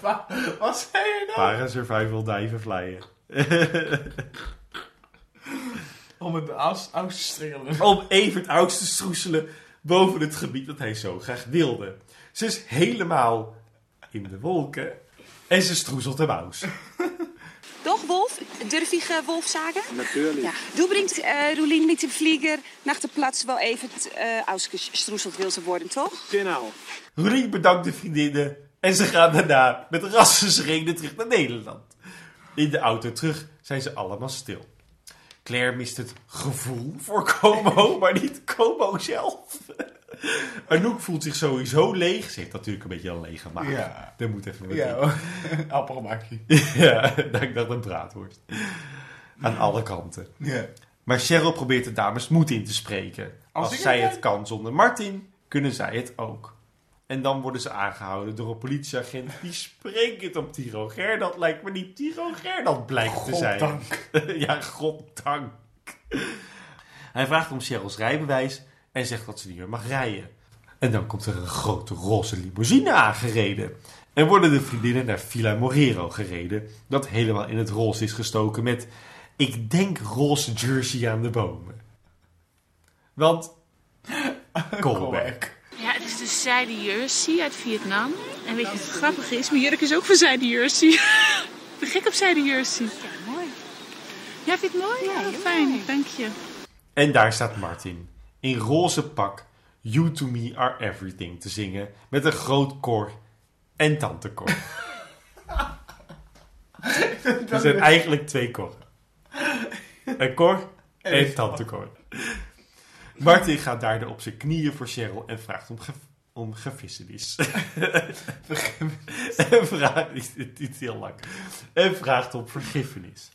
Pa- Wat zei je nou? para-survival diven flyen. Om het aus te strelen. om Evert Aus te stroeselen boven het gebied dat hij zo graag wilde. Ze is helemaal in de wolken en ze stroezelt hem aus. Doch, Wolf? Durf ich äh, Wolf sagen? Natuurlijk. Ja. Du bringst äh, Rulin mit dem Flieger nach der Platz, wo Evert äh, ausgestruselt will ze worden, toch? Genau. Roelien bedankt de vriendinnen en ze gaan daarna met rassenschreden terug naar Nederland. In de auto terug zijn ze allemaal stil. Claire mist het gevoel voor Como, maar niet Como zelf. Anouk voelt zich sowieso leeg. Ze heeft natuurlijk een beetje een lege maag. Ja. Er moet even Ja, appelgemakje. ja, dat ik dacht een braadworst. Aan alle kanten. Ja. Maar Cheryl probeert de dames moed in te spreken. Als zij het kan zonder Martin, kunnen zij het ook. En dan worden ze aangehouden door een politieagent die sprekend op Tiro Gerdald lijkt, maar niet Tiro Gerdald blijkt te zijn. Goddank. ja, goddank. Hij vraagt om Cheryl's rijbewijs en zegt dat ze niet meer mag rijden. En dan komt er een grote roze limousine aangereden. En worden de vriendinnen naar Villa Morero gereden. Dat helemaal in het roze is gestoken met, ik denk, roze jersey aan de bomen. Want, callback. Is de zijde jersey uit Vietnam. En weet je wat het grappige is? Mijn jurk is ook van zijde jersey. Ik ben gek op zijde jersey. Ja, mooi. Ja, vind je het mooi? Ja, fijn. Dank je. En daar staat Martin, in roze pak, You to me are everything te zingen, met een groot koor en tante Cor. Er zijn eigenlijk twee koren. Een Cor en tante Cor. Martin gaat daardoor op zijn knieën voor Cheryl en vraagt om, ge om gevissenis. en vraagt, dit is heel lang. En vraagt om vergiffenis.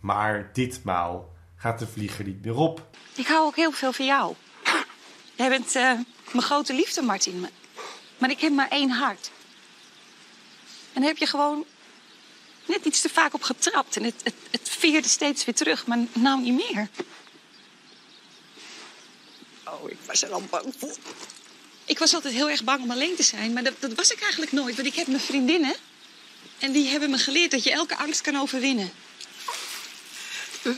Maar ditmaal gaat de vlieger niet meer op. Ik hou ook heel veel van jou. Jij bent eh, mijn grote liefde, Martin. Maar- Maar ik heb maar één hart. En daar heb je gewoon net iets te vaak op getrapt. En het, het, het veerde steeds weer terug, maar nou niet meer. Oh, ik was er al bang voor. Ik was altijd heel erg bang om alleen te zijn, maar dat, dat was ik eigenlijk nooit. Want ik heb mijn vriendinnen. En die hebben me geleerd dat je elke angst kan overwinnen. Dus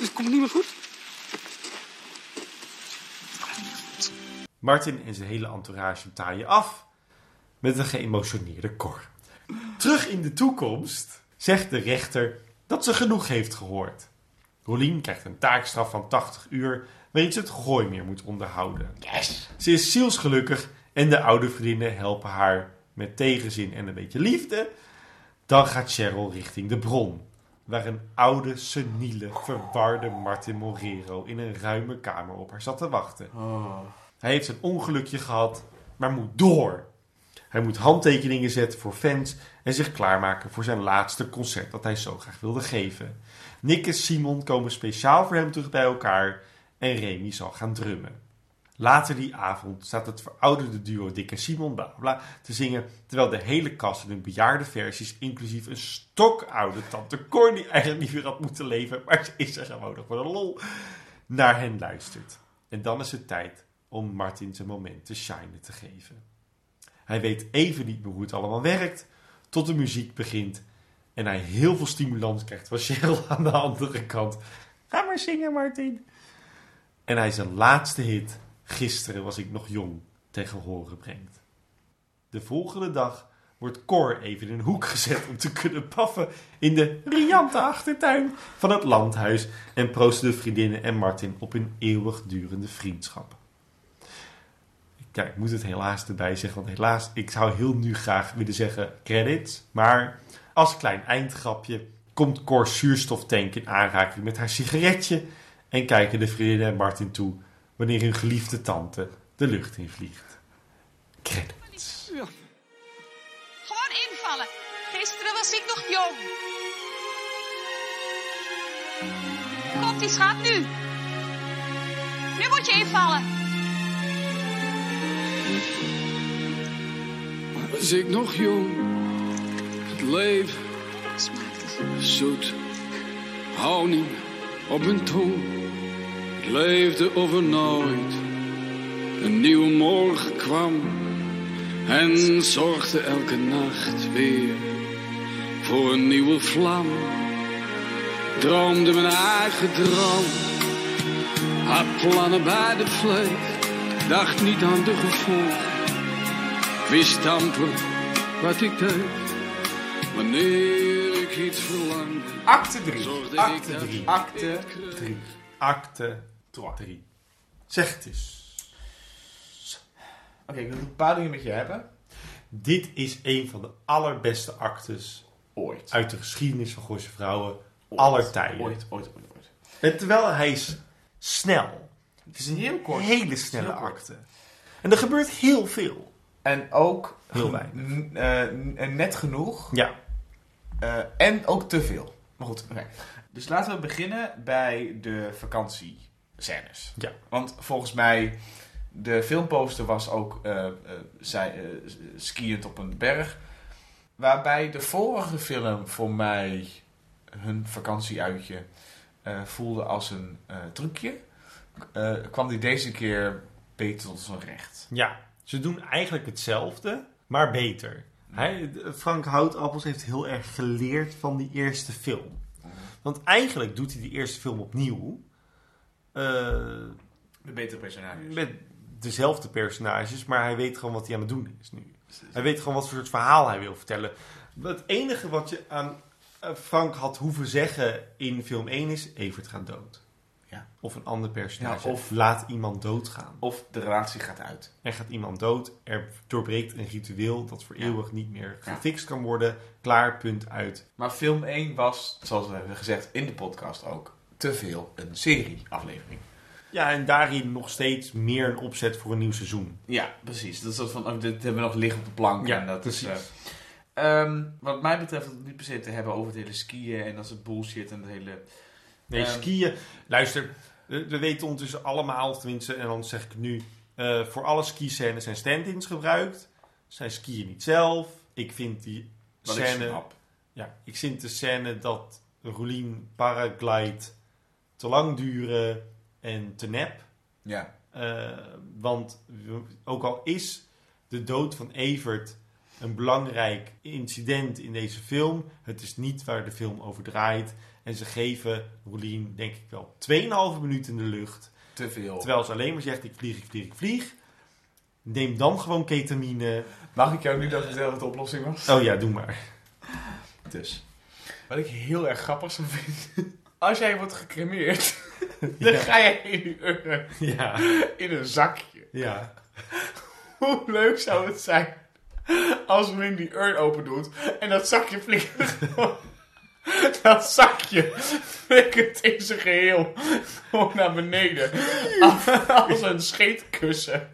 het komt niet meer goed? Martin en zijn hele entourage taaien af met een geëmotioneerde Cor. Terug in de toekomst zegt de rechter dat ze genoeg heeft gehoord. Rolien krijgt een taakstraf van 80 uur waarin ze het gooi meer moet onderhouden. Ze is zielsgelukkig en de oude vriendinnen helpen haar met tegenzin en een beetje liefde. Dan gaat Cheryl richting de bron, waar een oude, seniele, verwarde Martin Morero in een ruime kamer op haar zat te wachten. Hij heeft een ongelukje gehad, maar moet door. Hij moet handtekeningen zetten voor fans en zich klaarmaken voor zijn laatste concert dat hij zo graag wilde geven. Nick en Simon komen speciaal voor hem terug bij elkaar en Remy zal gaan drummen. Later die avond staat het verouderde duo Dick en Simon bla bla, te zingen, terwijl de hele kast in hun bejaarde versies, inclusief een stokoude tante Cor, die eigenlijk niet meer had moeten leven, maar ze is er gewoon nog voor de lol, naar hen luistert. En dan is het tijd om Martin zijn moment te shinen te geven. Hij weet even niet meer hoe het allemaal werkt, tot de muziek begint en hij heel veel stimulans krijgt van Cheryl aan de andere kant. Ga maar zingen, Martin. En hij zijn laatste hit, Gisteren was ik nog jong, tegen horen brengt. De volgende dag wordt Cor even in een hoek gezet om te kunnen paffen in de riante achtertuin van het landhuis en proosten de vriendinnen en Martin op hun eeuwigdurende vriendschap. Ja, ik moet het helaas erbij zeggen, want helaas, ik zou heel nu graag willen zeggen credits, maar als klein eindgrapje komt Cor zuurstoftank in aanraking met haar sigaretje en kijken de vriendinnen en Martin toe wanneer hun geliefde tante de lucht in vliegt. Credits. Gewoon invallen. Gisteren was ik nog jong. Komt die schat nu. Nu moet je invallen. Was ik nog jong, het leven zoet, honing op mijn tong. Ik leefde over nooit, een nieuwe morgen kwam en zorgde elke nacht weer voor een nieuwe vlam. Droomde mijn eigen droom, had plannen bij de vleeg, dacht niet aan de gevolgen. Wist amper wat ik deed, wanneer ik iets verlangde. Acte 3. Zorgde ik Acte dat 3. ik Acte het 3. Acte 3. Zeg het eens. Oké, ik wil een paar dingen met je hebben. Dit is een van de allerbeste actes Ooit. uit de geschiedenis van Gooise Vrouwen aller tijden. Ooit, ooit, ooit, ooit. En terwijl hij is snel. Het is een heel kort. hele snelle Heel kort. acte. En er gebeurt heel veel. En ook Heel weinig. n- net genoeg. Ja. Eh, en ook te veel. Maar goed, oké. Dus laten we beginnen bij de vakantiescènes. Ja. Want volgens mij, de filmposter was ook eh, zij, eh, skiënd op een berg. Waarbij de vorige film voor mij hun vakantieuitje voelde als een trucje. Kwam die deze keer beter tot zijn recht. Ja, ze doen eigenlijk hetzelfde, maar beter. Hij, Frank Houtappels heeft heel erg geleerd van die eerste film. Want eigenlijk doet hij die eerste film opnieuw. Eh, Met betere personages. met dezelfde personages, maar hij weet gewoon wat hij aan het doen is nu. Hij weet gewoon wat voor soort verhaal hij wil vertellen. Het enige wat je aan eh, Frank had hoeven zeggen in film 1 is: Evert gaat dood. Ja. Of een ander personage. Ja, of of- laat iemand doodgaan. Of de relatie gaat uit. Er gaat iemand dood. Er doorbreekt een ritueel dat voor eeuwig niet meer gefixt kan worden. Klaar, punt, uit. Maar film 1 was, zoals we hebben gezegd in de podcast ook, te veel een serie-aflevering. Ja, en daarin nog steeds meer een opzet voor een nieuw seizoen. Ja, precies. Dat is dat van, oh, dit hebben we nog liggen op de plank. Ja, en dat is, precies. eh, ehm, wat mij betreft, het niet per se te hebben over het hele skiën en dat is het bullshit en het hele... Nee, Ehm, skiën. Luister, we we weten ondertussen allemaal, of tenminste, en dan zeg ik nu. eh, voor alle ski-scènes zijn stand-ins gebruikt. Zij skiën niet zelf. Ik vind die Wat scène. Ja, ik vind de scène dat Rolien paraglide te lang duren en te nep. Ja. Eh, want ook al is de dood van Evert een belangrijk incident in deze film, het is niet waar de film over draait. En ze geven Rolien, denk ik wel, 2,5 minuten in de lucht. Te veel. Terwijl ze alleen maar zegt: ik vlieg, ik vlieg, ik vlieg. Neem dan gewoon ketamine. Mag ik jou nu dat vertellen wat de oplossing was? Oh ja, doe maar. Dus. Wat ik heel erg grappig zou vinden. Als jij wordt gecremeerd, dan Ja. ga je in die urne. Ja. In een zakje. Ja. Hoe leuk zou het zijn als Wim die urn open doet en dat zakje flikkert Dat zakje flikkert in zijn geheel gewoon naar beneden. Als een scheetkussen.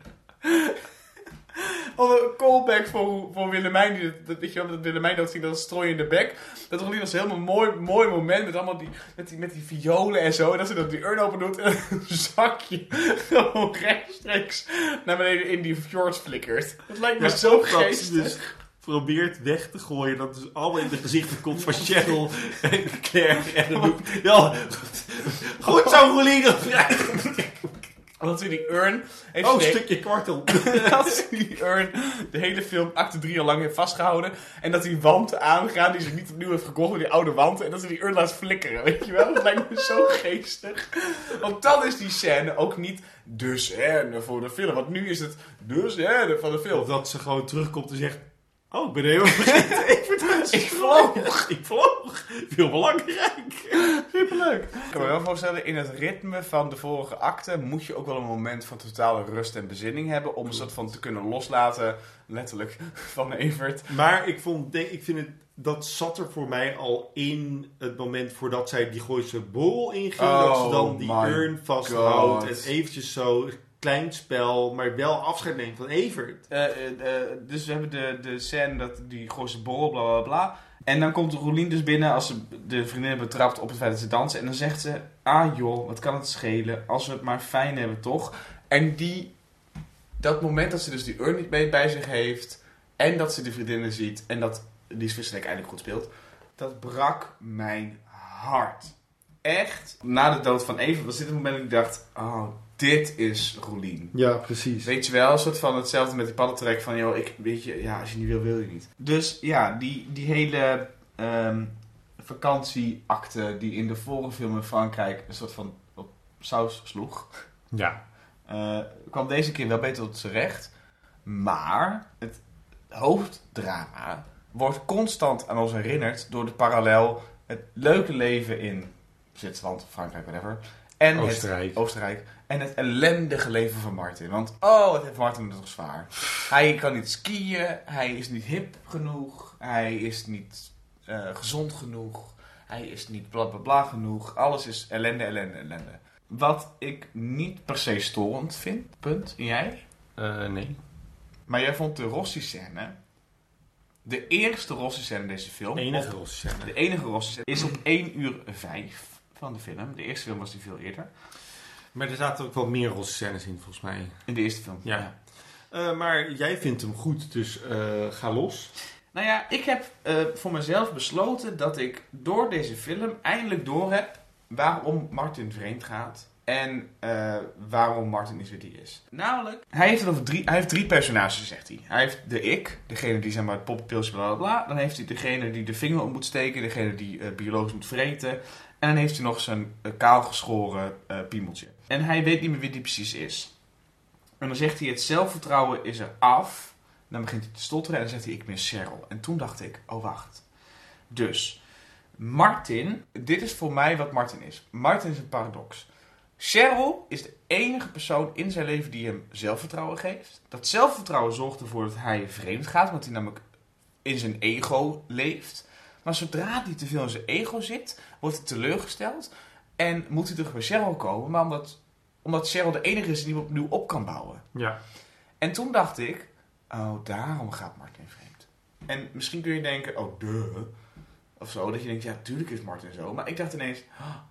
Of een callback voor, voor Willemijn. Die, dat, weet je wel, dat Willemijn dat ging dat strooi in de bek. Dat was was een helemaal mooi, mooi moment. Met allemaal die, met, die, met die violen en zo. En dat ze dat die urn open doet. En een zakje gewoon rechtstreeks naar beneden in die fjord flikkert. Dat lijkt me zo geestig. dus probeert weg te gooien. Dat is allemaal in de gezichten komt van Cheryl en Claire. En dan doet ja, goed zo Rolien. Dat ze die urn... heeft Oh, een stukje kwartel. dat ze die urn de hele film acte 3 al lang heeft vastgehouden. En dat die wanten aangaan die ze niet opnieuw heeft gekocht, die oude wanten. En dat ze die urn laat flikkeren, weet je wel? Dat lijkt me zo geestig. Want dan is die scène ook niet de scène voor de film. Want nu is het de scène van de film. Dat ze gewoon terugkomt en zegt... Oh, ik ben helemaal vergeten. Ik vloog. Ik vloog. Veel belangrijk. Superleuk. Ik kan me wel voorstellen, in het ritme van de vorige acte moet je ook wel een moment van totale rust en bezinning hebben. Om een soort van te kunnen loslaten, letterlijk, van Evert. Maar ik, vond, ik vind het... Dat zat er voor mij al in het moment voordat zij die Gooise borrel inging. dat ze Oh dan die urn vasthoudt. En eventjes zo klein spel, maar wel afscheid neemt van Evert. Eh, eh, eh, dus we hebben de, de scène dat die Gooise borrel, bla bla bla. En dan komt Rolien dus binnen als ze de vriendin betrapt op het feit dat ze dansen. En dan zegt ze, ah joh, wat kan het schelen als we het maar fijn hebben, toch? En die, dat moment dat ze dus die urn niet mee bij zich heeft. En dat ze de vriendinnen ziet. En dat die Svissenek eindelijk goed speelt. Dat brak mijn hart. Echt. Na de dood van Eva was dit het moment dat ik dacht, oh, dit is Rolien. Ja, precies. Weet je wel, een soort van hetzelfde met die paddentrek van, joh, ik, weet je, ja, als je niet wil, wil je niet. Dus ja, die, die hele ehm, vakantieakte die in de vorige film in Frankrijk een soort van op saus sloeg, Ja. eh, kwam deze keer wel beter tot zijn recht. Maar het hoofddrama wordt constant aan ons herinnerd door de parallel het leuke leven in Zwitserland, Frankrijk, whatever. En Oostenrijk. Het, Oostenrijk. En het ellendige leven van Martin. Want, oh, wat heeft Martin het toch zwaar. Hij kan niet skiën, hij is niet hip genoeg, hij is niet eh, gezond genoeg, hij is niet bla bla bla genoeg. Alles is ellende, ellende, ellende. Wat ik niet per se storend vind, punt. En jij? Eh, nee. Maar jij vond de Rossi-scène, de eerste Rossi-scène in deze film. Enige op- Rossi-scène. De enige Rossi-scène is op 1 uur 5 van de film. De eerste film was die veel eerder. Maar er zaten ook wel meer roze scènes in, volgens mij. In de eerste film. Ja. Eh, maar jij vindt hem goed, dus eh, ga los. Nou ja, ik heb eh, voor mezelf besloten dat ik door deze film eindelijk door heb waarom Martin vreemd gaat. En waarom Martin is wie die is. Namelijk, hij heeft, het over drie, hij heeft drie personages, zegt hij. Hij heeft de ik, degene die zeg maar het poppenpilsje bla bla bla. Dan heeft hij degene die de vinger op moet steken, degene die biologisch moet vreten. En dan heeft hij nog zijn uh, kaalgeschoren eh, piemeltje. En hij weet niet meer wie die precies is. En dan zegt hij, het zelfvertrouwen is er af. Dan begint hij te stotteren en dan zegt hij, ik ben Cheryl. En toen dacht ik, oh wacht. Dus, Martin, dit is voor mij wat Martin is. Martin is een paradox. Cheryl is de enige persoon in zijn leven die hem zelfvertrouwen geeft. Dat zelfvertrouwen zorgt ervoor dat hij vreemd gaat, omdat hij namelijk in zijn ego leeft. Maar zodra hij te veel in zijn ego zit, wordt hij teleurgesteld en moet hij terug bij Cheryl komen. Maar omdat, omdat Cheryl de enige is die hem opnieuw op kan bouwen. Ja. En toen dacht ik, oh, daarom gaat Martin vreemd. En misschien kun je denken, oh, duh. Of zo, dat je denkt, ja, tuurlijk is Martin zo. Maar ik dacht ineens,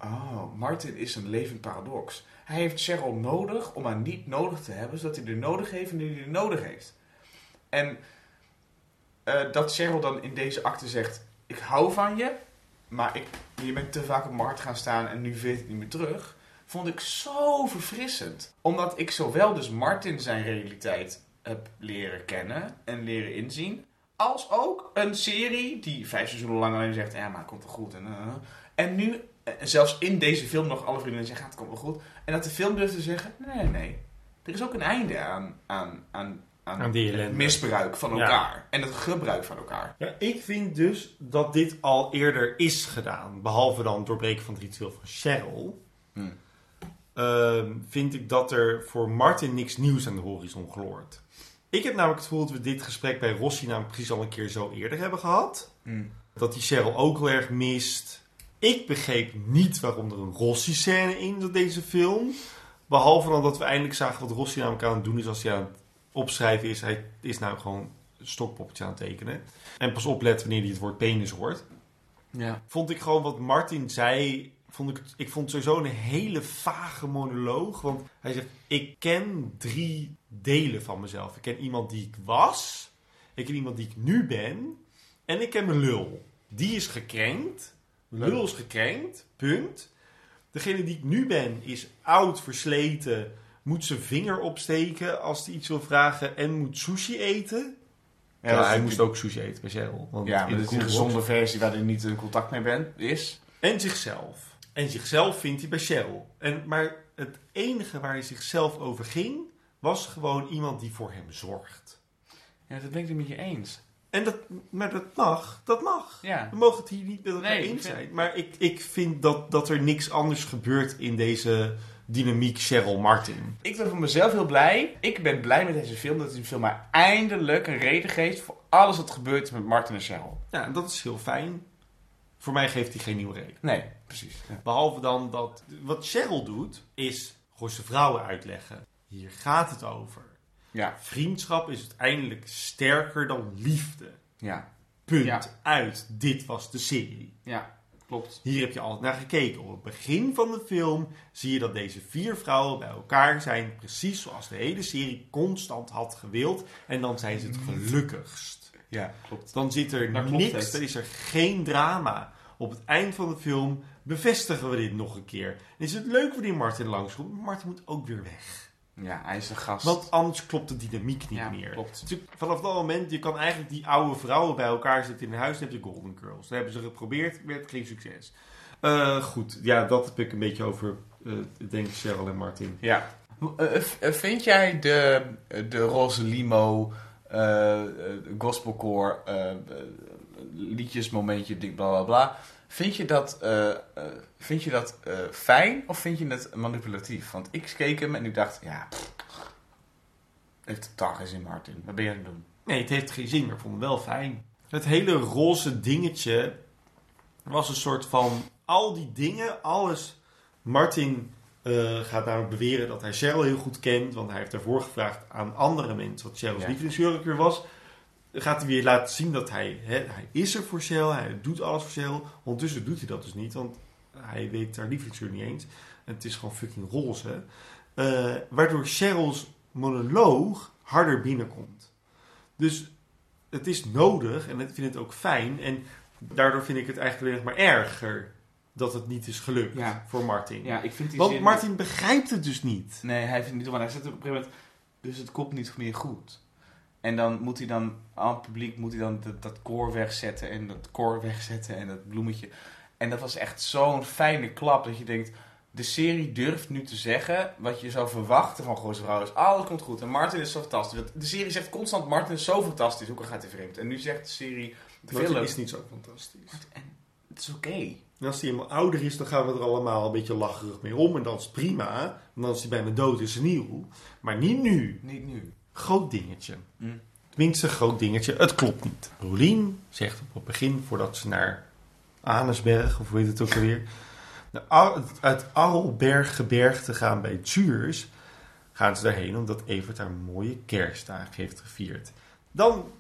oh, Martin is een levend paradox. Hij heeft Cheryl nodig om haar niet nodig te hebben, zodat hij er nodig heeft wanneer hij er nodig heeft. En eh, dat Cheryl dan in deze acte zegt, ik hou van je, maar ik, je bent te vaak op hart gaan staan en nu vind ik het niet meer terug. Vond ik zo verfrissend. Omdat ik zowel dus Martin zijn realiteit heb leren kennen en leren inzien. Als ook een serie die vijf seizoenen lang alleen zegt, ja, maar het komt wel goed. En, eh, en nu, eh, zelfs in deze film nog alle vrienden zeggen, ja, het komt wel goed. En dat de film durft te zeggen, nee, nee. Er is ook een einde aan, aan, aan, aan, misbruik van Ja. elkaar. En het gebruik van elkaar. Ja, ik vind dus dat dit al eerder is gedaan. Behalve dan het doorbreken van het ritueel van Cheryl. Hmm. ehm, vind ik dat er voor Martin niks nieuws aan de horizon gloort. Ik heb namelijk het gevoel dat we dit gesprek bij Rossi namelijk precies al een keer zo eerder hebben gehad. Hmm. Dat die Cheryl ook heel erg mist. Ik begreep niet waarom er een Rossi-scène in zat deze film. Behalve dan dat we eindelijk zagen wat Rossi namelijk aan het doen is als hij aan het opschrijven is. Hij is nou gewoon stokpoppetje aan het tekenen. En pas opletten wanneer hij het woord penis hoort. Ja. Vond ik gewoon wat Martin zei. Vond ik, ik vond sowieso een hele vage monoloog. Want hij zegt: Ik ken drie delen van mezelf. Ik ken iemand die ik was. Ik ken iemand die ik nu ben. En ik ken mijn lul. Die is gekrenkt. Mijn lul is gekrenkt. Punt. Degene die ik nu ben is oud, versleten. Moet zijn vinger opsteken als hij iets wil vragen. En moet sushi eten. Ja, hij moest ook sushi eten bij Cheryl. Want Ja, in maar is een gezonde versie waar hij niet in contact mee bent, is. En zichzelf. En zichzelf vindt hij bij Cheryl. En, maar het enige waar hij zichzelf over ging, was gewoon iemand die voor hem zorgt. Ja, dat ben ik het met je eens. En dat, maar dat mag, dat mag. Ja. We mogen het hier niet met elkaar Nee, eens zijn. Maar ik, ik vind dat, dat er niks anders gebeurt in deze dynamiek Cheryl-Martin. Ik ben voor mezelf heel blij. Ik ben blij met deze film dat deze film mij eindelijk een reden geeft voor alles wat gebeurt is met Martin en Cheryl. Ja, en dat is heel fijn. Voor mij geeft hij geen nieuwe reden. Nee, precies. Ja. Behalve dan dat... Wat Cheryl doet, is zijn vrouwen uitleggen. Hier gaat het over. Ja. Vriendschap is uiteindelijk sterker dan liefde. Ja. Punt. Ja. Uit. Dit was de serie. Ja, klopt. Hier heb je altijd naar gekeken. Op het begin van de film zie je dat deze vier vrouwen bij elkaar zijn. Precies zoals de hele serie constant had gewild. En dan zijn ze het gelukkigst. Ja, klopt. Dan zit er Daar niks, dan is er geen drama. Op het eind van de film bevestigen we dit nog een keer. En is het leuk wanneer Martin langskomt, maar Martin moet ook weer weg. Ja, hij is een gast. Want anders klopt de dynamiek niet Ja, meer. klopt. Dus vanaf dat moment, je kan eigenlijk die oude vrouwen bij elkaar zetten in een huis. Dan heb je Golden Girls. Dat hebben ze geprobeerd, met geen succes. Eh, goed, ja, dat heb ik een beetje over, eh denk ik, Cheryl en Martin. Ja. Eh, vind jij de, de Roze Limo, gospelcore, eh, liedjesmomentje, dik bla bla bla. Vind je dat, eh, eh, vind je dat eh, fijn of vind je het manipulatief? Want ik keek hem en ik dacht, ja, pff, heeft totaal geen zin Martin. Wat ben je aan het doen? Nee, het heeft geen zin, maar ik vond het wel fijn. Het hele roze dingetje was een soort van al die dingen, alles. Martin gaat namelijk beweren dat hij Cheryl heel goed kent, want hij heeft daarvoor gevraagd aan andere mensen wat Cheryl's Ja. lievelingsjurk was. Dan gaat hij weer laten zien dat hij, hè, hij is er voor Cheryl, hij doet alles voor Cheryl. Ondertussen doet hij dat dus niet, want hij weet haar lievelingsjurk niet eens. En het is gewoon fucking roze. Eh, waardoor Cheryl's monoloog harder binnenkomt. Dus het is nodig en ik vind het ook fijn. En daardoor vind ik het eigenlijk alleen maar erger. dat het niet is gelukt Ja. voor Martin. Ja, ik vind die Want zin- Martin begrijpt het dus niet. Nee, hij vindt het niet maar hij zegt op een gegeven moment, dus het komt niet meer goed. En dan moet hij dan, aan het publiek moet hij dan dat, dat koor wegzetten en dat koor wegzetten en dat bloemetje. En dat was echt zo'n fijne klap dat je denkt, de serie durft nu te zeggen wat je zou verwachten van Gooise Vrouwen. Alles komt goed en Martin is zo fantastisch. De serie zegt constant, Martin is zo fantastisch, hoe gaat hij vreemd? En nu zegt de serie, de Martin film, is niet zo fantastisch. het is oké. En als hij helemaal ouder is, dan gaan we er allemaal een beetje lacherig mee om. En dat is prima. Want als hij bijna dood is, nieuw. Maar niet nu. Niet nu. Groot dingetje. Mm. Tenminste, groot dingetje. Het klopt niet. Rolien zegt op het begin, voordat ze naar Anesberg, of hoe heet het ook alweer, uit Arlberggebergte gaan bij Zuurs, gaan ze daarheen omdat Evert haar mooie kerstdag heeft gevierd. Dan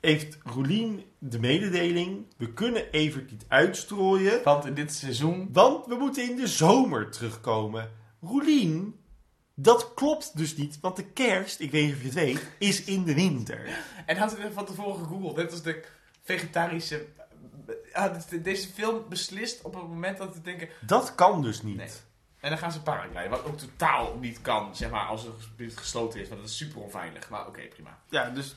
heeft Rolien de mededeling, we kunnen Evert niet uitstrooien. Want in dit seizoen... Want we moeten in de zomer terugkomen. Rolien, dat klopt dus niet, want de kerst, ik weet niet of je het weet, is in de winter. En had ik van tevoren gegoogeld, net als de vegetarische... Had deze film beslist op het moment dat we denken... Dat kan dus niet. Nee. En dan gaan ze paragliden, wat ook totaal niet kan, zeg maar, als het gesloten is. Want dat is super onveilig, maar oké, prima. Ja, dus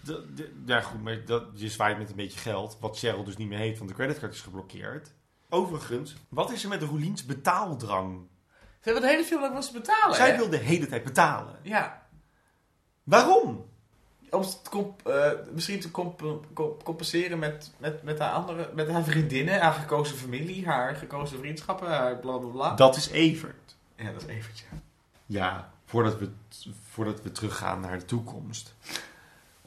ja, goed, maar dat, je zwaait met een beetje geld, wat Cheryl dus niet meer heeft, want de creditcard is geblokkeerd. Overigens, wat is er met Roeliens betaaldrang? Ze hebben de hele film lang was betalen, Zij hè? wil de hele tijd betalen. Ja. Waarom? Om te comp- eh, misschien te comp- comp- compenseren met, met, met, haar andere, met haar vriendinnen, haar gekozen familie, haar gekozen vriendschappen, haar bla bla bla. Dat is Evert. Ja, dat is eventjes. Ja, voordat we, voordat we teruggaan naar de toekomst.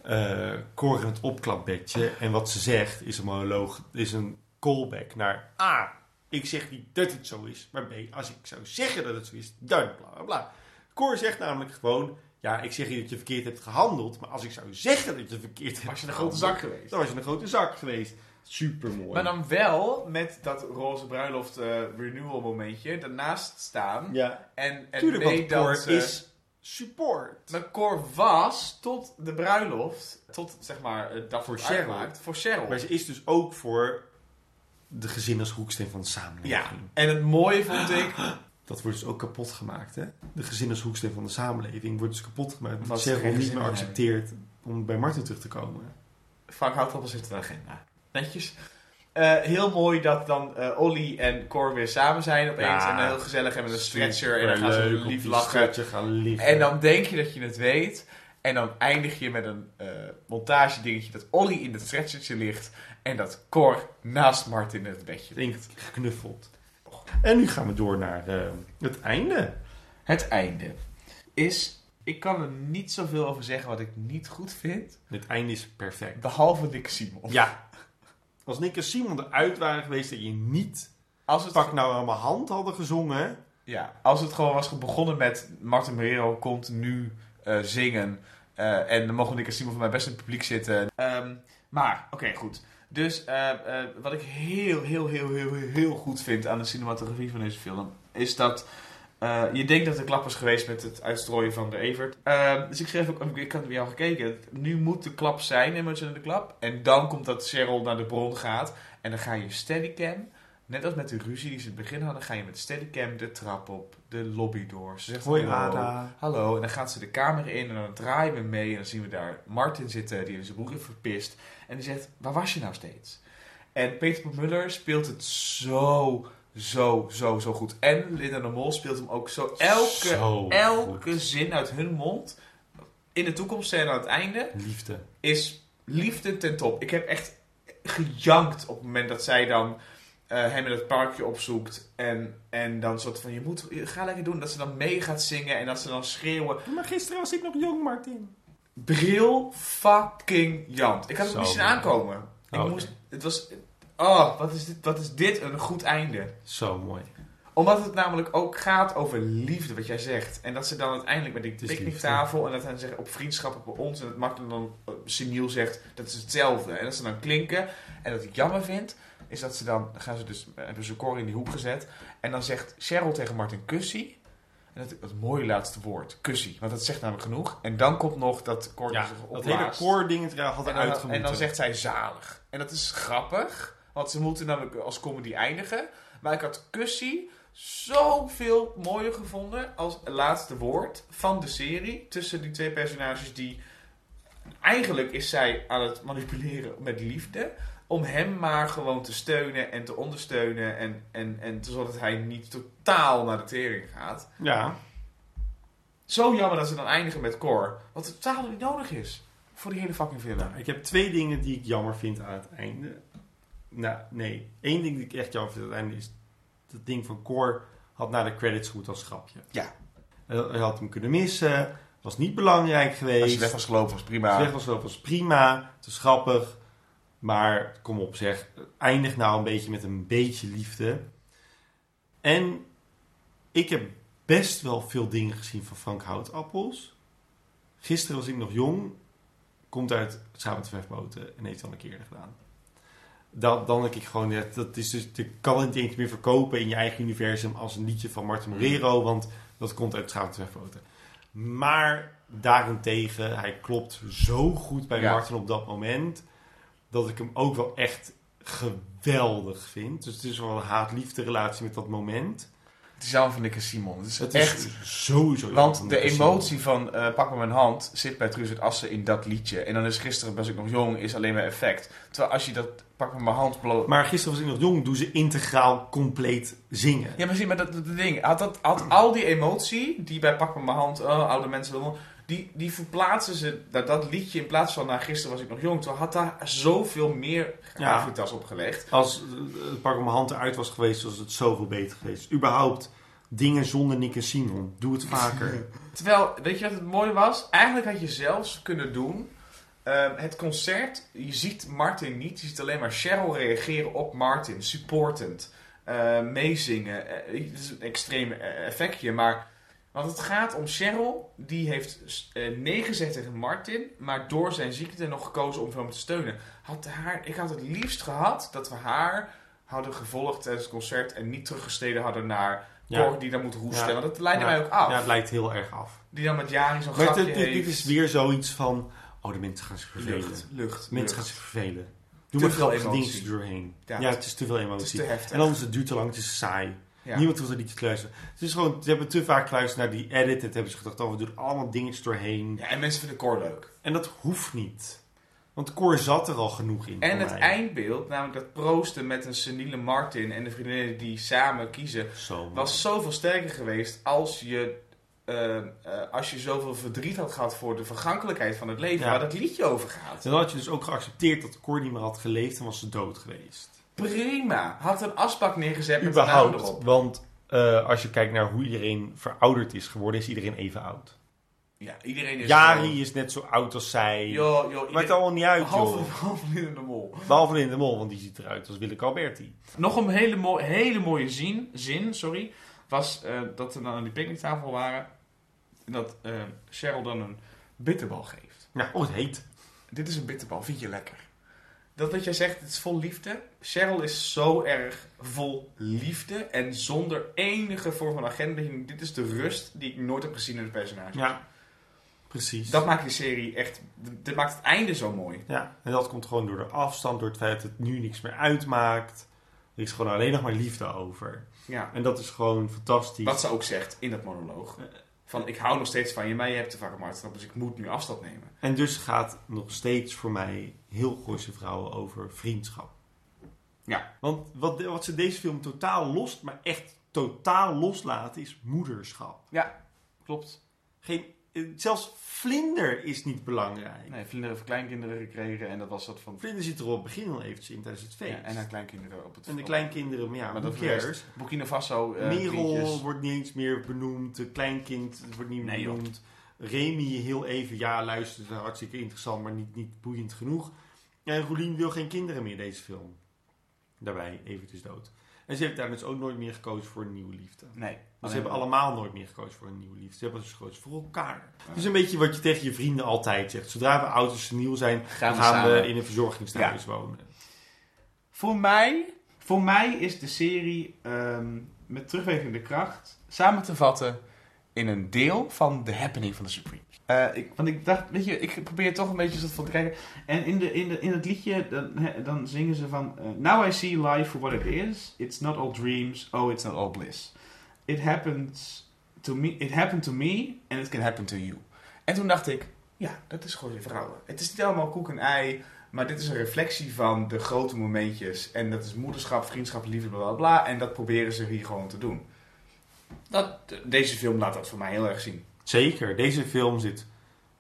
Eh Cor in het opklapbedje. En wat ze zegt is een monoloog, is een callback naar A. Ik zeg niet dat het zo is, maar B. Als ik zou zeggen dat het zo is, dan bla bla bla. Cor zegt namelijk gewoon: Ja, ik zeg niet dat je verkeerd hebt gehandeld, maar als ik zou zeggen dat je verkeerd hebt Was je een grote zak geweest. Dan was je een grote zak geweest. Super mooi. Maar dan wel met dat roze bruiloft eh, renewal momentje daarnaast staan. Ja. En, en Tuurlijk, weet want dat Cor ze- is support. Maar Cor was tot de bruiloft, tot zeg maar eh, dat voor Cheryl. voor Cheryl. Maar ze is dus ook voor de gezin als hoeksteen van de samenleving. Ja, en het mooie vond ik... Dat wordt dus ook kapot gemaakt, hè? De gezin als hoeksteen van de samenleving wordt dus kapot gemaakt. Omdat Cheryl niet meer accepteert om bij Martin terug te komen. Frank Houthappel zit in de agenda. Netjes. Eh, heel mooi dat dan eh Olly en Cor weer samen zijn opeens. Ja. en heel gezellig en met een stretcher. En dan gaan ze lief lachen. En dan denk je dat je het weet. En dan eindig je met een eh montage dingetje dat Olly in het stretchertje ligt. En dat Cor naast Martin in het bedje ligt. Geknuffeld. En nu gaan we door naar eh, het einde. Het einde is... Ik kan er niet zoveel over zeggen wat ik niet goed vind. Het einde is perfect. Behalve Nick Simon. Ja. Als Nick en Simon eruit waren geweest en je niet Als het Pak nou aan mijn hand hadden gezongen. Ja, als het gewoon was begonnen met Martin Marrero komt nu eh, zingen. eh, en dan mogen Nick en Simon van mij best in het publiek zitten. Ehm, maar, oké, goed. Dus eh, eh, wat ik heel, heel, heel, heel, heel, goed vind aan de cinematografie van deze film... is dat eh, je denkt dat er klap is geweest met het uitstrooien van de Evert. Ehm, dus ik schreef ook, ik had bij jou gekeken... nu moet de klap zijn, emotionele klap. En dan komt dat Cheryl naar de bron gaat. En dan ga je steadicam... Net als met de ruzie die ze in het begin hadden, ga je met steadicam de trap op, de lobby door. Ze zegt Hoi, hallo, Ada. hallo. En dan gaat ze de kamer in en dan draaien we mee. En dan zien we daar Martin zitten, die zijn broek heeft verpist. En die zegt, waar was je nou steeds? En Peter Muller speelt het zo, zo, zo, zo goed. En Linda de Mol speelt hem ook zo. Elke, Zo elke zin uit hun mond, in de toekomstscène aan het einde, Liefde. is liefde ten top. Ik heb echt gejankt op het moment dat zij dan eh, hem in het parkje opzoekt. En, en dan soort van, je moet, ga lekker doen. Dat ze dan mee gaat zingen en dat ze dan schreeuwen. Maar gisteren was ik nog jong, Martin. Bril fucking jant. Ik had het niet zien aankomen. Ik Oké. moest, het was, oh, wat is, dit, wat is dit een goed einde. Zo mooi. Omdat het namelijk ook gaat over liefde, wat jij zegt. En dat ze dan uiteindelijk met die picknicktafel... en dat hij zegt op vriendschap op ons... en dat Martin dan uh, seniel zegt, dat is hetzelfde. En dat ze dan klinken. En wat ik jammer vind, is dat ze dan... gaan ze dus, eh, hebben ze Cor in die hoek gezet. En dan zegt Cheryl tegen Martin kussie. En dat het mooie laatste woord, kussie. Want dat zegt namelijk genoeg. En dan komt nog dat Cor Ja, zich dat hele koording had En dan, eruit en dan zegt zij zalig. En dat is grappig. Want ze moeten namelijk als comedy eindigen. Maar ik had Cussie zoveel mooier gevonden als laatste woord van de serie. Tussen die twee personages die... Eigenlijk is zij aan het manipuleren met liefde. Om hem maar gewoon te steunen en te ondersteunen. En, en, en zodat hij niet totaal naar de tering gaat. Ja. Zo jammer dat ze dan eindigen met Cor. Wat totaal niet nodig is. Voor die hele fucking film. Ik heb twee dingen die ik jammer vind aan het einde. Nou, nee. Eén ding die ik echt jammer vind aan het einde is... Dat ding van Cor had na de credits goed als grapje. Ja. Hij hij had hem kunnen missen. Was niet belangrijk geweest. Als je weg was gelopen was prima. Als je weg was gelopen was prima. Het is grappig. Maar kom op zeg. Eindig nou een beetje met een beetje liefde. En ik heb best wel veel dingen gezien van Frank Houtappels. Gisteren was ik nog jong. Komt uit Samen met Verfboten en heeft het al een keer gedaan. Dan, dan denk ik gewoon, ja, dat is dus, je kan het niet eens meer verkopen in je eigen universum als een liedje van Martin Morero, want dat komt uit Verfboten. Maar daarentegen, hij klopt zo goed bij Ja. Martin op dat moment, dat ik hem ook wel echt geweldig vind. Dus het is wel een haat-liefde relatie met dat moment. Het is allemaal van Nick en Simon. Het is Het is echt... sowieso Want de emotie van eh, Pak me mijn hand zit bij Truus het Assen in dat liedje. En dan is gisteren, was ik nog jong, is alleen maar effect. Terwijl als je dat Pak me mijn hand... Maar gisteren was ik nog jong, doen ze integraal compleet zingen. Ja, maar zie, maar dat, ding. Had, dat, had al die emotie die bij Pak me mijn hand, oh, oude mensen, die, die verplaatsen ze naar dat liedje in plaats van naar gisteren was ik nog jong. Terwijl had daar zoveel meer Ja. gravitas op gelegd. Als eh, het pak op mijn hand eruit was geweest, was het zoveel beter geweest. Überhaupt, dingen zonder Nick en Simon. Doe het vaker. Terwijl, weet je wat het mooie was? Eigenlijk had je zelfs kunnen doen. ehm, het concert, je ziet Martin niet. Je ziet alleen maar Cheryl reageren op Martin. Supportend. eh, meezingen. Eh, het is een extreem effectje. Maar, want het gaat om Cheryl. Die heeft eh, nee gezegd tegen Martin. Maar door zijn ziekte nog gekozen om hem te steunen. Had haar, ik had het liefst gehad dat we haar hadden gevolgd tijdens het concert. En niet teruggesteden hadden naar Ja. Cor die dan moet hoesten. Ja. Want dat leidde Ja. mij ook af. Ja, het lijkt heel erg af. Die dan met Jari zo'n grapje dit, dit, dit is weer zoiets van... Oh, de mensen gaan zich vervelen. Lucht, lucht, Mensen lucht. gaan zich vervelen. Doe Te maar grappige emotie. dingen doorheen. Ja, Ja, het- het is te veel emotie. het is te heftig. En dan is het duurt te lang, het is saai. Ja. Niemand wil er niet te luisteren. Het is gewoon, ze hebben te vaak geluisterd naar die edit. Het hebben ze gedacht, oh, we doen allemaal dingetjes doorheen. Ja, en mensen vinden Cor leuk. En dat hoeft niet. Want Cor zat er al genoeg in. En het mij. eindbeeld, namelijk dat proosten met een seniele Martin en de vriendinnen die samen kiezen, Zo, was zoveel sterker geweest als je, eh, eh, als je zoveel verdriet had gehad voor de vergankelijkheid van het leven, Ja. waar dat liedje over gaat. En dan had je dus ook geaccepteerd dat Cor niet meer had geleefd en was ze dood geweest. Prima. Had een asbak neergezet met naam Überhaupt. erop. Want eh, als je kijkt naar hoe iedereen verouderd is geworden, is iedereen even oud. Ja, iedereen is... Jari is net zo oud als zij. Joh, joh, Maakt allemaal niet uit, Behalve, joh. behalve Linda de Mol. Behalve in de mol, want die ziet eruit als Willeke Alberti. Nog een hele, hele mooie zin, zin sorry, was eh, dat we dan aan die picknicktafel waren. En dat eh, Cheryl dan een bitterbal geeft. Ja, oh, het heet. Dit is een bitterbal, vind je lekker? Dat wat jij zegt, het is vol liefde. Cheryl is zo erg vol liefde en zonder enige vorm van agenda. Dit is de rust die ik nooit heb gezien in het personage. Ja, precies. Dat maakt die serie echt, dit maakt het einde zo mooi. Ja, en dat komt gewoon door de afstand, door het feit dat het nu niks meer uitmaakt. Er is gewoon alleen nog maar liefde over. Ja. En dat is gewoon fantastisch. Wat ze ook zegt in dat monoloog. Van, ik hou nog steeds van je, maar je hebt te vaak een hartstap, dus ik moet nu afstand nemen. En dus gaat nog steeds voor mij heel Gooise Vrouwen over vriendschap. Ja. Want wat, wat ze deze film totaal lost, maar echt totaal loslaten, is moederschap. Ja, klopt. Geen, zelfs Vlinder is niet belangrijk. Nee, Vlinder heeft kleinkinderen gekregen en dat was dat van... Vlinder zit er op het begin al eventjes in tijdens het feest. Ja, en haar kleinkinderen op het En de kleinkinderen, maar ja, Maar dat cares? Burkina Faso, eh, Merel vriendjes. wordt niet eens meer benoemd. De kleinkind wordt niet meer Nee, joh. benoemd. Remy heel even, ja, luistert, hartstikke interessant, maar niet, niet boeiend genoeg. En Roelien wil geen kinderen meer deze film. Daarbij, Evert is dood. En ze heeft daar dus ook nooit meer gekozen voor een nieuwe liefde. Nee. Dus ze hebben allemaal nooit meer gekozen voor een nieuwe liefde. Ze hebben dus gekozen voor elkaar. Het is een beetje wat je tegen je vrienden altijd zegt. Zodra we oud en seniel zijn, Gaan gaan, we in een verzorgingshuis wonen. Voor mij, voor mij is de serie ehm, met terugwerkende kracht samen te vatten in een deel van The Happening van de Supremes. Eh, ik, want ik dacht, weet je, ik probeer toch een beetje zo van te kijken. En in, de, in, de, in het liedje, dan, dan zingen ze van... eh, Now I see life for what it is. It's not all dreams. Oh, it's not all bliss. It happens to me, it happened to me and it can happen to you. En toen dacht ik, ja, dat is gewoon vrouwen. Het is niet allemaal koek en ei, maar dit is een reflectie van de grote momentjes. En dat is moederschap, vriendschap, liefde, bla bla bla. En dat proberen ze hier gewoon te doen. Dat, deze film laat dat voor mij heel erg zien. Zeker, deze film zit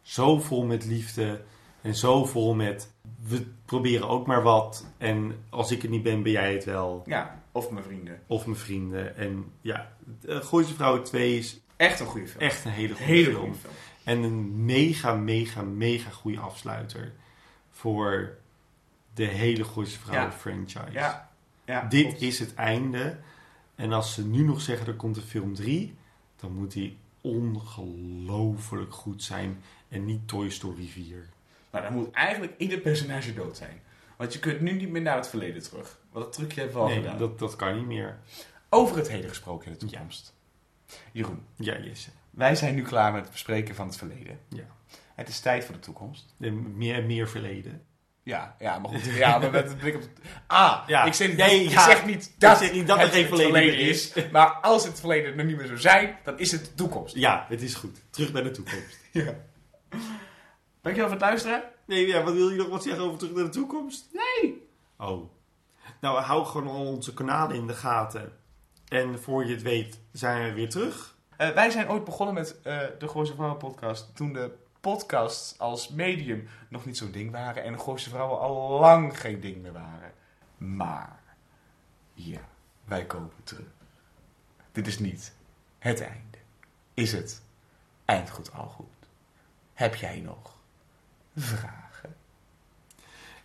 zo vol met liefde en zo vol met we proberen ook maar wat en als ik het niet ben, ben jij het wel. Ja, of mijn vrienden. Of mijn vrienden. En ja, uh, Gooise Vrouwen 2 is Echt een goede film. echt een hele goede Hele film. goede film. En een mega, mega, mega goede afsluiter voor de hele Gooise Vrouwen Ja. franchise. Ja, ja, Dit klopt. is het einde. En als ze nu nog zeggen er komt een film 3, dan moet die ongelooflijk goed zijn. En niet Toy Story 4. Nou, dan moet eigenlijk ieder personage dood zijn. Want je kunt nu niet meer naar het verleden terug. Want dat trucje hebben we al Nee, gedaan. dat, dat kan niet meer. Over het heden gesproken in de toekomst. Jeroen, Ja, Jesse. wij zijn nu klaar met het bespreken van het verleden. Ja. Het is tijd voor de toekomst. En meer, meer verleden. Ja, ja, maar goed. Ja, maar met het blik op... Ah, Ja. ik, zeg niet, Nee, ik ja. zeg niet dat, zeg niet dat het er geen het verleden meer is. Maar als het verleden er niet meer zou zijn, dan is het de toekomst. Ja, het is goed. Terug naar de toekomst. Ja. Dankjewel voor het luisteren. Nee, ja, wat wil je nog wat zeggen over terug naar de toekomst? Nee. Oh. Nou, hou gewoon al onze kanalen in de gaten. En voor je het weet, zijn we weer terug. Eh, wij zijn ooit begonnen met eh, de Gooise Vrouwen podcast toen de podcasts als medium nog niet zo'n ding waren en de Vrouwen al lang geen ding meer waren. Maar, ja, wij komen terug. Dit is niet het einde. Is het eindgoed al goed? Heb jij nog vragen?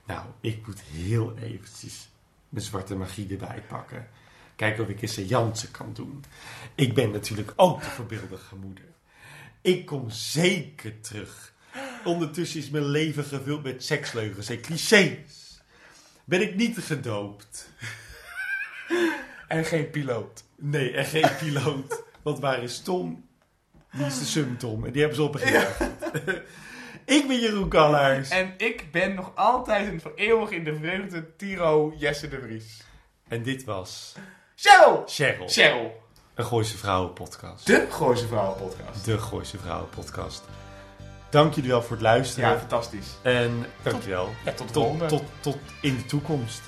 Nou, ik moet heel eventjes mijn zwarte magie erbij pakken. Kijken of ik een seance kan doen. Ik ben natuurlijk ook de voorbeeldige moeder. Ik kom zeker terug. Ondertussen is mijn leven gevuld met seksleugens en clichés. Ben ik niet gedoopt? En geen piloot. Nee, en geen piloot. Want waar is Tom? Die is de Sum-Tom. En die hebben ze opgegeven. ik ben Jeroen Kallaars. En ik ben nog altijd en voor eeuwig in de vreugde Tiro Jesse de Vries. En dit was Cheryl! Cheryl. Cheryl. Een Gooise Vrouwen podcast. De Gooise Vrouwen podcast. De Gooise Vrouwen podcast. Dank jullie wel voor het luisteren. Ja, fantastisch. En dankjewel. ja, tot de tot, tot, tot in de toekomst.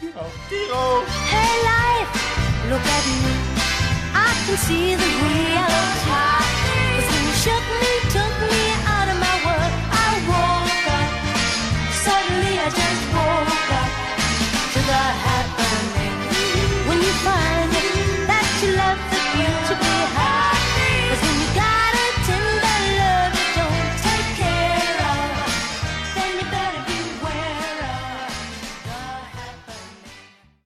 Tiro. Tiro! Hey life, look at me. I can see the real time.